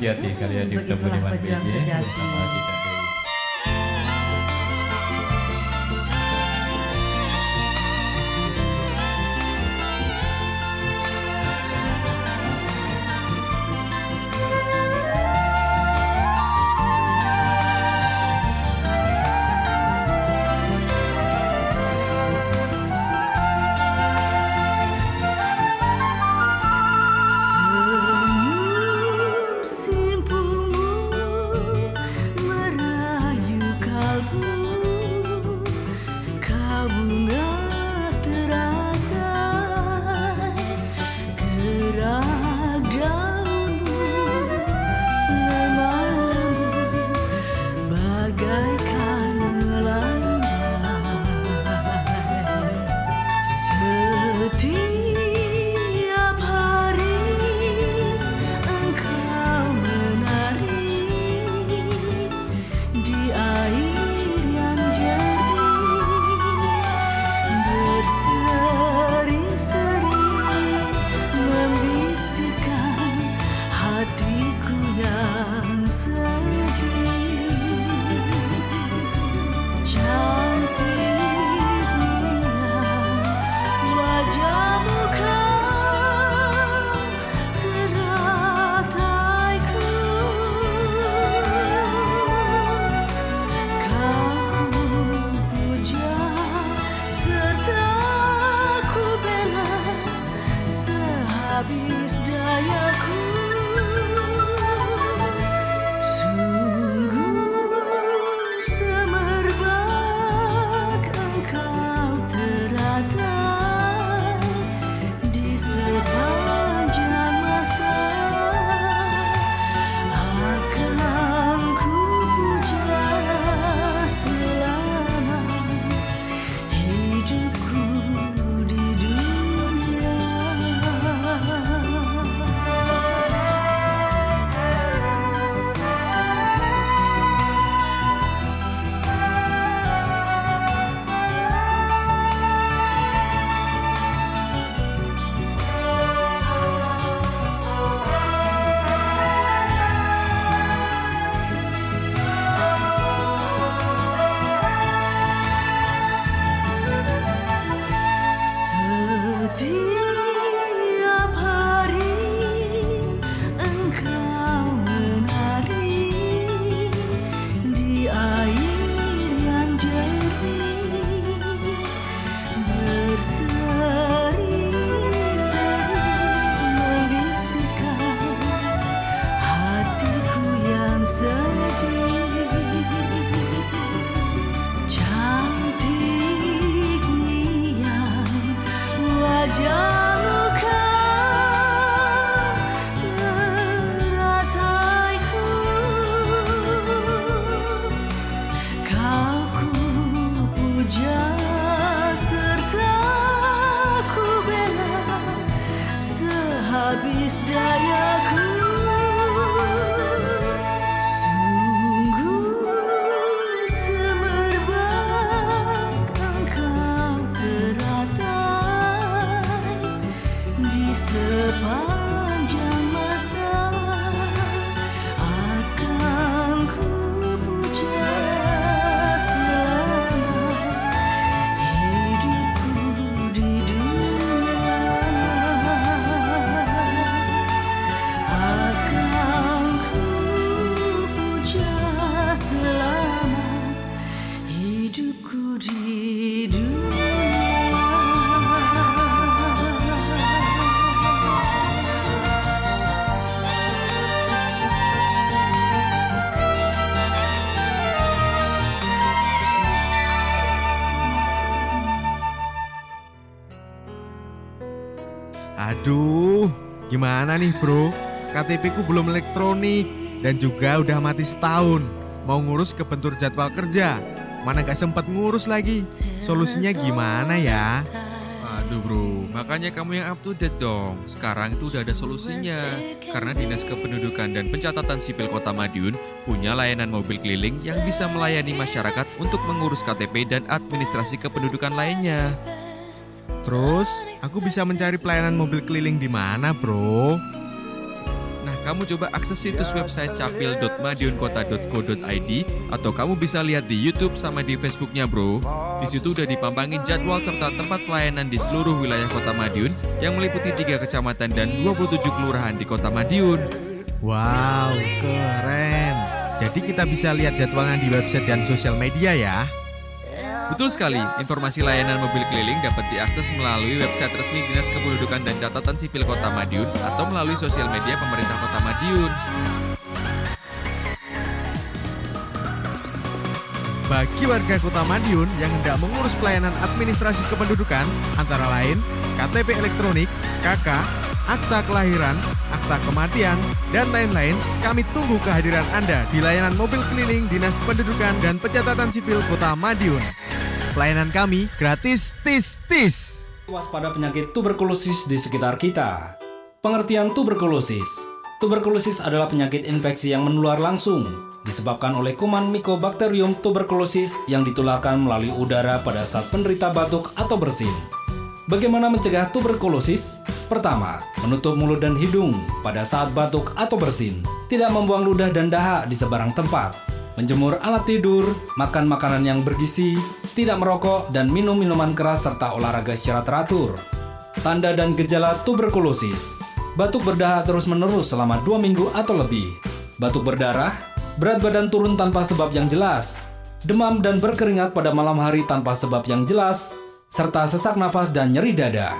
S10: sejati kalian di
S9: Begitulah pejuang sejati.
S11: Gimana nih bro? KTP ku belum elektronik dan juga udah mati setahun. Mau ngurus kebentur jadwal kerja, mana gak sempet ngurus lagi. Solusinya gimana ya?
S12: Aduh bro, makanya kamu yang up to date dong. Sekarang itu udah ada solusinya. Karena Dinas Kependudukan dan Pencatatan Sipil Kota Madiun punya layanan mobil keliling yang bisa melayani masyarakat untuk mengurus KTP dan administrasi kependudukan lainnya.
S11: Terus, aku bisa mencari pelayanan mobil keliling di mana, bro?
S9: kamu coba akses situs website capil.madiunkota.co.id atau kamu bisa lihat di YouTube sama di Facebooknya bro. Di situ udah dipampangin jadwal serta tempat pelayanan di seluruh wilayah Kota Madiun yang meliputi tiga kecamatan dan 27 kelurahan di Kota Madiun.
S12: Wow, keren. Jadi kita bisa lihat jadwalnya di website dan sosial media ya.
S9: Betul sekali, informasi layanan mobil keliling dapat diakses melalui website resmi Dinas Kependudukan dan Catatan Sipil Kota Madiun atau melalui sosial media pemerintah Kota Madiun.
S12: Bagi warga Kota Madiun yang hendak mengurus pelayanan administrasi kependudukan, antara lain KTP elektronik, KK, akta kelahiran, akta kematian, dan lain-lain, kami tunggu kehadiran Anda di layanan mobil keliling Dinas Pendudukan dan Pencatatan Sipil Kota Madiun. Pelayanan kami gratis, tis, tis.
S11: Waspada penyakit tuberkulosis di sekitar kita. Pengertian tuberkulosis. Tuberkulosis adalah penyakit infeksi yang menular langsung, disebabkan oleh kuman Mycobacterium tuberculosis yang ditularkan melalui udara pada saat penderita batuk atau bersin. Bagaimana mencegah tuberkulosis? Pertama, menutup mulut dan hidung pada saat batuk atau bersin. Tidak membuang ludah dan dahak di sebarang tempat. Menjemur alat tidur, makan makanan yang bergizi, tidak merokok, dan minum minuman keras serta olahraga secara teratur. Tanda dan gejala tuberkulosis. Batuk berdahak terus-menerus selama dua minggu atau lebih. Batuk berdarah, berat badan turun tanpa sebab yang jelas. Demam dan berkeringat pada malam hari tanpa sebab yang jelas, serta sesak nafas dan nyeri dada.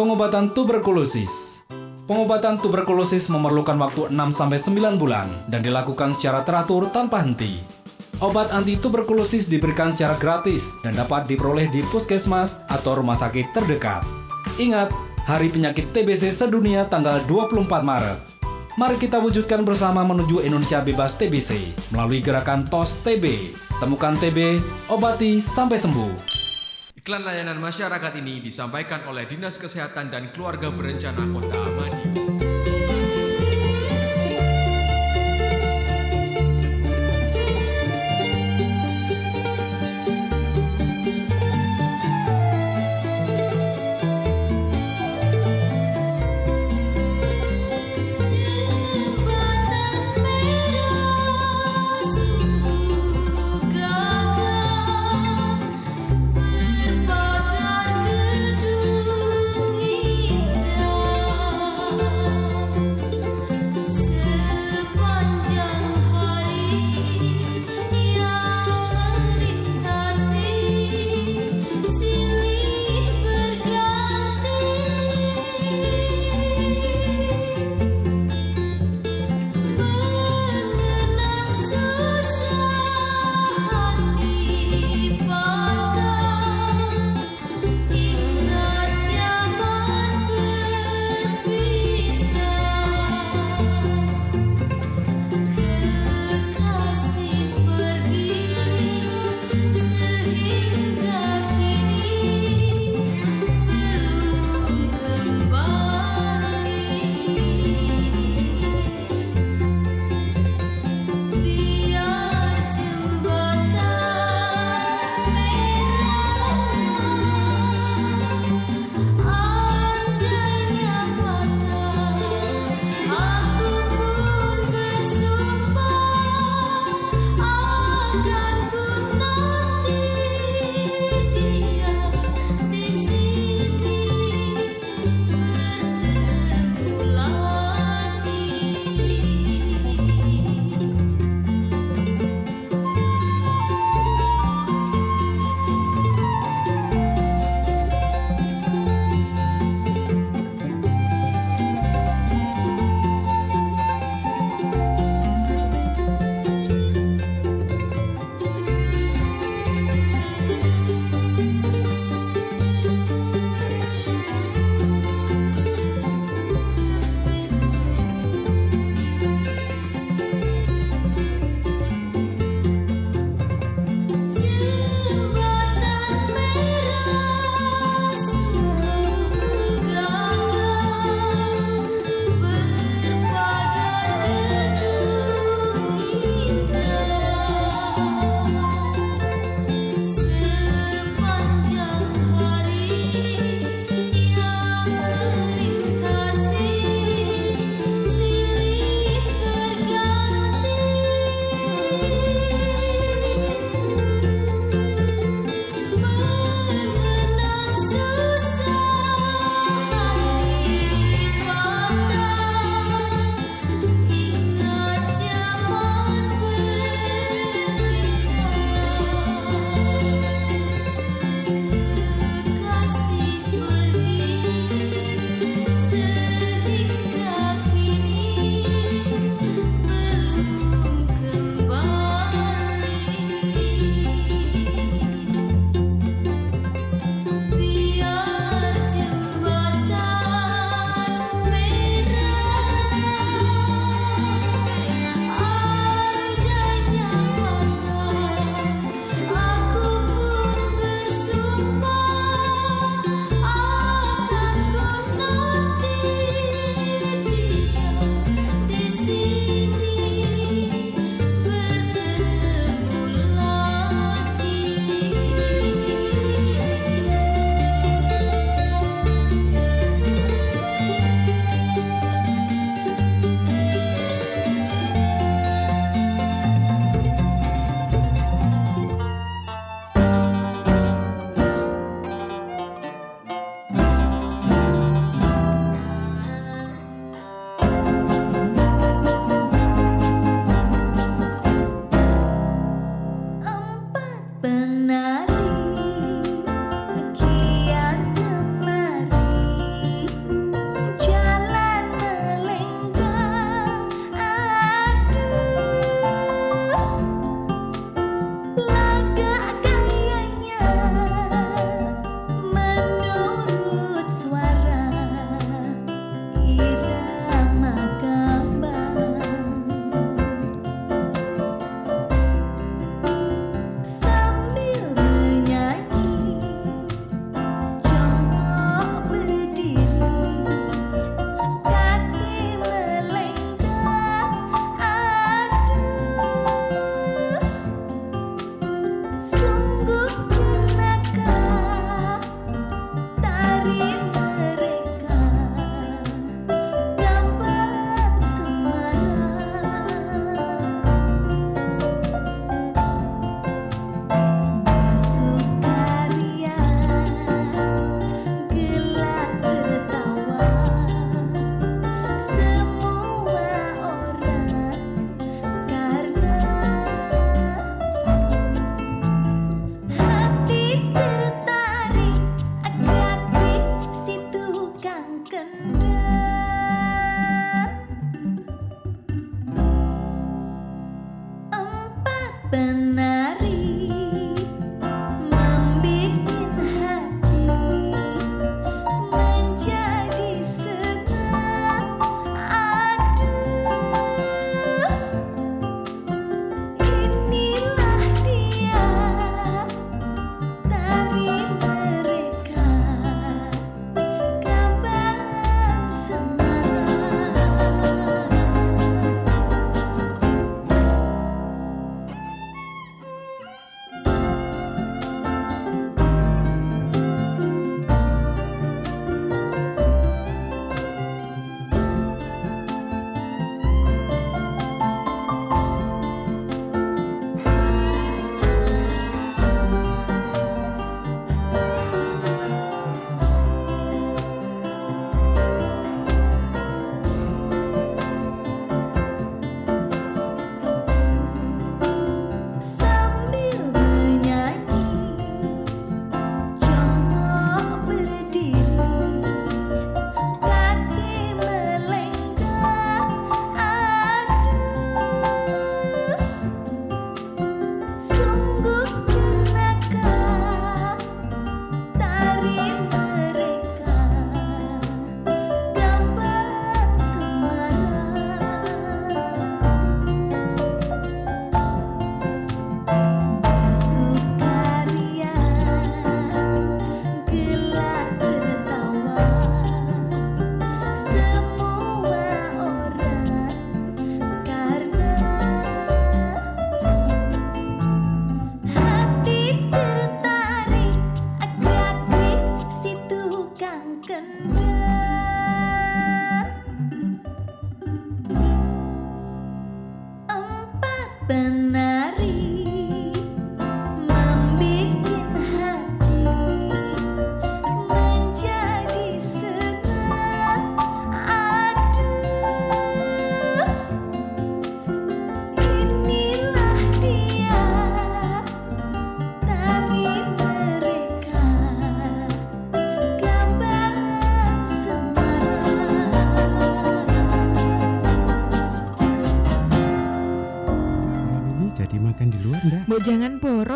S11: Pengobatan tuberkulosis. Pengobatan tuberkulosis memerlukan waktu 6-9 bulan dan dilakukan secara teratur tanpa henti. Obat anti tuberkulosis diberikan secara gratis dan dapat diperoleh di puskesmas atau rumah sakit terdekat. Ingat, Hari Penyakit TBC sedunia tanggal 24 Maret. Mari kita wujudkan bersama menuju Indonesia bebas TBC melalui gerakan TOS TB. Temukan TB, obati sampai sembuh.
S9: Iklan layanan masyarakat ini disampaikan oleh Dinas Kesehatan dan Keluarga Berencana Kota Madiun.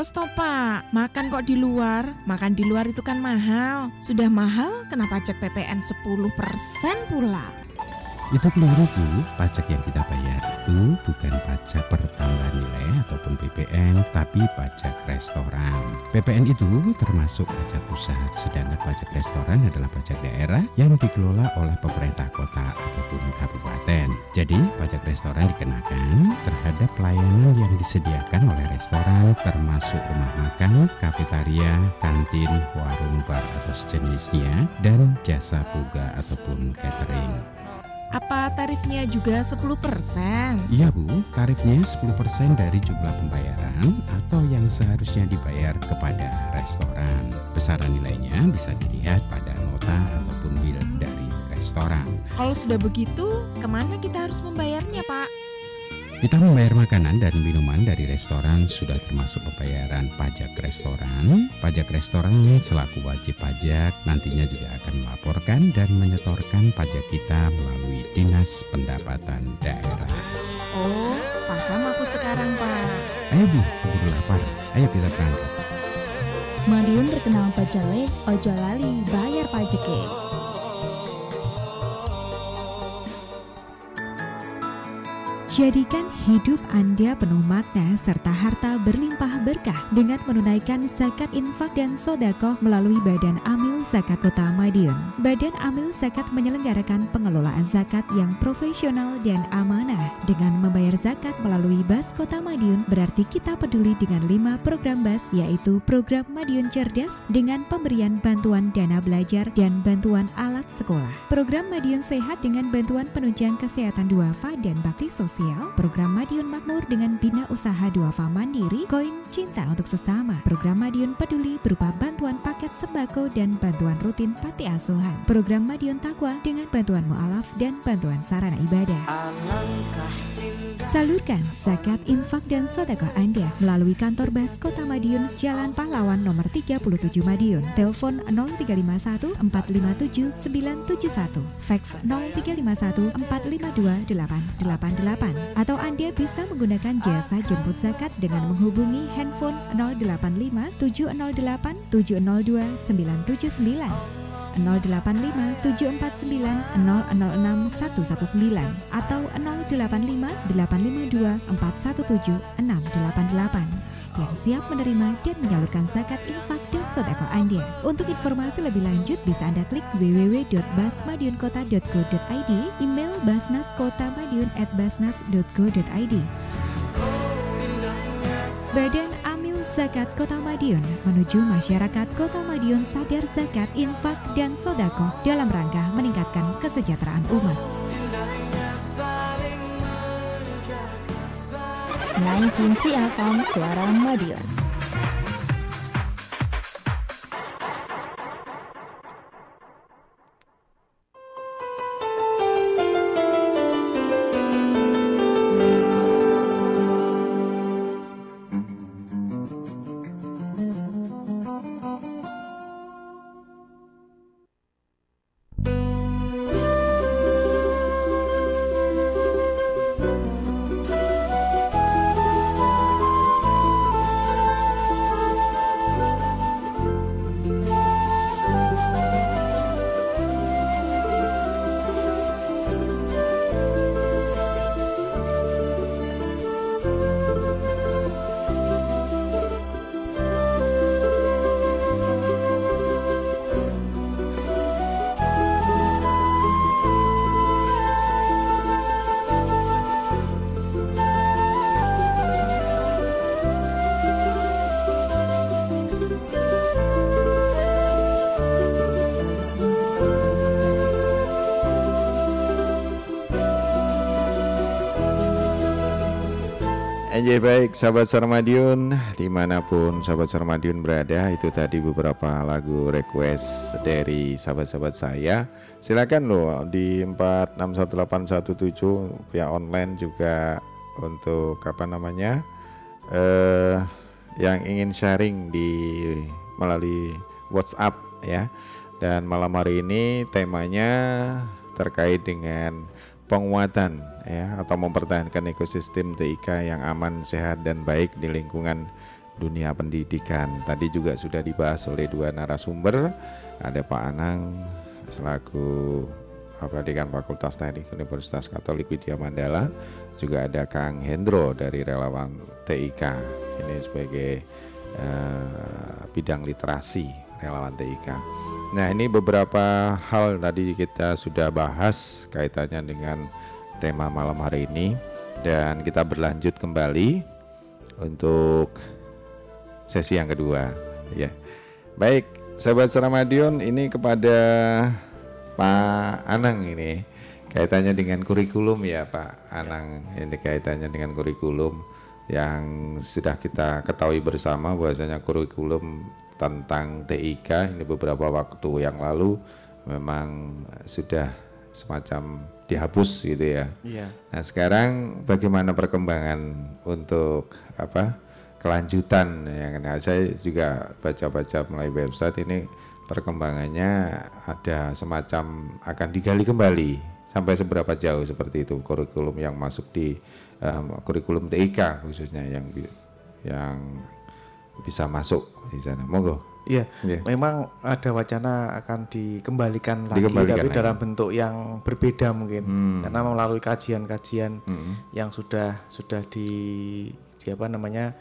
S13: Boros toh pak Makan kok di luar? Makan di luar itu kan mahal. Sudah mahal kena pajak PPN 10% pula?
S14: Itu keliru Bu, pajak yang kita bayar itu bukan pajak pertambahan nilai ataupun PPN, tapi pajak restoran. PPN itu termasuk pajak pusat, sedangkan pajak restoran adalah pajak daerah yang dikelola oleh pemerintah kota ataupun kabupaten. Jadi, pajak restoran dikenakan terhadap pelayanan yang disediakan oleh restoran termasuk rumah makan, kafetaria, kantin, warung bar atau sejenisnya, dan jasa puga ataupun catering.
S13: Apa tarifnya juga 10%?
S14: Iya Bu, tarifnya 10% dari jumlah pembayaran atau yang seharusnya dibayar kepada restoran. Besaran nilainya bisa dilihat pada nota ataupun bill dari restoran.
S13: Kalau sudah begitu, ke mana kita harus membayarnya pak?
S14: Kita membayar makanan dan minuman dari restoran sudah termasuk pembayaran pajak restoran. Pajak restoran selaku wajib pajak nantinya juga akan melaporkan dan menyetorkan pajak kita melalui Dinas Pendapatan Daerah.
S13: Oh, paham aku sekarang pak
S14: Ayo Bu, keburu lapar. Ayo kita berangkat.
S15: Madiun terkenal pajale, ojo lali bayar pajeke. Jadikan hidup Anda penuh makna serta harta berlimpah berkah dengan menunaikan zakat infak dan sodakoh melalui Badan Amil Zakat Kota Madiun. Badan Amil Zakat menyelenggarakan pengelolaan zakat yang profesional dan amanah. Dengan membayar zakat melalui Bas Kota Madiun berarti kita peduli dengan lima program Bas yaitu program Madiun Cerdas dengan pemberian bantuan dana belajar dan bantuan alat sekolah. Program Madiun Sehat dengan bantuan penunjang kesehatan duafa dan bakti sosial. Program Madiun Makmur dengan bina usaha duafa mandiri. Koin Cinta untuk sesama. Program Madiun Peduli berupa bantuan paket sembako dan bantuan rutin panti asuhan. Program Madiun Takwa dengan bantuan mualaf dan bantuan sarana ibadah. Salurkan zakat, infak, dan sodakoh Anda melalui kantor Bas Kota Madiun, Jalan Pahlawan nomor 37 Madiun. Telepon 0351 457 971, fax 0351 452 888. Atau Anda bisa menggunakan jasa jemput zakat dengan menghubungi handphone 085 708 702 979. 085 749 006 119 atau 085 852 417 688 yang siap menerima dan menyalurkan zakat infak dan sodako Anda. Untuk informasi lebih lanjut bisa Anda klik www.basmadiunkota.go.id, email basnaskotamadiun@basnas.go.id. Badan Amil Zakat Kota Madiun menuju masyarakat Kota Madiun sadar zakat, infak, dan sodako dalam rangka meningkatkan kesejahteraan umat.
S16: 93 FM Suara Madiun.
S1: Anjay baik sahabat Sarmadiun Di mana pun sahabat Sarmadiun berada Itu tadi beberapa lagu request dari sahabat-sahabat saya. Silakan loh di 461817 via online juga Untuk apa namanya eh, Yang ingin sharing di melalui WhatsApp ya. Dan malam hari ini temanya terkait dengan penguatan ya atau mempertahankan ekosistem TIK yang aman, sehat dan baik di lingkungan dunia pendidikan. Tadi juga sudah dibahas oleh dua narasumber, ada Pak Anang selaku Dekan Fakultas Teknik Universitas Katolik Widya Mandala, juga ada Kang Hendro dari relawan TIK. Ini sebagai eh, bidang literasi relawan TIK. Nah, ini beberapa hal tadi kita sudah bahas kaitannya dengan tema malam hari ini. Dan kita berlanjut kembali untuk sesi yang kedua. Ya. Baik, sahabat Seramadion ini kepada Pak Anang ini. Kaitannya dengan kurikulum ya Pak Anang. Ini kaitannya dengan kurikulum yang sudah kita ketahui bersama bahwasanya kurikulum tentang TIK ini beberapa waktu yang lalu memang sudah semacam dihapus gitu ya.
S3: Iya.
S1: Nah sekarang bagaimana perkembangan untuk apa kelanjutan ya nah, saya juga baca-baca melalui website ini perkembangannya ada semacam akan digali kembali sampai seberapa jauh seperti itu kurikulum yang masuk di um, kurikulum TIK khususnya yang yang bisa masuk di sana monggo
S3: Iya,
S1: Iya.
S3: memang ada wacana akan dikembalikan lagi,
S1: Dikembalikan
S3: tapi
S1: lagi.
S3: dalam bentuk yang berbeda mungkin,
S1: Hmm.
S3: karena melalui kajian-kajian
S1: Hmm.
S3: yang sudah sudah di, di apa namanya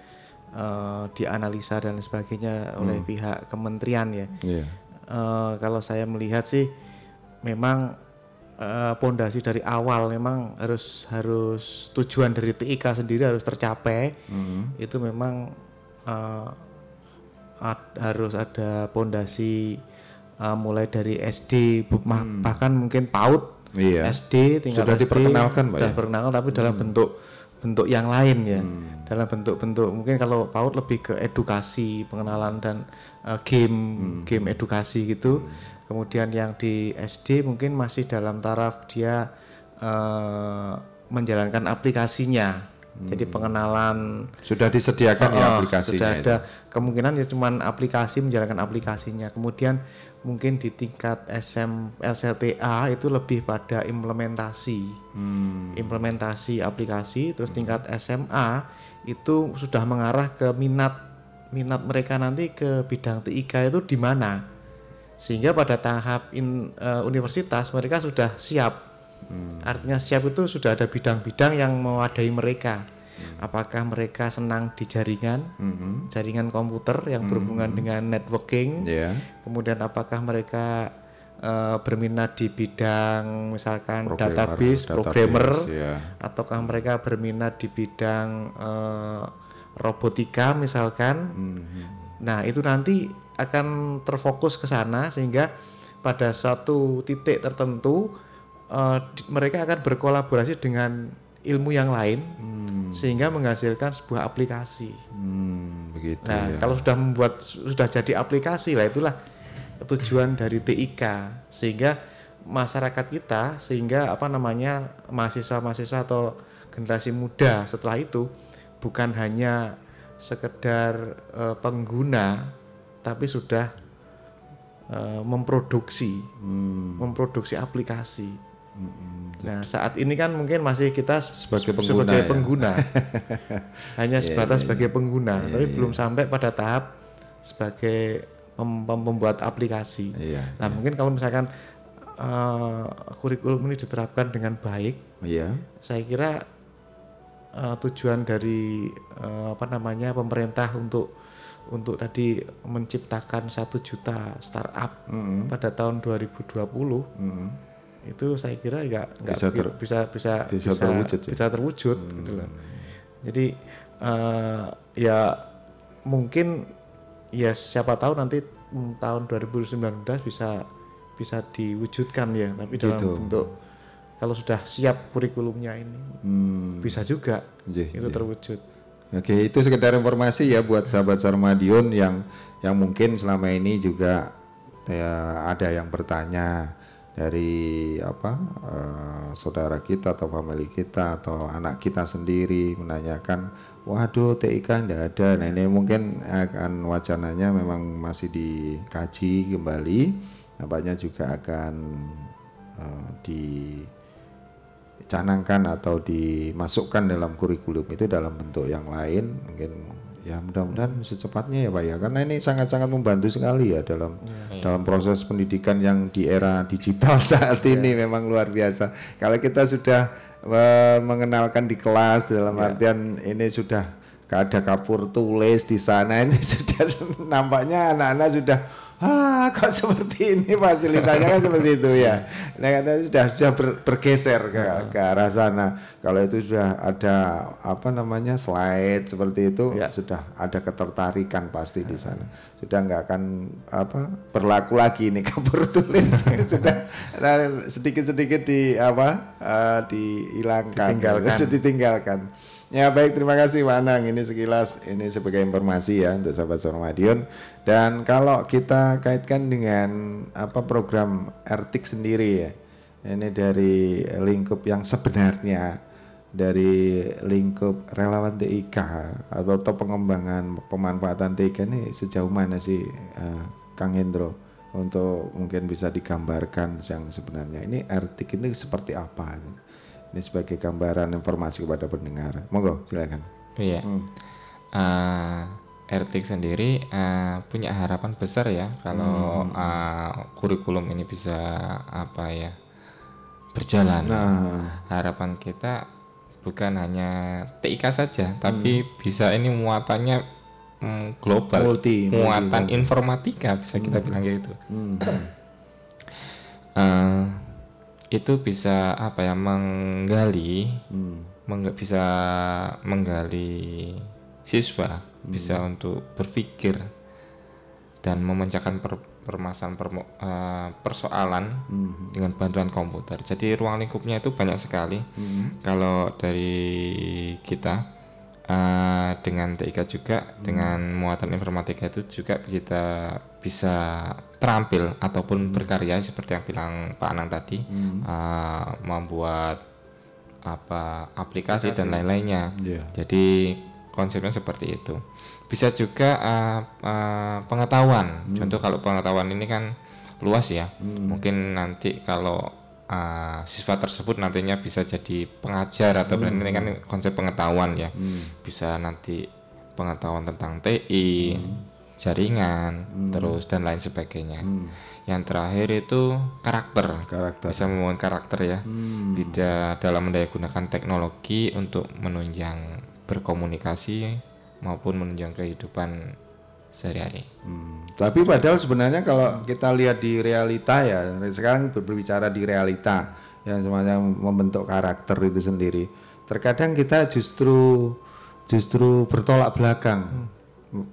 S3: eh, dianalisa dan sebagainya oleh
S1: Hmm.
S3: pihak kementerian ya.
S1: Iya.
S3: Eh, kalau saya melihat sih, memang eh, pondasi dari awal memang harus harus tujuan dari TIK sendiri harus tercapai.
S1: Hmm.
S3: Itu memang eh, ad- harus ada pondasi uh, mulai dari SD mah- bahkan mungkin PAUD
S1: Hmm. Iya.
S3: SD tingkat
S1: Sudah
S3: SD,
S1: diperkenalkan,
S3: sudah
S1: ya?
S3: diperkenalkan tapi dalam bentuk bentuk yang lain ya
S1: Hmm.
S3: dalam bentuk-bentuk mungkin kalau PAUD lebih ke edukasi pengenalan dan uh, game
S1: Hmm.
S3: game edukasi gitu kemudian yang di SD mungkin masih dalam taraf dia uh, menjalankan aplikasinya jadi pengenalan
S1: Sudah disediakan ya
S3: Oh,
S1: aplikasinya
S3: Sudah
S1: itu?
S3: ada kemungkinan ya cuman aplikasi menjalankan aplikasinya. Kemudian mungkin di tingkat SM LCTA itu lebih pada implementasi.
S1: Hmm.
S3: Implementasi aplikasi terus tingkat SMA itu sudah mengarah ke minat minat mereka nanti ke bidang TIK itu di mana. Sehingga pada tahap in- eh, universitas mereka sudah siap Artinya siap itu sudah ada bidang-bidang yang mewadai mereka. Apakah mereka senang di jaringan,
S1: Mhm.
S3: jaringan komputer yang berhubungan dengan networking.
S1: Iya.
S3: Kemudian apakah mereka eh, berminat di bidang misalkan
S1: Programmer,
S3: database,
S1: database,
S3: programmer,
S1: iya.
S3: ataukah mereka berminat di bidang eh, robotika misalkan.
S1: Mhm.
S3: Nah, itu nanti akan terfokus ke sana sehingga pada suatu titik tertentu di- mereka akan berkolaborasi dengan ilmu yang lain sehingga menghasilkan sebuah aplikasi.
S1: Hmm, begitu
S3: Nah,
S1: ya.
S3: kalau sudah membuat sudah jadi aplikasi lah itulah tujuan dari TIK sehingga masyarakat kita sehingga apa namanya mahasiswa-mahasiswa atau generasi muda setelah itu bukan hanya sekedar eh, pengguna tapi sudah eh, memproduksi memproduksi aplikasi. Nah saat ini kan mungkin masih kita
S1: Sebagai
S3: se-
S1: pengguna
S3: sebagai
S1: ya.
S3: pengguna. hanya
S1: Iya,
S3: sebatas
S1: iya,
S3: sebagai
S1: iya.
S3: pengguna,
S1: Iya,
S3: tapi
S1: iya.
S3: belum sampai pada tahap sebagai pem- pembuat aplikasi.
S1: Iya,
S3: nah mungkin kalau misalkan eh, kurikulum ini diterapkan dengan baik,
S1: Iya.
S3: saya kira eh, tujuan dari eh, apa namanya pemerintah untuk untuk tadi menciptakan satu juta startup
S1: Mhm.
S3: pada tahun 2020
S1: Mhm.
S3: Itu saya kira nggak nggak
S1: Bisa ter-
S3: bisa bisa
S1: bisa terwujud ya?
S3: bisa terwujud gitu loh. Jadi eh, ya mungkin ya siapa tahu nanti tahun 2019 bisa bisa diwujudkan ya, tapi dalam
S1: Gitu.
S3: bentuk kalau sudah siap kurikulumnya ini
S1: Hmm.
S3: bisa juga
S1: Iya,
S3: itu
S1: iya.
S3: terwujud.
S1: Oke, itu sekedar informasi ya buat sahabat Sarmadion yang yang mungkin selama ini juga ya, ada yang bertanya dari apa eh, saudara kita atau family kita atau anak kita sendiri menanyakan, waduh TIK enggak ada. Nah ini mungkin akan wacananya memang masih dikaji kembali, nampaknya juga akan eh, di dicanangkan atau dimasukkan dalam kurikulum itu dalam bentuk yang lain mungkin ya mudah-mudahan secepatnya ya Pak ya. Karena ini sangat-sangat membantu sekali ya dalam
S4: Iya.
S1: dalam proses pendidikan yang di era digital saat ini memang luar biasa. Kalau kita sudah eh, mengenalkan di kelas dalam artian ini sudah ada kapur tulis di sana ini sudah nampaknya anak-anak sudah ah kok seperti ini fasilitasnya? Kan seperti itu ya. Nah karena sudah sudah ber- bergeser ke, ke arah sana kalau itu sudah ada apa namanya slide seperti itu sudah ada ketertarikan pasti di sana. Sudah nggak akan apa berlaku lagi ini kapur tulis sudah nah, sedikit-sedikit di apa eh, dihilangkan.
S3: Ditinggalkan.
S1: ditinggalkan. Ya baik terima kasih Pak Anang. Ini sekilas ini sebagai informasi ya untuk sahabat Suara Madiun. Dan kalau kita kaitkan dengan apa program RTIK sendiri ya ini dari lingkup yang sebenarnya dari lingkup relawan TIK atau, atau pengembangan pemanfaatan TIK ini sejauh mana sih eh, Kang Hendro untuk mungkin bisa digambarkan yang sebenarnya ini RTIK ini seperti apa ini sebagai gambaran informasi kepada pendengar. Monggo, silakan.
S4: Iya.
S1: Hmm.
S4: Eh, RTIK sendiri eh, punya harapan besar ya kalau
S1: Hmm.
S4: eh, kurikulum ini bisa apa ya berjalan.
S1: Nah.
S4: Harapan kita bukan hanya TIK saja, tapi
S1: Hmm.
S4: bisa ini muatannya mm, global,
S1: Multi,
S4: muatan
S1: multi.
S4: informatika bisa kita
S1: Hmm.
S4: bilang kayak gitu.
S1: Hmm.
S4: Eh, itu bisa apa ya menggali
S1: Hmm.
S4: mengga- bisa menggali siswa bisa untuk berpikir dan memecahkan per- permasalahan permo- eh, persoalan
S1: Mhm.
S4: dengan bantuan komputer. Jadi ruang lingkupnya itu banyak sekali.
S1: Mhm.
S4: Kalau dari kita eh, dengan TIK juga dengan muatan informatika itu juga kita bisa terampil ataupun berkarya seperti yang bilang Pak Anang tadi
S1: Mhm.
S4: eh, membuat apa aplikasi, dan
S1: Aplikasi.
S4: lain-lainnya.
S1: Iya.
S4: Jadi konsepnya seperti itu. Bisa juga eh, eh, pengetahuan.
S1: Hmm.
S4: Contoh kalau pengetahuan ini kan luas ya.
S1: Hmm.
S4: Mungkin nanti kalau eh, siswa tersebut nantinya bisa jadi pengajar atau
S1: Hmm.
S4: ini kan konsep pengetahuan ya.
S1: Hmm.
S4: Bisa nanti pengetahuan tentang TI, jaringan, terus dan lain sebagainya. Yang terakhir itu karakter.
S1: Karakter.
S4: Bisa membangun karakter ya.
S1: Hmm.
S4: Di da- dalam mendayagunakan teknologi untuk menunjang berkomunikasi maupun menunjang kehidupan sehari-hari.
S1: Hmm. Tapi padahal sebenarnya kalau kita lihat di realita ya, sekarang ber- berbicara di realita yang semuanya membentuk karakter itu sendiri. Terkadang kita justru justru bertolak belakang,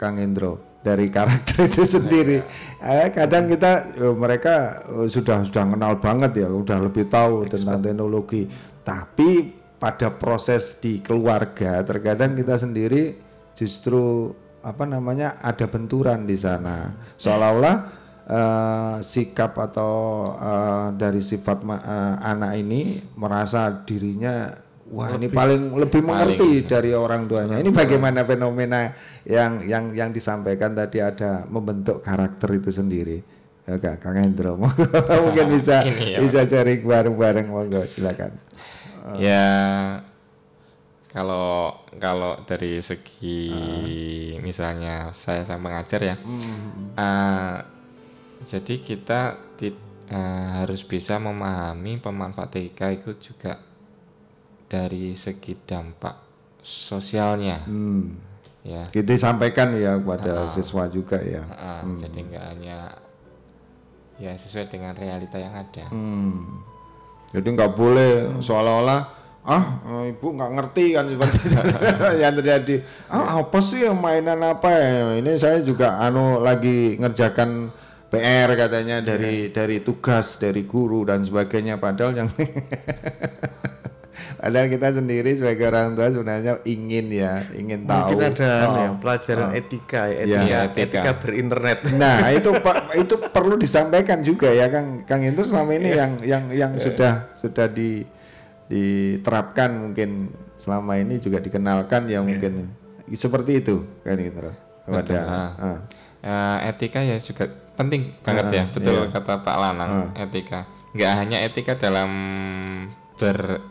S1: Kang Indro dari karakter itu sendiri. Eh, kadang kita eh, mereka eh, sudah sudah kenal banget ya, udah lebih tahu tentang teknologi. Tapi pada proses di keluarga terkadang kita sendiri justru apa namanya ada benturan di sana. Seolah-olah eh, sikap atau eh, dari sifat eh, anak ini merasa dirinya wah ini
S4: Lebih-
S1: paling lebih mengerti
S4: paling.
S1: dari orang tuanya. Ini bagaimana fenomena yang yang yang disampaikan tadi ada membentuk karakter itu sendiri. Oke, Kang Hendro mungkin bisa
S4: Ini ya,
S1: bisa sharing bareng-bareng monggo silakan.
S4: Ya kalau kalau dari segi misalnya saya sang pengajar ya,
S1: Hmm.
S4: eh, jadi kita ti- eh, harus bisa memahami pemanfaat TK itu juga dari segi dampak sosialnya.
S1: Hmm.
S4: Ya.
S1: Kita sampaikan ya kepada
S4: Ah.
S1: siswa juga ya.
S4: Ah,
S1: Hmm.
S4: Jadi nggak hanya ya sesuai dengan realita yang ada.
S1: Hmm. Jadi nggak boleh seolah-olah ah eh, ibu nggak ngerti kan yang terjadi. Ah apa sih mainan apa ya? Ini saya juga anu lagi ngerjakan PR katanya dari dari tugas dari guru dan sebagainya padahal yang Padahal kita sendiri sebagai orang tua sebenarnya ingin ya, ingin tahu.
S3: Mungkin ada anu ya,
S1: Oh,
S3: pelajaran
S1: oh.
S3: etika ya,
S1: Iya.
S3: etika, etika berinternet.
S1: Nah itu pak itu perlu disampaikan juga ya Kang Kang Indro selama ini
S3: Iya.
S1: yang yang yang
S3: Iya.
S1: sudah sudah di diterapkan mungkin selama ini juga dikenalkan ya mungkin seperti itu kan kepada
S4: Betul. Ah.
S1: ah.
S4: Eh, etika ya juga penting banget
S1: Ah,
S4: ya, betul
S1: iya.
S4: kata Pak Lanang, etika. Nggak hanya etika dalam ber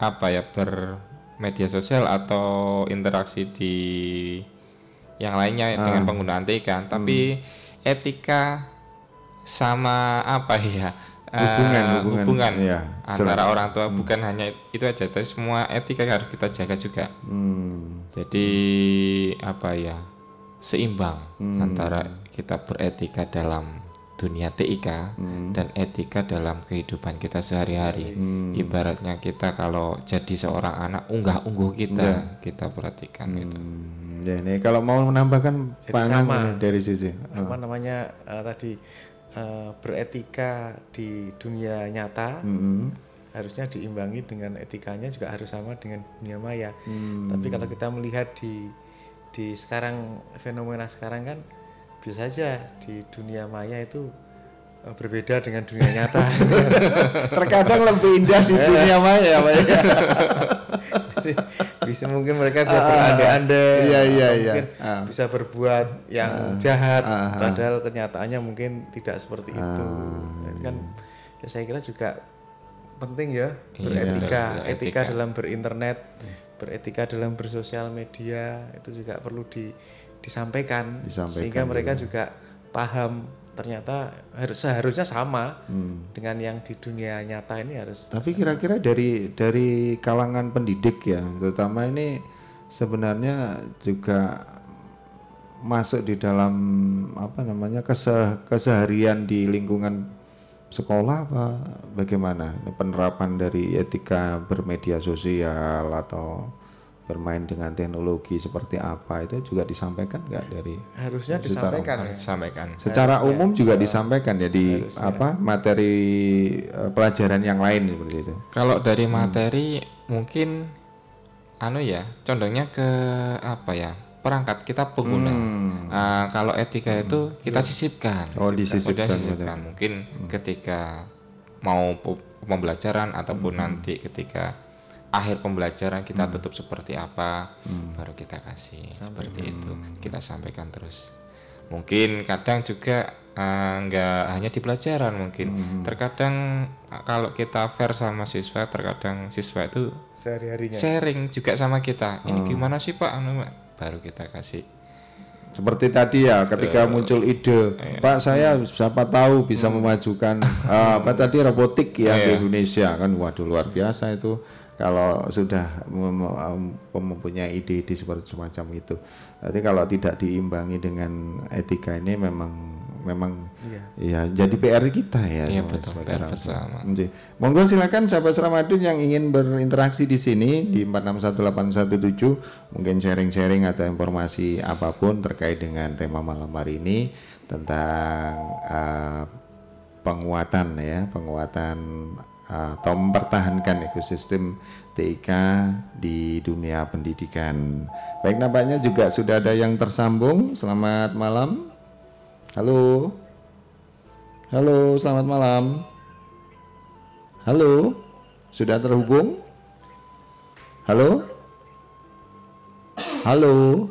S4: apa ya bermedia sosial atau interaksi di yang lainnya
S1: Ah.
S4: dengan penggunaan etika, tapi etika sama apa ya eh,
S1: Hubungan, hubungan,
S4: hubungan
S1: iya.
S4: antara
S1: Sel-
S4: orang tua bukan hanya itu aja, tapi semua etika harus kita jaga juga.
S1: Hmm.
S4: Jadi apa ya seimbang
S1: Hmm.
S4: antara kita beretika dalam dunia TIK
S1: Hmm.
S4: dan etika dalam kehidupan kita sehari-hari. Ibaratnya kita kalau jadi seorang anak unggah-ungguh kita
S1: Ya.
S4: kita perhatikan gitu.
S1: Hmm, ya ini kalau mau menambahkan
S3: Jadi
S1: Pak Anang
S3: sama.
S1: ini dari sisi
S3: apa namanya eh, tadi eh, beretika di dunia nyata
S1: Mm-mm.
S3: harusnya diimbangi dengan etikanya juga harus sama dengan dunia maya.
S1: Hmm.
S3: Tapi kalau kita melihat di di sekarang fenomena sekarang kan bisa saja di dunia maya itu berbeda dengan dunia nyata.
S1: Terkadang lebih indah di dunia maya, Pak ya.
S3: Jadi, bisa mungkin mereka bisa
S1: Ah,
S3: berandai-andai
S1: iya, iya,
S3: atau
S1: iya.
S3: mungkin
S1: Ah.
S3: bisa berbuat yang
S1: Ah,
S3: jahat
S1: ah, ah.
S3: padahal kenyataannya mungkin tidak seperti itu
S1: Ah,
S3: Itu kan ya saya kira juga penting ya
S4: Iya,
S3: beretika
S4: betul,
S3: etika dalam berinternet beretika dalam bersosial media itu juga perlu di, disampaikan,
S1: Disampaikan,
S3: sehingga mereka
S1: iya.
S3: juga paham ternyata harus seharusnya sama
S1: Hmm.
S3: dengan yang di dunia nyata ini harus
S1: Tapi kira-kira dari dari kalangan pendidik ya, terutama ini sebenarnya juga masuk di dalam apa namanya kese- keseharian di lingkungan sekolah apa bagaimana penerapan dari etika bermedia sosial atau bermain dengan teknologi seperti apa itu juga disampaikan nggak dari
S3: Harusnya disampaikan
S1: umum?
S3: ya.
S4: Disampaikan.
S1: secara
S3: Harusnya.
S1: umum juga disampaikan ya di
S3: Harusnya.
S1: apa materi eh, pelajaran yang lain seperti itu
S4: Kalau dari materi mungkin anu ya, condongnya ke apa ya? perangkat kita pengguna.
S1: Hmm.
S4: Ah, kalau etika itu kita sisipkan.
S1: Oh,
S4: Kemudian
S1: disisipkan,
S4: sisipkan.
S1: betul.
S4: Mungkin ketika mau pembelajaran ataupun nanti ketika akhir pembelajaran kita tutup seperti apa, baru kita kasih seperti itu. Kita sampaikan terus. Mungkin kadang juga eh, nggak hanya di pelajaran mungkin. Terkadang eh, kalau kita fair sama siswa, terkadang siswa itu
S3: Sehari-harinya.
S4: sharing juga sama kita. Ini
S1: Oh.
S4: gimana sih Pak? Anu, baru kita kasih.
S1: seperti tadi ya ketika
S4: Betul.
S1: muncul ide Pak saya siapa tahu bisa memajukan eh, apa tadi robotik ya di
S4: Iya.
S1: Indonesia kan waduh luar biasa itu kalau sudah mem- mem- mempunyai ide-ide seperti semacam itu. Tapi kalau tidak diimbangi dengan etika ini memang memang ya jadi PR kita ya.
S4: Iya,
S1: sebagai
S4: betul, PR bersama.
S1: Monggo silakan sahabat Ramadhan yang ingin berinteraksi di sini di 461817 mungkin sharing-sharing atau informasi apa pun terkait dengan tema malam hari ini tentang eh, penguatan ya, penguatan atau mempertahankan ekosistem TIK di dunia pendidikan. Baik nampaknya juga sudah ada yang tersambung. Selamat malam. Halo. Halo, selamat malam. Halo, sudah terhubung? Halo? Halo?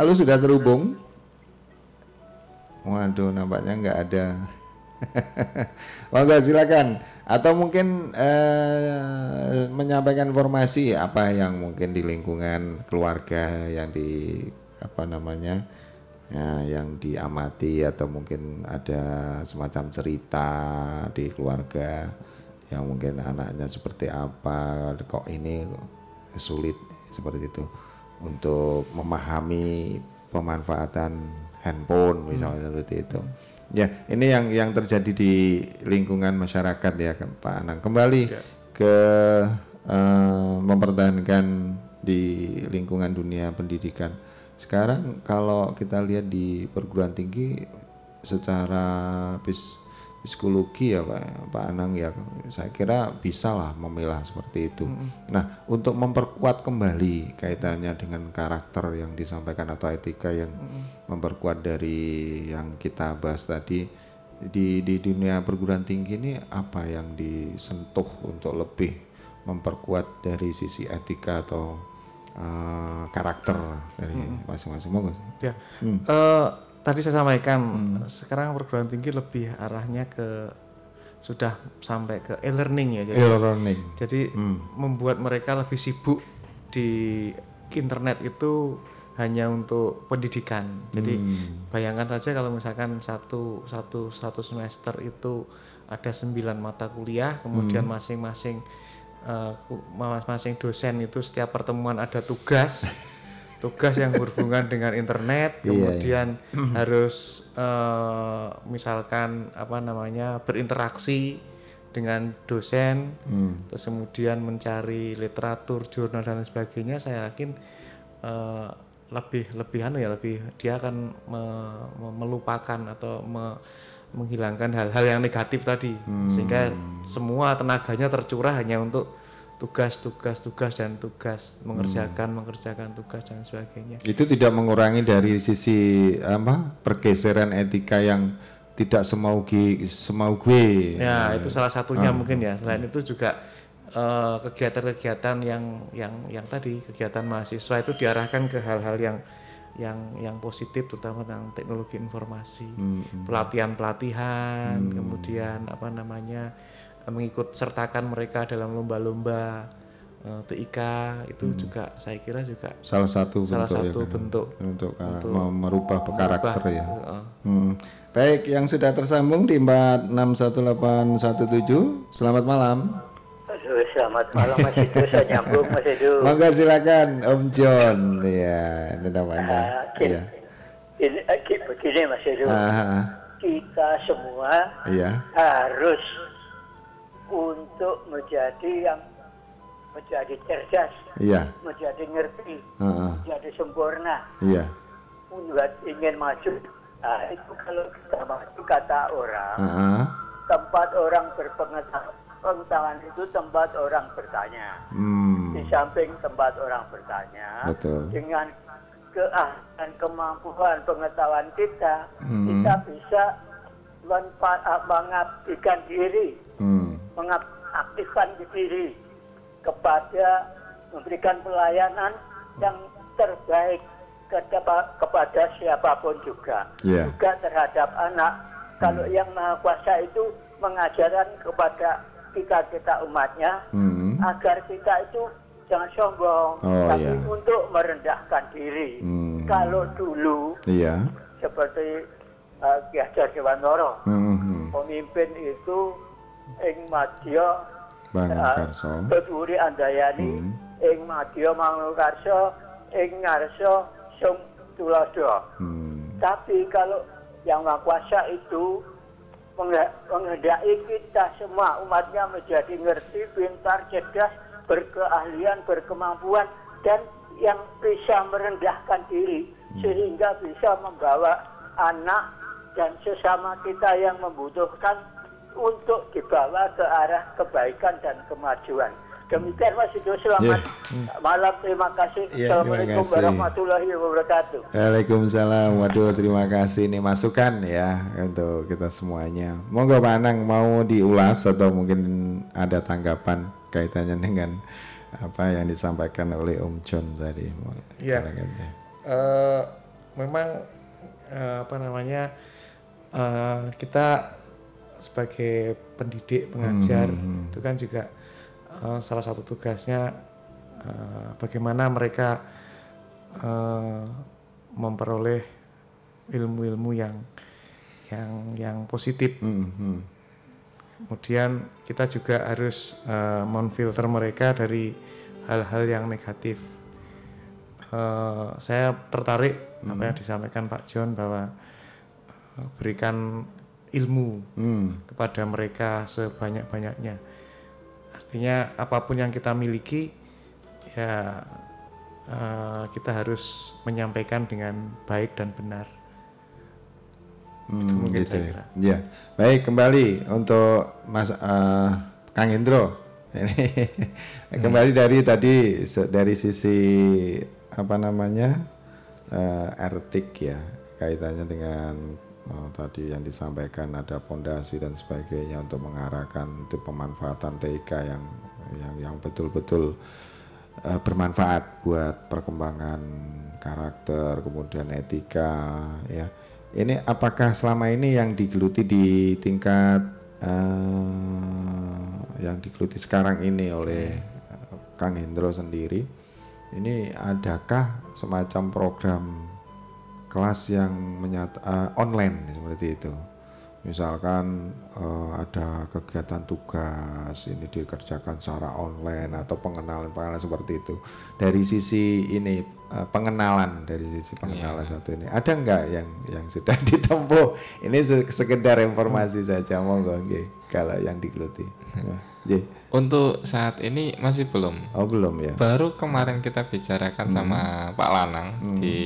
S1: Halo, sudah terhubung? Waduh, nampaknya nggak ada. Monggo silakan. Atau mungkin eh, menyampaikan informasi apa yang mungkin di lingkungan keluarga yang di apa namanya ya, yang diamati atau mungkin ada semacam cerita di keluarga yang mungkin anaknya seperti apa kok ini sulit seperti itu. Untuk memahami pemanfaatan handphone misalnya seperti itu ya ini yang yang terjadi di lingkungan masyarakat ya Pak Anang. Kembali ke eh, mempertahankan di lingkungan dunia pendidikan. Sekarang kalau kita lihat di perguruan tinggi secara pis- psikologi ya Pak, Pak Anang ya saya kira bisa lah memilah seperti itu. Nah untuk memperkuat kembali kaitannya dengan karakter yang disampaikan atau etika yang memperkuat dari yang kita bahas tadi di di dunia perguruan tinggi ini apa yang disentuh untuk lebih memperkuat dari sisi etika atau eh, karakter dari masing-masing monggo.
S3: Ya.
S1: Hmm.
S3: Eh, tadi saya sampaikan sekarang perguruan tinggi lebih arahnya ke sudah sampai ke e-learning ya.
S1: E-learning.
S3: Jadi
S1: Hmm.
S3: membuat mereka lebih sibuk di internet itu hanya untuk pendidikan. Jadi
S1: Hmm.
S3: bayangkan saja kalau misalkan satu satu satu semester itu ada sembilan mata kuliah, kemudian
S1: Hmm.
S3: masing-masing ku- masing-masing dosen itu setiap pertemuan ada tugas, tugas yang berhubungan dengan internet,
S1: Iya,
S3: kemudian
S1: iya.
S3: harus eh, misalkan apa namanya berinteraksi dengan dosen,
S1: Hmm.
S3: terus kemudian mencari literatur, jurnal dan sebagainya, saya yakin eh, lebih lebih anu ya lebih dia akan me- me- melupakan atau me- menghilangkan hal-hal yang negatif tadi, sehingga semua tenaganya tercurah hanya untuk tugas, tugas, tugas dan tugas mengerjakan, mengerjakan tugas dan sebagainya.
S1: Itu tidak mengurangi dari sisi apa pergeseran etika yang tidak semau gue, semau gue.
S3: Ya, itu salah satunya
S1: Ah.
S3: mungkin ya. Selain itu juga eh, kegiatan-kegiatan yang yang yang tadi kegiatan mahasiswa itu diarahkan ke hal-hal yang yang yang positif terutama tentang teknologi informasi,
S1: Hmm, hmm.
S3: pelatihan-pelatihan,
S1: Hmm.
S3: kemudian apa namanya mengikut sertakan mereka dalam lomba-lomba eh, TIK itu
S1: Hmm.
S3: juga saya kira juga
S1: Salah satu
S3: salah
S1: bentuk ya
S3: satu
S1: kan?
S3: bentuk
S1: untuk, uh,
S3: untuk
S1: me- merubah karakter
S3: merubah,
S1: ya.
S3: uh,
S1: Hmm. Baik, yang sudah tersambung di 461817. Selamat malam.
S6: Selamat malam Mas Edo, saya nyambung Mas Edo.
S1: Monggo silakan Om John. Ya, ini namanya.
S6: Gini,
S1: Iya.
S6: ini, eh, gi- begini Mas Edo,
S1: ah,
S6: kita semua
S1: Iya.
S6: harus untuk menjadi yang menjadi cerdas,
S1: Iya.
S6: menjadi ngerti,
S1: ah.
S6: menjadi sempurna,
S1: Iya.
S6: buat ingin maju. Nah, itu kalau kita maju kata orang,
S1: Ah, ah.
S6: tempat orang berpengetahuan pengetahuan itu tempat orang bertanya.
S1: Hmm.
S6: Di samping tempat orang bertanya,
S1: Betul.
S6: dengan keahlian, kemampuan, pengetahuan kita,
S1: Hmm.
S6: kita bisa mengabdikan diri,
S1: Hmm.
S6: Mengaktifkan diri kepada memberikan pelayanan yang terbaik kepada, kepada siapa pun juga,
S1: Iya.
S6: juga terhadap anak. Kalau yang maha kuasa itu mengajarkan kepada kita kita umatnya
S1: Hmm.
S6: agar kita itu jangan sombong,
S1: Oh,
S6: tapi
S1: iya.
S6: untuk merendahkan diri.
S1: Hmm.
S6: Kalau dulu
S1: Iya.
S6: seperti uh, Ki Hajar Dewantara,
S1: Hmm, hmm.
S6: pemimpin itu ing madya
S1: Bang
S6: uh,
S1: Karso.
S6: Beduri Andayani,
S1: Hmm.
S6: ing madya Mangunkarsa, ing ngarsa sung tulodo.
S1: Hmm.
S6: Tapi kalau yang Maha Kuasa itu menghe- menghendaki kita semua umatnya menjadi ngerti, pintar, cerdas, berkeahlian, berkemampuan dan yang bisa merendahkan diri sehingga bisa membawa anak dan sesama kita yang membutuhkan untuk dibawa ke arah kebaikan dan kemajuan. Demikian Mas Ido, selamat malam, terima kasih.
S1: Ya, terima
S6: Assalamualaikum
S1: kasih.
S6: warahmatullahi wabarakatuh.
S1: Waalaikumsalam. Waduh, terima kasih. Ini masukan ya untuk kita semuanya. Monggo Pak Anang mau diulas atau mungkin ada tanggapan kaitannya dengan apa yang disampaikan oleh Om John tadi.
S3: Iya.
S1: Ya.
S3: Eh, memang eh, apa namanya eh, kita sebagai pendidik pengajar
S1: Hmm.
S3: itu kan juga eh, salah satu tugasnya eh, bagaimana mereka eh, memperoleh ilmu-ilmu yang yang yang positif.
S1: Hmm, hmm.
S3: Kemudian kita juga harus eh, menfilter mereka dari hal-hal yang negatif. Eh, saya tertarik apa yang disampaikan Pak John bahwa berikan ilmu
S1: Hmm.
S3: kepada mereka sebanyak-banyaknya. Artinya apa pun yang kita miliki ya eh, kita harus menyampaikan dengan baik dan benar. Itu
S1: Hmm,
S3: mungkin
S1: gitu
S3: saya
S1: ya.
S3: kira.
S1: Ya. Baik, kembali untuk Mas eh, Kang Indro. Ini kembali dari tadi dari sisi apa namanya? eh, etik ya, kaitannya dengan tadi yang disampaikan ada pondasi dan sebagainya untuk mengarahkan itu pemanfaatan TIK yang yang yang betul-betul eh, bermanfaat buat perkembangan karakter, kemudian etika, ya. Ini apakah selama ini yang digeluti di tingkat eh, yang digeluti sekarang ini oleh eh, Kang Hendro sendiri, ini adakah semacam program kelas yang menyata eh, online seperti itu? Misalkan eh, ada kegiatan tugas ini dikerjakan secara online atau pengenalan-pengenalan seperti itu. Dari sisi ini eh, pengenalan dari sisi pengenalan satu ini ada nggak yang yang sudah ditempuh? Ini se- sekedar informasi saja monggo nggih kalau yang digeluti. Nggih.
S4: Untuk saat ini masih belum.
S1: Oh belum ya.
S4: Baru kemarin kita bicarakan
S1: Hmm.
S4: sama Pak Lanang
S1: Hmm.
S4: di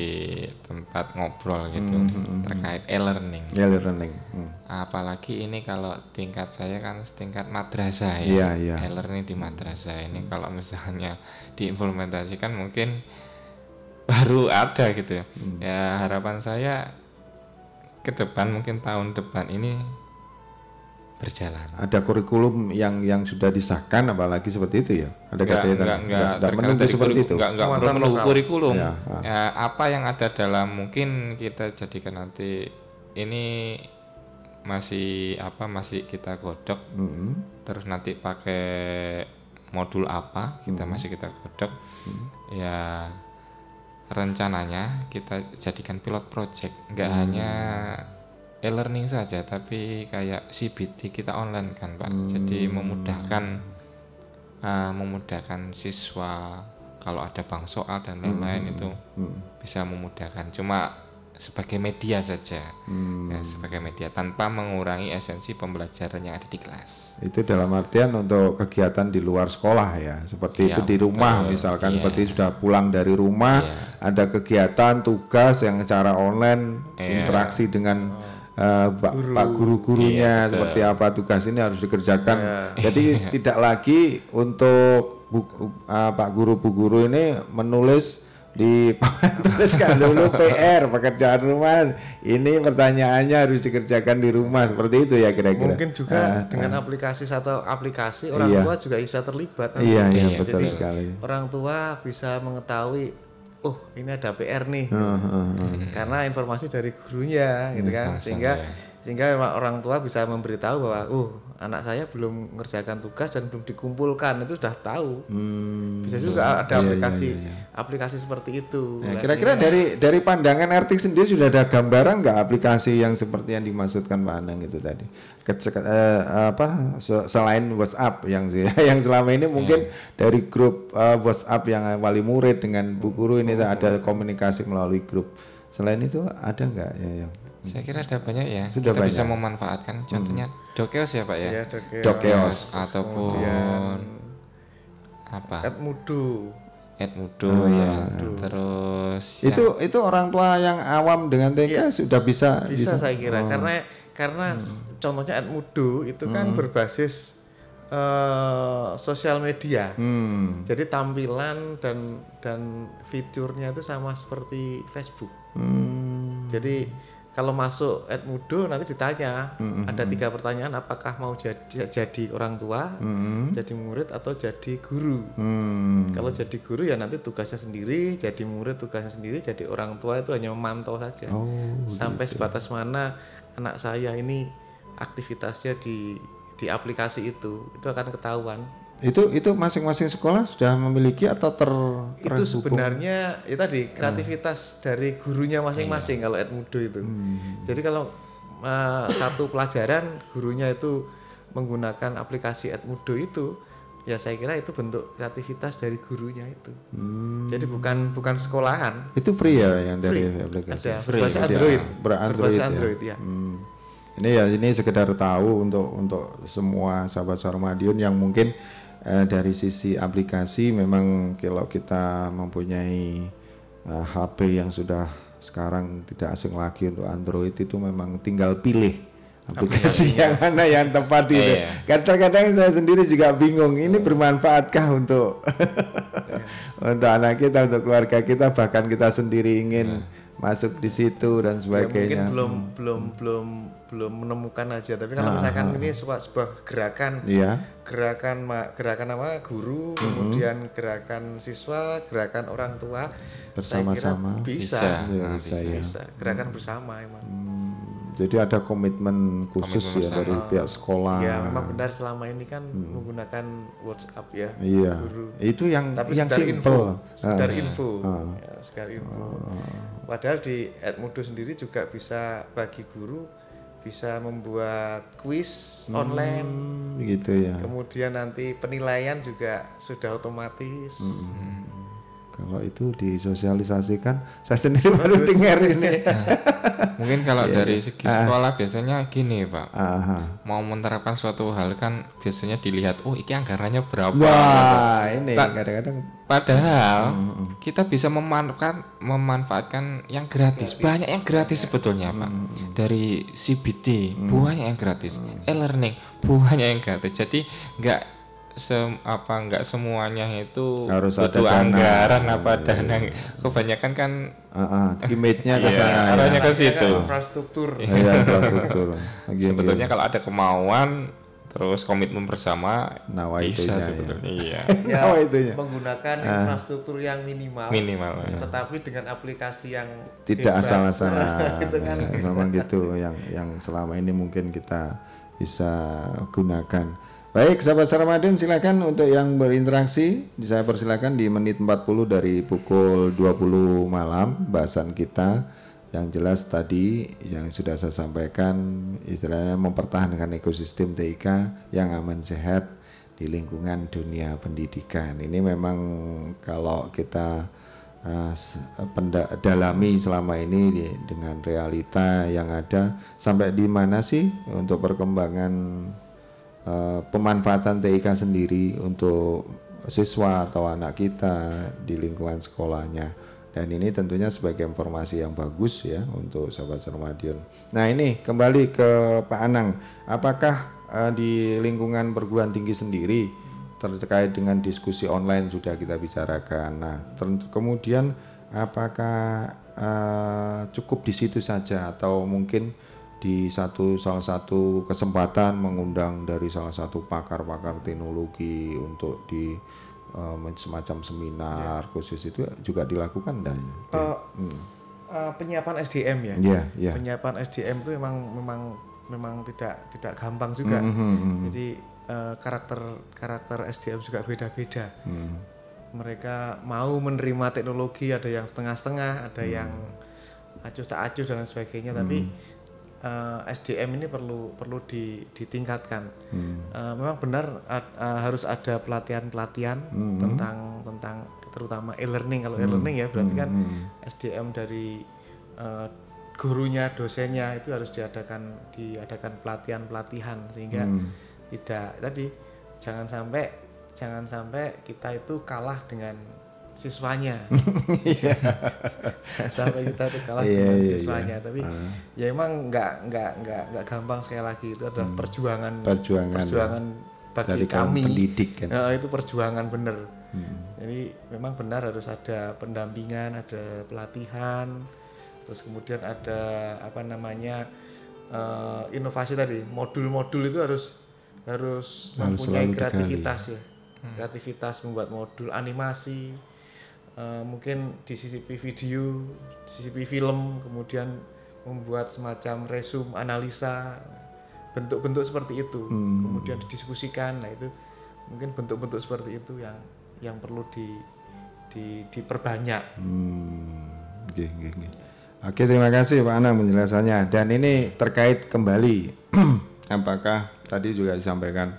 S4: tempat ngobrol gitu
S1: Hmm, hmm, hmm.
S4: terkait e-learning.
S1: E-learning, hmm.
S4: Apalagi ini kalau tingkat saya kan setingkat madrasah ya.
S1: iya.
S4: E-learning di madrasah ini kalau misalnya diimplementasikan mungkin baru ada gitu ya.
S1: Hmm.
S4: Ya harapan saya ke depan mungkin tahun depan ini berjalan.
S1: Ada kurikulum yang yang sudah disahkan apalagi seperti itu ya? Ada
S4: Enggak,
S1: kaitan-
S4: enggak, enggak,
S1: enggak menunggu
S4: dari
S1: seperti itu.
S4: enggak, enggak perlu menunggu kurikulum.
S1: Ya, ah.
S4: Ya, apa yang ada dalam mungkin kita jadikan nanti ini masih apa masih kita godok.
S1: Mm-hmm.
S4: Terus nanti pakai modul apa kita
S1: Mhm.
S4: masih kita godok.
S1: Mhm.
S4: Ya rencananya kita jadikan pilot project, enggak
S1: Hmm.
S4: hanya e-learning saja tapi kayak CBT kita online kan, Pak. Jadi
S1: Hmm.
S4: memudahkan uh, memudahkan siswa kalau ada bank soal dan lain-lain
S1: Hmm.
S4: itu
S1: Hmm.
S4: bisa memudahkan cuma sebagai media saja
S1: Hmm.
S4: ya, sebagai media tanpa mengurangi esensi pembelajaran yang ada di kelas
S1: Itu dalam artian untuk kegiatan di luar sekolah ya, seperti
S4: Iya,
S1: itu di rumah
S4: betul.
S1: misalkan
S4: Iya.
S1: seperti sudah pulang dari rumah, ada kegiatan tugas yang secara online
S4: Iya.
S1: interaksi dengan eh, Pak,
S3: Guru.
S1: Pak guru-gurunya
S4: Iya,
S1: seperti apa tugas ini harus dikerjakan.
S3: Iya.
S1: Jadi tidak lagi untuk bu- eh, Pak guru Bu guru ini menulis di tuliskan dulu PR pekerjaan rumah ini pertanyaannya harus dikerjakan di rumah seperti itu ya kira-kira
S3: Mungkin juga
S1: Ah,
S3: dengan
S1: ah.
S3: aplikasi satu aplikasi orang
S1: Iya.
S3: tua juga bisa terlibat.
S1: Iya, iya,
S3: Jadi
S1: betul sekali.
S3: Orang tua bisa mengetahui, oh ini ada PR nih,
S1: Heeh, heeh, heeh.
S3: karena informasi dari gurunya, gitu kan, sehingga
S1: ya.
S3: Sehingga orang tua bisa memberitahu bahwa, uh anak saya belum mengerjakan tugas dan belum dikumpulkan, itu sudah tahu.
S1: Hmm,
S3: Bisa juga ada
S1: iya, iya,
S3: aplikasi
S1: iya, iya.
S3: aplikasi seperti itu.
S1: Ya, kira-kira dari dari pandangan Ertik sendiri sudah ada gambaran nggak aplikasi yang seperti yang dimaksudkan Pak Anang itu tadi? Ke- eh, apa se- selain WhatsApp yang yang selama ini mungkin dari grup eh, WhatsApp yang wali murid dengan bu guru ini ada komunikasi melalui grup. Selain itu ada nggak ya yang
S4: saya kira ada banyak ya
S1: Sudah
S4: kita bisa
S1: banyak.
S4: memanfaatkan contohnya dokeos ya pak ya
S3: Iya, Dokeos.
S1: Dokeos.
S4: ataupun
S3: Kemudian
S4: apa
S3: Edmudu.
S4: Edmudu
S1: Ah,
S4: ya
S1: iya.
S4: terus ya,
S1: itu itu orang tua yang awam dengan TK sudah bisa
S3: Iya. bisa, saya kira
S1: Oh.
S3: karena karena s- contohnya Edmudu itu kan
S1: Hmm.
S3: berbasis eh, sosial media
S1: Hmm.
S3: jadi tampilan dan dan fiturnya itu sama seperti Facebook
S1: Hmm.
S3: jadi kalau masuk Edmudu nanti ditanya
S1: Hmm,
S3: ada tiga pertanyaan apakah mau jadi jadi orang tua
S1: Hmm.
S3: jadi murid atau jadi guru
S1: Hmm.
S3: kalau jadi guru ya nanti tugasnya sendiri, jadi murid tugasnya sendiri, jadi orang tua itu hanya memantau saja.
S1: Oh,
S3: Sampai
S1: gitu.
S3: sebatas mana anak saya ini aktivitasnya di di aplikasi itu, itu akan ketahuan.
S1: Itu itu masing-masing sekolah sudah memiliki atau ter
S3: Itu sebenarnya ya tadi kreativitas dari gurunya masing-masing kalau Edmudo itu. Jadi kalau uh, satu pelajaran gurunya itu menggunakan aplikasi Edmudo itu, ya saya kira itu bentuk kreativitas dari gurunya itu.
S1: Hmm.
S3: Jadi bukan bukan sekolahan.
S1: Itu free ya yang dari
S3: Free.
S1: aplikasi.
S3: Ada, berbahasa Android.
S1: Berandroid
S3: Berbahasa
S1: ya.
S3: Android, ya.
S1: Hmm. Ini ya ini sekedar tahu untuk untuk semua sahabat Suara Madiun yang mungkin eh, dari sisi aplikasi memang kalau kita mempunyai eh, HP yang sudah sekarang tidak asing lagi untuk Android itu memang tinggal pilih aplikasi yang mana yang tepat itu.
S4: Iya.
S1: Kadang-kadang saya sendiri juga bingung ini bermanfaatkah untuk untuk anak kita, untuk keluarga kita, bahkan kita sendiri ingin masuk di situ dan
S3: Ya, mungkin
S1: sebagainya.
S3: belum belum belum belum menemukan aja. Tapi kalau
S1: Ah,
S3: misalkan
S1: ah.
S3: ini sebuah, sebuah gerakan,
S1: Iya.
S3: gerakan gerakan apa guru,
S1: Mhm.
S3: kemudian gerakan siswa, gerakan orang tua,
S1: Bersama-sama.
S3: bisa,
S1: Bisa,
S3: Nah,
S1: bisa, ya.
S3: bisa. Gerakan bersama emang.
S1: Hmm, Jadi ada komitmen khusus
S4: Komitmen
S1: ya dari pihak sekolah.
S3: Ya memang benar selama ini kan menggunakan WhatsApp ya.
S1: Hmm. Iya.
S3: guru.
S1: Itu yang-
S3: Tapi
S1: yang
S3: sekedar
S1: simple.
S3: info, sekedar
S1: Ah.
S3: info,
S1: Ah.
S3: ya, sekedar info. Padahal di Edmodo sendiri juga bisa bagi guru bisa membuat kuis
S1: Hmm,
S3: online.
S1: gitu ya.
S3: Kemudian nanti penilaian juga sudah otomatis.
S1: Hmm. Kalau itu disosialisasikan, saya sendiri baru dengar ini.
S4: Mungkin kalau
S1: Iya,
S4: dari
S1: iya.
S4: segi
S1: Ah.
S4: sekolah biasanya gini pak,
S1: Aha.
S4: mau menerapkan suatu hal kan biasanya dilihat, oh ini anggarannya berapa.
S1: Wah,
S4: gitu.
S1: ini kadang-kadang
S4: Padahal
S1: Hmm,
S4: kita bisa memanfaatkan memanfaatkan yang gratis. Banyak yang gratis sebetulnya pak.
S1: Hmm,
S4: Dari CBT banyak yang gratis. E-learning banyak yang gratis. Jadi nggak sem apa nggak semuanya itu
S1: Harus ada
S4: butuh
S1: dana.
S4: anggaran apa
S1: Iya,
S4: dana. Kebanyakan kan
S1: Heeh, image-nya ke
S4: Iya,
S1: sana, ya.
S4: arahnya ke situ.
S3: kan infrastruktur.
S1: Iya, infrastruktur. Gini,
S4: Sebetulnya
S1: gini.
S4: kalau ada kemauan terus komitmen bersama
S1: Nawaitunya,
S4: bisa
S1: ya.
S4: sebetulnya iya.
S3: Ya,
S1: Oh, itunya.
S3: menggunakan
S1: Ah.
S3: infrastruktur yang minimal,
S4: Minimal, ya.
S3: tetapi dengan aplikasi yang
S1: tidak asal-asalan
S3: Gitu kan.
S1: Ya, memang gitu yang yang selama ini mungkin kita bisa gunakan baik sahabat Sarmadin silakan untuk yang berinteraksi saya persilakan di menit 40 dari pukul 20 malam bahasan kita. Yang jelas tadi yang sudah saya sampaikan istilahnya mempertahankan ekosistem TIK yang aman sehat di lingkungan dunia pendidikan. Ini memang kalau kita uh, dalami selama ini dengan realita yang ada sampai di mana sih untuk perkembangan uh, pemanfaatan TIK sendiri untuk siswa atau anak kita di lingkungan sekolahnya dan ini tentunya sebagai informasi yang bagus ya untuk sahabat Sarmadion. Nah ini kembali ke Pak Anang, apakah uh, di lingkungan perguruan tinggi sendiri terkait dengan diskusi online sudah kita bicarakan. Nah, kemudian apakah eh, cukup di situ saja atau mungkin di satu salah satu kesempatan mengundang dari salah satu pakar-pakar teknologi untuk di men- semacam seminar khusus itu juga dilakukan dan
S3: Eh, eh, penyiapan SDM ya.
S1: Iya, iya.
S3: Penyiapan SDM itu memang memang memang tidak tidak gampang juga.
S1: Mhm, mhm.
S3: Jadi eh, karakter karakter SDM juga beda-beda.
S1: Hmm.
S3: Mereka mau menerima teknologi ada yang setengah-setengah, ada
S1: Hmm.
S3: yang acuh tak acuh dan sebagainya. Tapi eh, SDM ini perlu perlu di- ditingkatkan.
S1: Hmm.
S3: Eh, memang benar ad- eh, harus ada pelatihan-pelatihan
S1: Mhm.
S3: tentang tentang terutama e-learning. Kalau
S1: Hmm.
S3: e-learning ya berarti kan
S1: Mhm.
S3: SDM dari eh, gurunya, dosennya itu harus diadakan diadakan pelatihan-pelatihan sehingga
S1: Hmm.
S3: tidak tadi jangan sampai jangan sampai kita itu kalah dengan siswanya.
S1: Iya.
S3: Sampai kita itu kalah
S1: Iya,
S3: dengan
S1: iya,
S3: siswanya.
S1: iya.
S3: Tapi
S1: Ah.
S3: ya emang nggak nggak nggak nggak gampang sekali lagi itu adalah perjuangan
S1: Hmm. Perjuangan,
S3: perjuangan
S1: ya.
S3: bagi
S1: Dari
S3: kami.
S1: pendidik kan.
S3: Ya, itu perjuangan bener.
S1: Hmm.
S3: Jadi memang benar harus ada pendampingan, ada pelatihan, terus kemudian ada apa namanya eh, inovasi tadi, modul-modul itu harus harus,
S1: Harus
S3: mempunyai kreativitas ya, kreativitas membuat modul animasi, eh, mungkin disisipi video, disisipi film, kemudian membuat semacam resume analisa bentuk-bentuk seperti itu,
S1: Hmm.
S3: kemudian didiskusikan, nah itu mungkin bentuk-bentuk seperti itu yang yang perlu di, di diperbanyak.
S1: Hmm, oke, oke, oke. Oke, terima kasih Pak Anang penjelasannya. Dan ini terkait kembali, apakah tadi juga disampaikan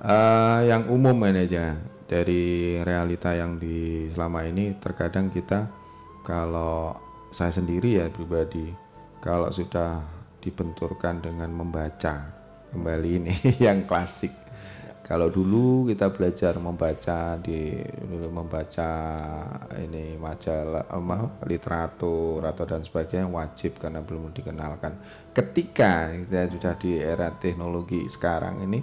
S1: eh, yang umum ini aja dari realita yang di selama ini terkadang kita kalau saya sendiri ya pribadi kalau sudah dibenturkan dengan membaca kembali ini yang klasik kalau dulu kita belajar membaca di dulu membaca ini majalah apa, literatur atau dan sebagainya wajib karena belum dikenalkan. Ketika kita sudah di era teknologi sekarang ini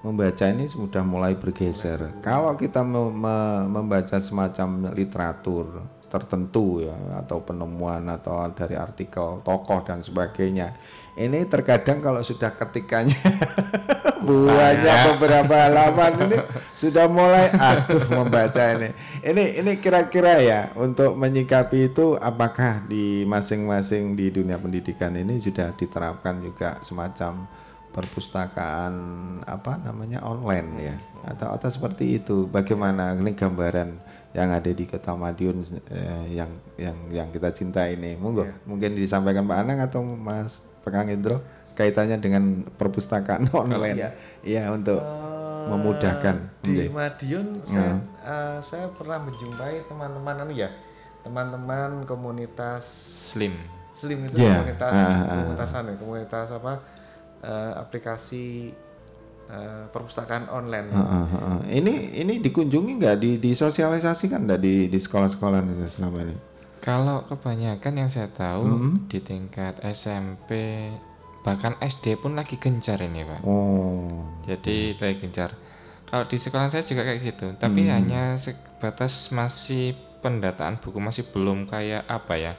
S1: membaca ini sudah mulai bergeser. Kalau kita me- me- membaca semacam literatur tertentu ya atau penemuan atau dari artikel tokoh dan sebagainya. Ini terkadang kalau sudah ketikanya buahnya
S4: Banyak.
S1: beberapa halaman ini sudah mulai aduh membaca ini. Ini ini kira-kira ya untuk menyikapi itu apakah di masing-masing di dunia pendidikan ini sudah diterapkan juga semacam perpustakaan apa namanya online ya. Atau atau seperti itu. Bagaimana ini gambaran yang ada di Kota Madiun eh, yang yang yang kita cinta ini? Monggo mungkin disampaikan Pak Anang atau Mas Pekang Indro kaitannya dengan perpustakaan online.
S3: iya.
S1: iya untuk memudahkan.
S3: di
S1: Nggih.
S3: Madiun saya,
S1: Hmm.
S3: eh, saya pernah menjumpai teman-teman anu ya teman-teman komunitas
S4: Slim.
S3: Slim itu
S1: Ya,
S3: komunitas
S1: ah, ah.
S3: komunitas anu, komunitas apa eh, aplikasi eh, perpustakaan online
S1: Heeh, heeh. Ini ini dikunjungi nggak di disosialisasikan nggak di di sekolah-sekolah itu selama ini?
S4: Kalau kebanyakan yang saya tahu
S1: Mhm.
S4: di tingkat SMP bahkan SD pun lagi gencar ini pak.
S1: Oh.
S4: Jadi lagi gencar. Kalau di sekolah saya juga kayak gitu, tapi
S1: Hmm.
S4: hanya sebatas masih pendataan buku masih belum kayak apa ya?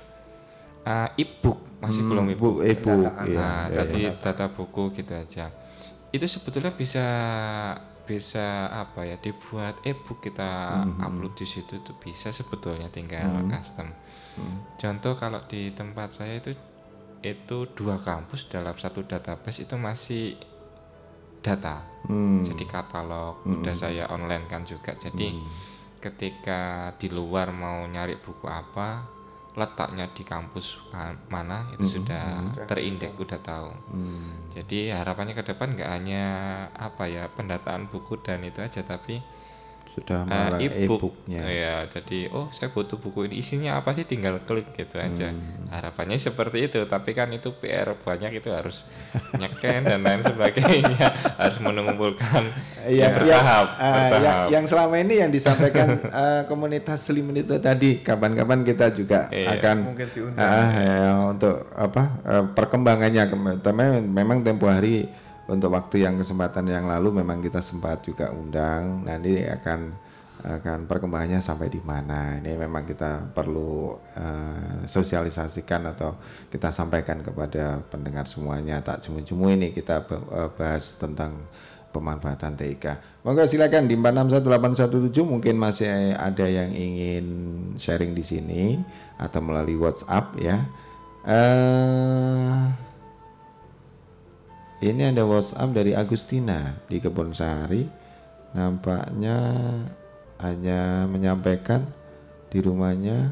S4: Uh, e-book masih
S1: Hmm,
S4: belum e-book.
S1: e-book,
S4: Nah,
S1: iya, iya,
S4: tadi
S1: iya.
S4: data buku gitu aja. Itu sebetulnya bisa bisa apa ya dibuat e-book kita
S1: Mhm.
S4: upload di situ tuh bisa sebetulnya tinggal
S1: Hmm.
S4: custom.
S1: Hmm.
S4: Contoh kalau di tempat saya itu itu dua kampus dalam satu database itu masih data.
S1: Hmm.
S4: Jadi katalog
S1: Hmm.
S4: udah saya online kan juga. Jadi ketika di luar mau nyari buku apa, letaknya di kampus ma- mana itu
S1: Hmm.
S4: sudah
S1: Hmm.
S4: terindeks udah tahu.
S1: Hmm.
S4: Jadi harapannya ke depan nggak hanya apa ya pendataan buku dan itu aja tapi
S1: Sudah malah
S4: e-book.
S1: e-booknya.
S4: Ya, jadi oh saya butuh buku ini isinya apa sih tinggal klik gitu aja.
S1: Hmm.
S4: Harapannya seperti itu, tapi kan itu PR banyak itu harus nyeken dan lain sebagainya, harus mengumpulkan
S1: Iya,
S4: ya,
S1: yang,
S4: bertahap,
S1: ah, yang,
S4: bertahap.
S1: yang selama ini yang disampaikan eh, komunitas Slim itu tadi, kapan-kapan kita juga
S4: Iya.
S1: akan
S3: Mungkin diundang.
S1: ah, ya, untuk apa eh, perkembangannya. Kem- Tapi memang tempo hari untuk waktu yang kesempatan yang lalu memang kita sempat juga undang. Nanti akan akan perkembangannya sampai di mana. Ini memang kita perlu eh, sosialisasikan atau kita sampaikan kepada pendengar semuanya. Tak cemu-cemu ini kita eh, bahas tentang pemanfaatan TIK. Monggo silakan di 461817 mungkin masih ada yang ingin sharing di sini atau melalui WhatsApp ya. Eh ini ada WhatsApp dari Agustina di Kebun Sari. Nampaknya hanya menyampaikan di rumahnya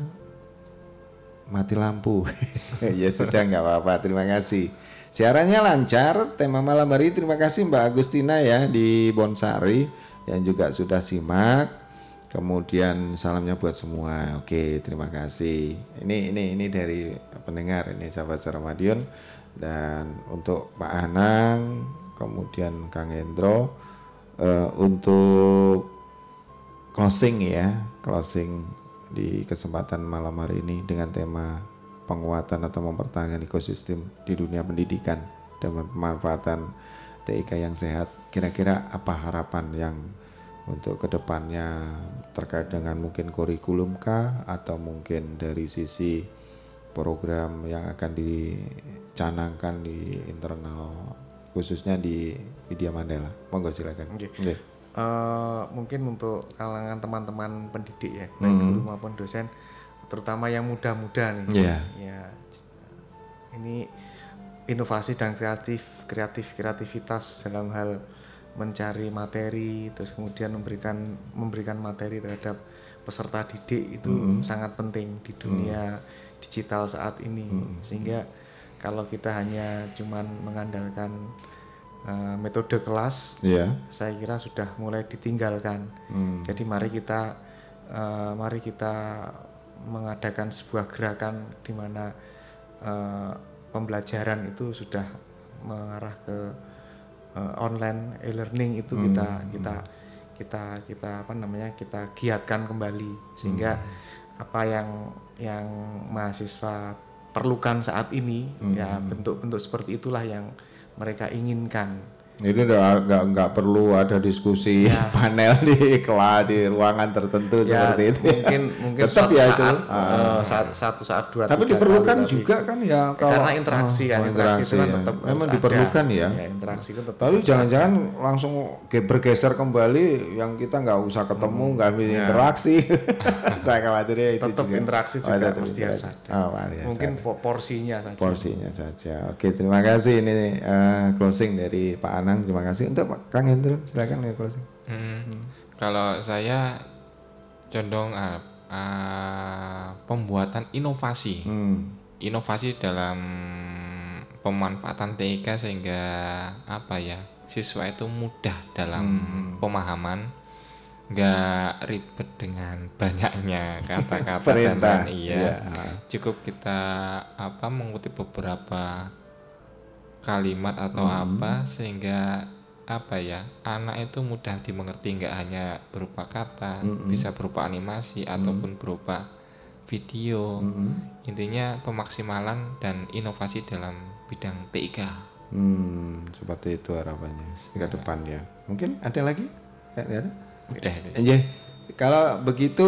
S1: mati lampu. ya sudah nggak apa-apa. Terima kasih. Siarannya lancar. Tema malam hari terima kasih Mbak Agustina ya di Bonsari yang juga sudah simak. Kemudian salamnya buat semua. Oke, terima kasih. Ini ini ini dari pendengar ini sahabat Suara Madiun dan untuk Pak Anang, kemudian Kang Hendro eh, untuk closing ya, closing di kesempatan malam hari ini dengan tema penguatan atau mempertahankan ekosistem di dunia pendidikan dan pemanfaatan TIK yang sehat. Kira-kira apa harapan yang untuk ke depannya terkait dengan mungkin kurikulum kah atau mungkin dari sisi program yang akan dicanangkan di internal khususnya di Widya Mandala. Monggo silakan.
S3: Oke.
S1: Nggih.
S3: Eh, mungkin untuk kalangan teman-teman pendidik ya, baik
S1: Mhm.
S3: guru maupun dosen, terutama yang muda-muda nih.
S1: Iya.
S3: Ya, ini inovasi dan kreatif, kreatif kreativitas dalam hal mencari materi, terus kemudian memberikan memberikan materi terhadap peserta didik itu
S1: Mhm.
S3: sangat penting di dunia digital saat ini,
S1: Mhm.
S3: sehingga kalau kita hanya cuman mengandalkan uh, metode kelas,
S1: Iya.
S3: saya kira sudah mulai ditinggalkan.
S1: Hmm.
S3: Jadi mari kita uh, mari kita mengadakan sebuah gerakan di mana uh, pembelajaran itu sudah mengarah ke uh, online e-learning itu
S1: Hmm.
S3: kita kita kita kita apa namanya kita giatkan kembali sehingga
S1: Hmm.
S3: apa yang yang mahasiswa perlukan saat ini
S1: Hmm.
S3: ya bentuk-bentuk seperti itulah yang mereka inginkan
S1: Ini udah nggak nggak perlu ada diskusi panel di kelas di ruangan tertentu
S3: Ya,
S1: seperti itu.
S3: mungkin mungkin
S1: tetap
S3: suatu
S1: ya itu.
S3: saat,
S1: Ah.
S3: eh, saat satu saat dua
S1: Tapi
S3: tiga
S1: diperlukan
S3: kali, tapi-
S1: juga kan ya kalau
S3: karena interaksi
S1: oh,
S3: kan
S1: oh,
S3: interaksi, itu kan
S1: ya.
S3: tetap
S1: memang
S3: harus ada.
S1: diperlukan ya.
S3: ya interaksi itu tetap
S1: Tapi
S3: harus
S1: jangan-jangan langsung ge- bergeser kembali yang kita nggak usah ketemu, nggak ambil
S3: Ya.
S1: interaksi. Saya khawatirnya itu
S3: tetap
S1: juga.
S3: interaksi
S1: Oh,
S3: juga
S1: tetap
S3: mesti harus
S1: interaksi.
S3: ada
S1: Oh, harus
S3: mungkin po- porsinya saja
S1: porsinya saja. Oke, terima kasih ini eh, closing dari Pak Anang. Terima kasih untuk Pak Kang Hendro. Silakan ya closing.
S4: Hmm, Kalau saya condong ah, ah, pembuatan inovasi, inovasi dalam pemanfaatan TIK sehingga apa ya siswa itu mudah dalam pemahaman, nggak ribet dengan banyaknya kata-kata dan. Iya,
S1: iya.
S4: cukup kita apa mengutip beberapa kalimat atau
S1: Hmm.
S4: apa sehingga apa ya anak itu mudah dimengerti nggak hanya berupa kata
S1: Mm-mm.
S4: bisa berupa animasi ataupun berupa video intinya pemaksimalan dan inovasi dalam bidang TIK
S1: Hmm, seperti itu harapannya ke depan ya. Mungkin ada lagi? Ya, ya ada?
S4: Udah.
S1: Iya. Kalau begitu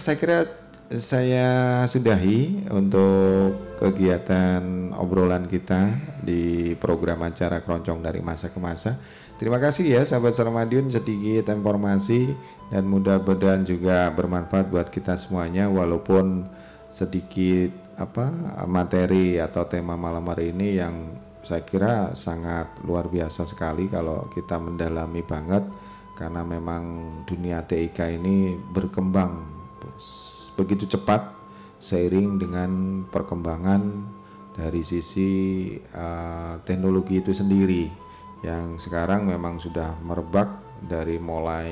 S1: saya kira saya sudahi untuk kegiatan obrolan kita di program acara Keroncong dari masa ke masa. Terima kasih ya sahabat Sarmadiun sedikit informasi dan mudah-mudahan juga bermanfaat buat kita semuanya walaupun sedikit apa materi atau tema malam hari ini yang saya kira sangat luar biasa sekali kalau kita mendalami banget karena memang dunia TIK ini berkembang begitu cepat seiring dengan perkembangan dari sisi uh, teknologi itu sendiri yang sekarang memang sudah merebak dari mulai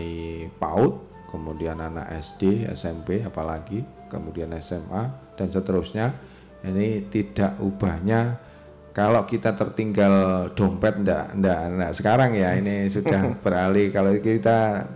S1: PAUD kemudian anak SD, SMP apalagi kemudian SMA dan seterusnya. Ini tidak ubahnya. Kalau kita tertinggal dompet ndak ndak ndak sekarang ya ini sudah beralih. Kalau kita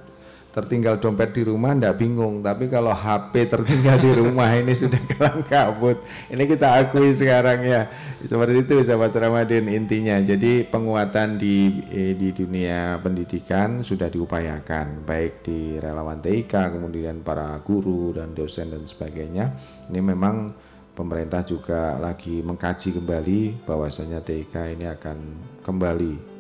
S1: tertinggal dompet di rumah ndak bingung. Tapi kalau HP tertinggal di rumah ini sudah kelang kabut. Ini kita akui sekarang ya. Seperti itu sahabat Ramadhan intinya. Jadi penguatan di eh, di dunia pendidikan sudah diupayakan. Baik di relawan TIK kemudian para guru dan dosen dan sebagainya. Ini memang pemerintah juga lagi mengkaji kembali bahwasanya TIK ini akan kembali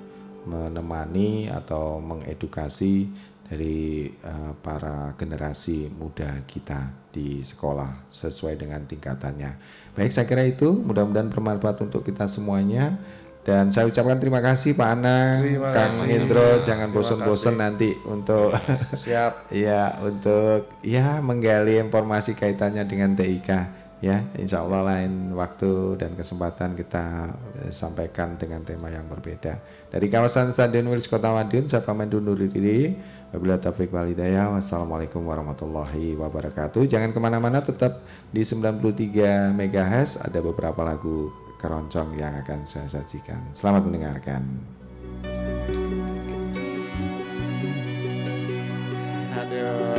S1: menemani atau mengedukasi dari uh, para generasi muda kita di sekolah sesuai dengan tingkatannya. Baik, saya kira itu mudah-mudahan bermanfaat untuk kita semuanya. Dan saya ucapkan terima kasih Pak Anang,
S3: Terima
S1: Kang
S3: kasih.
S1: Hendro, jangan bosan-bosan nanti untuk
S3: Siap.
S1: ya untuk ya menggali informasi kaitannya dengan TIK ya insya Allah lain waktu dan kesempatan kita eh, sampaikan dengan tema yang berbeda dari kawasan Stadion Wilis Kota Madiun saya pamit undur diri wabillahi taufiq wal hidayah. Wassalamualaikum warahmatullahi wabarakatuh. Jangan ke mana-mana tetap di 93 MHz ada beberapa lagu keroncong yang akan saya sajikan. Selamat mendengarkan.
S17: Kan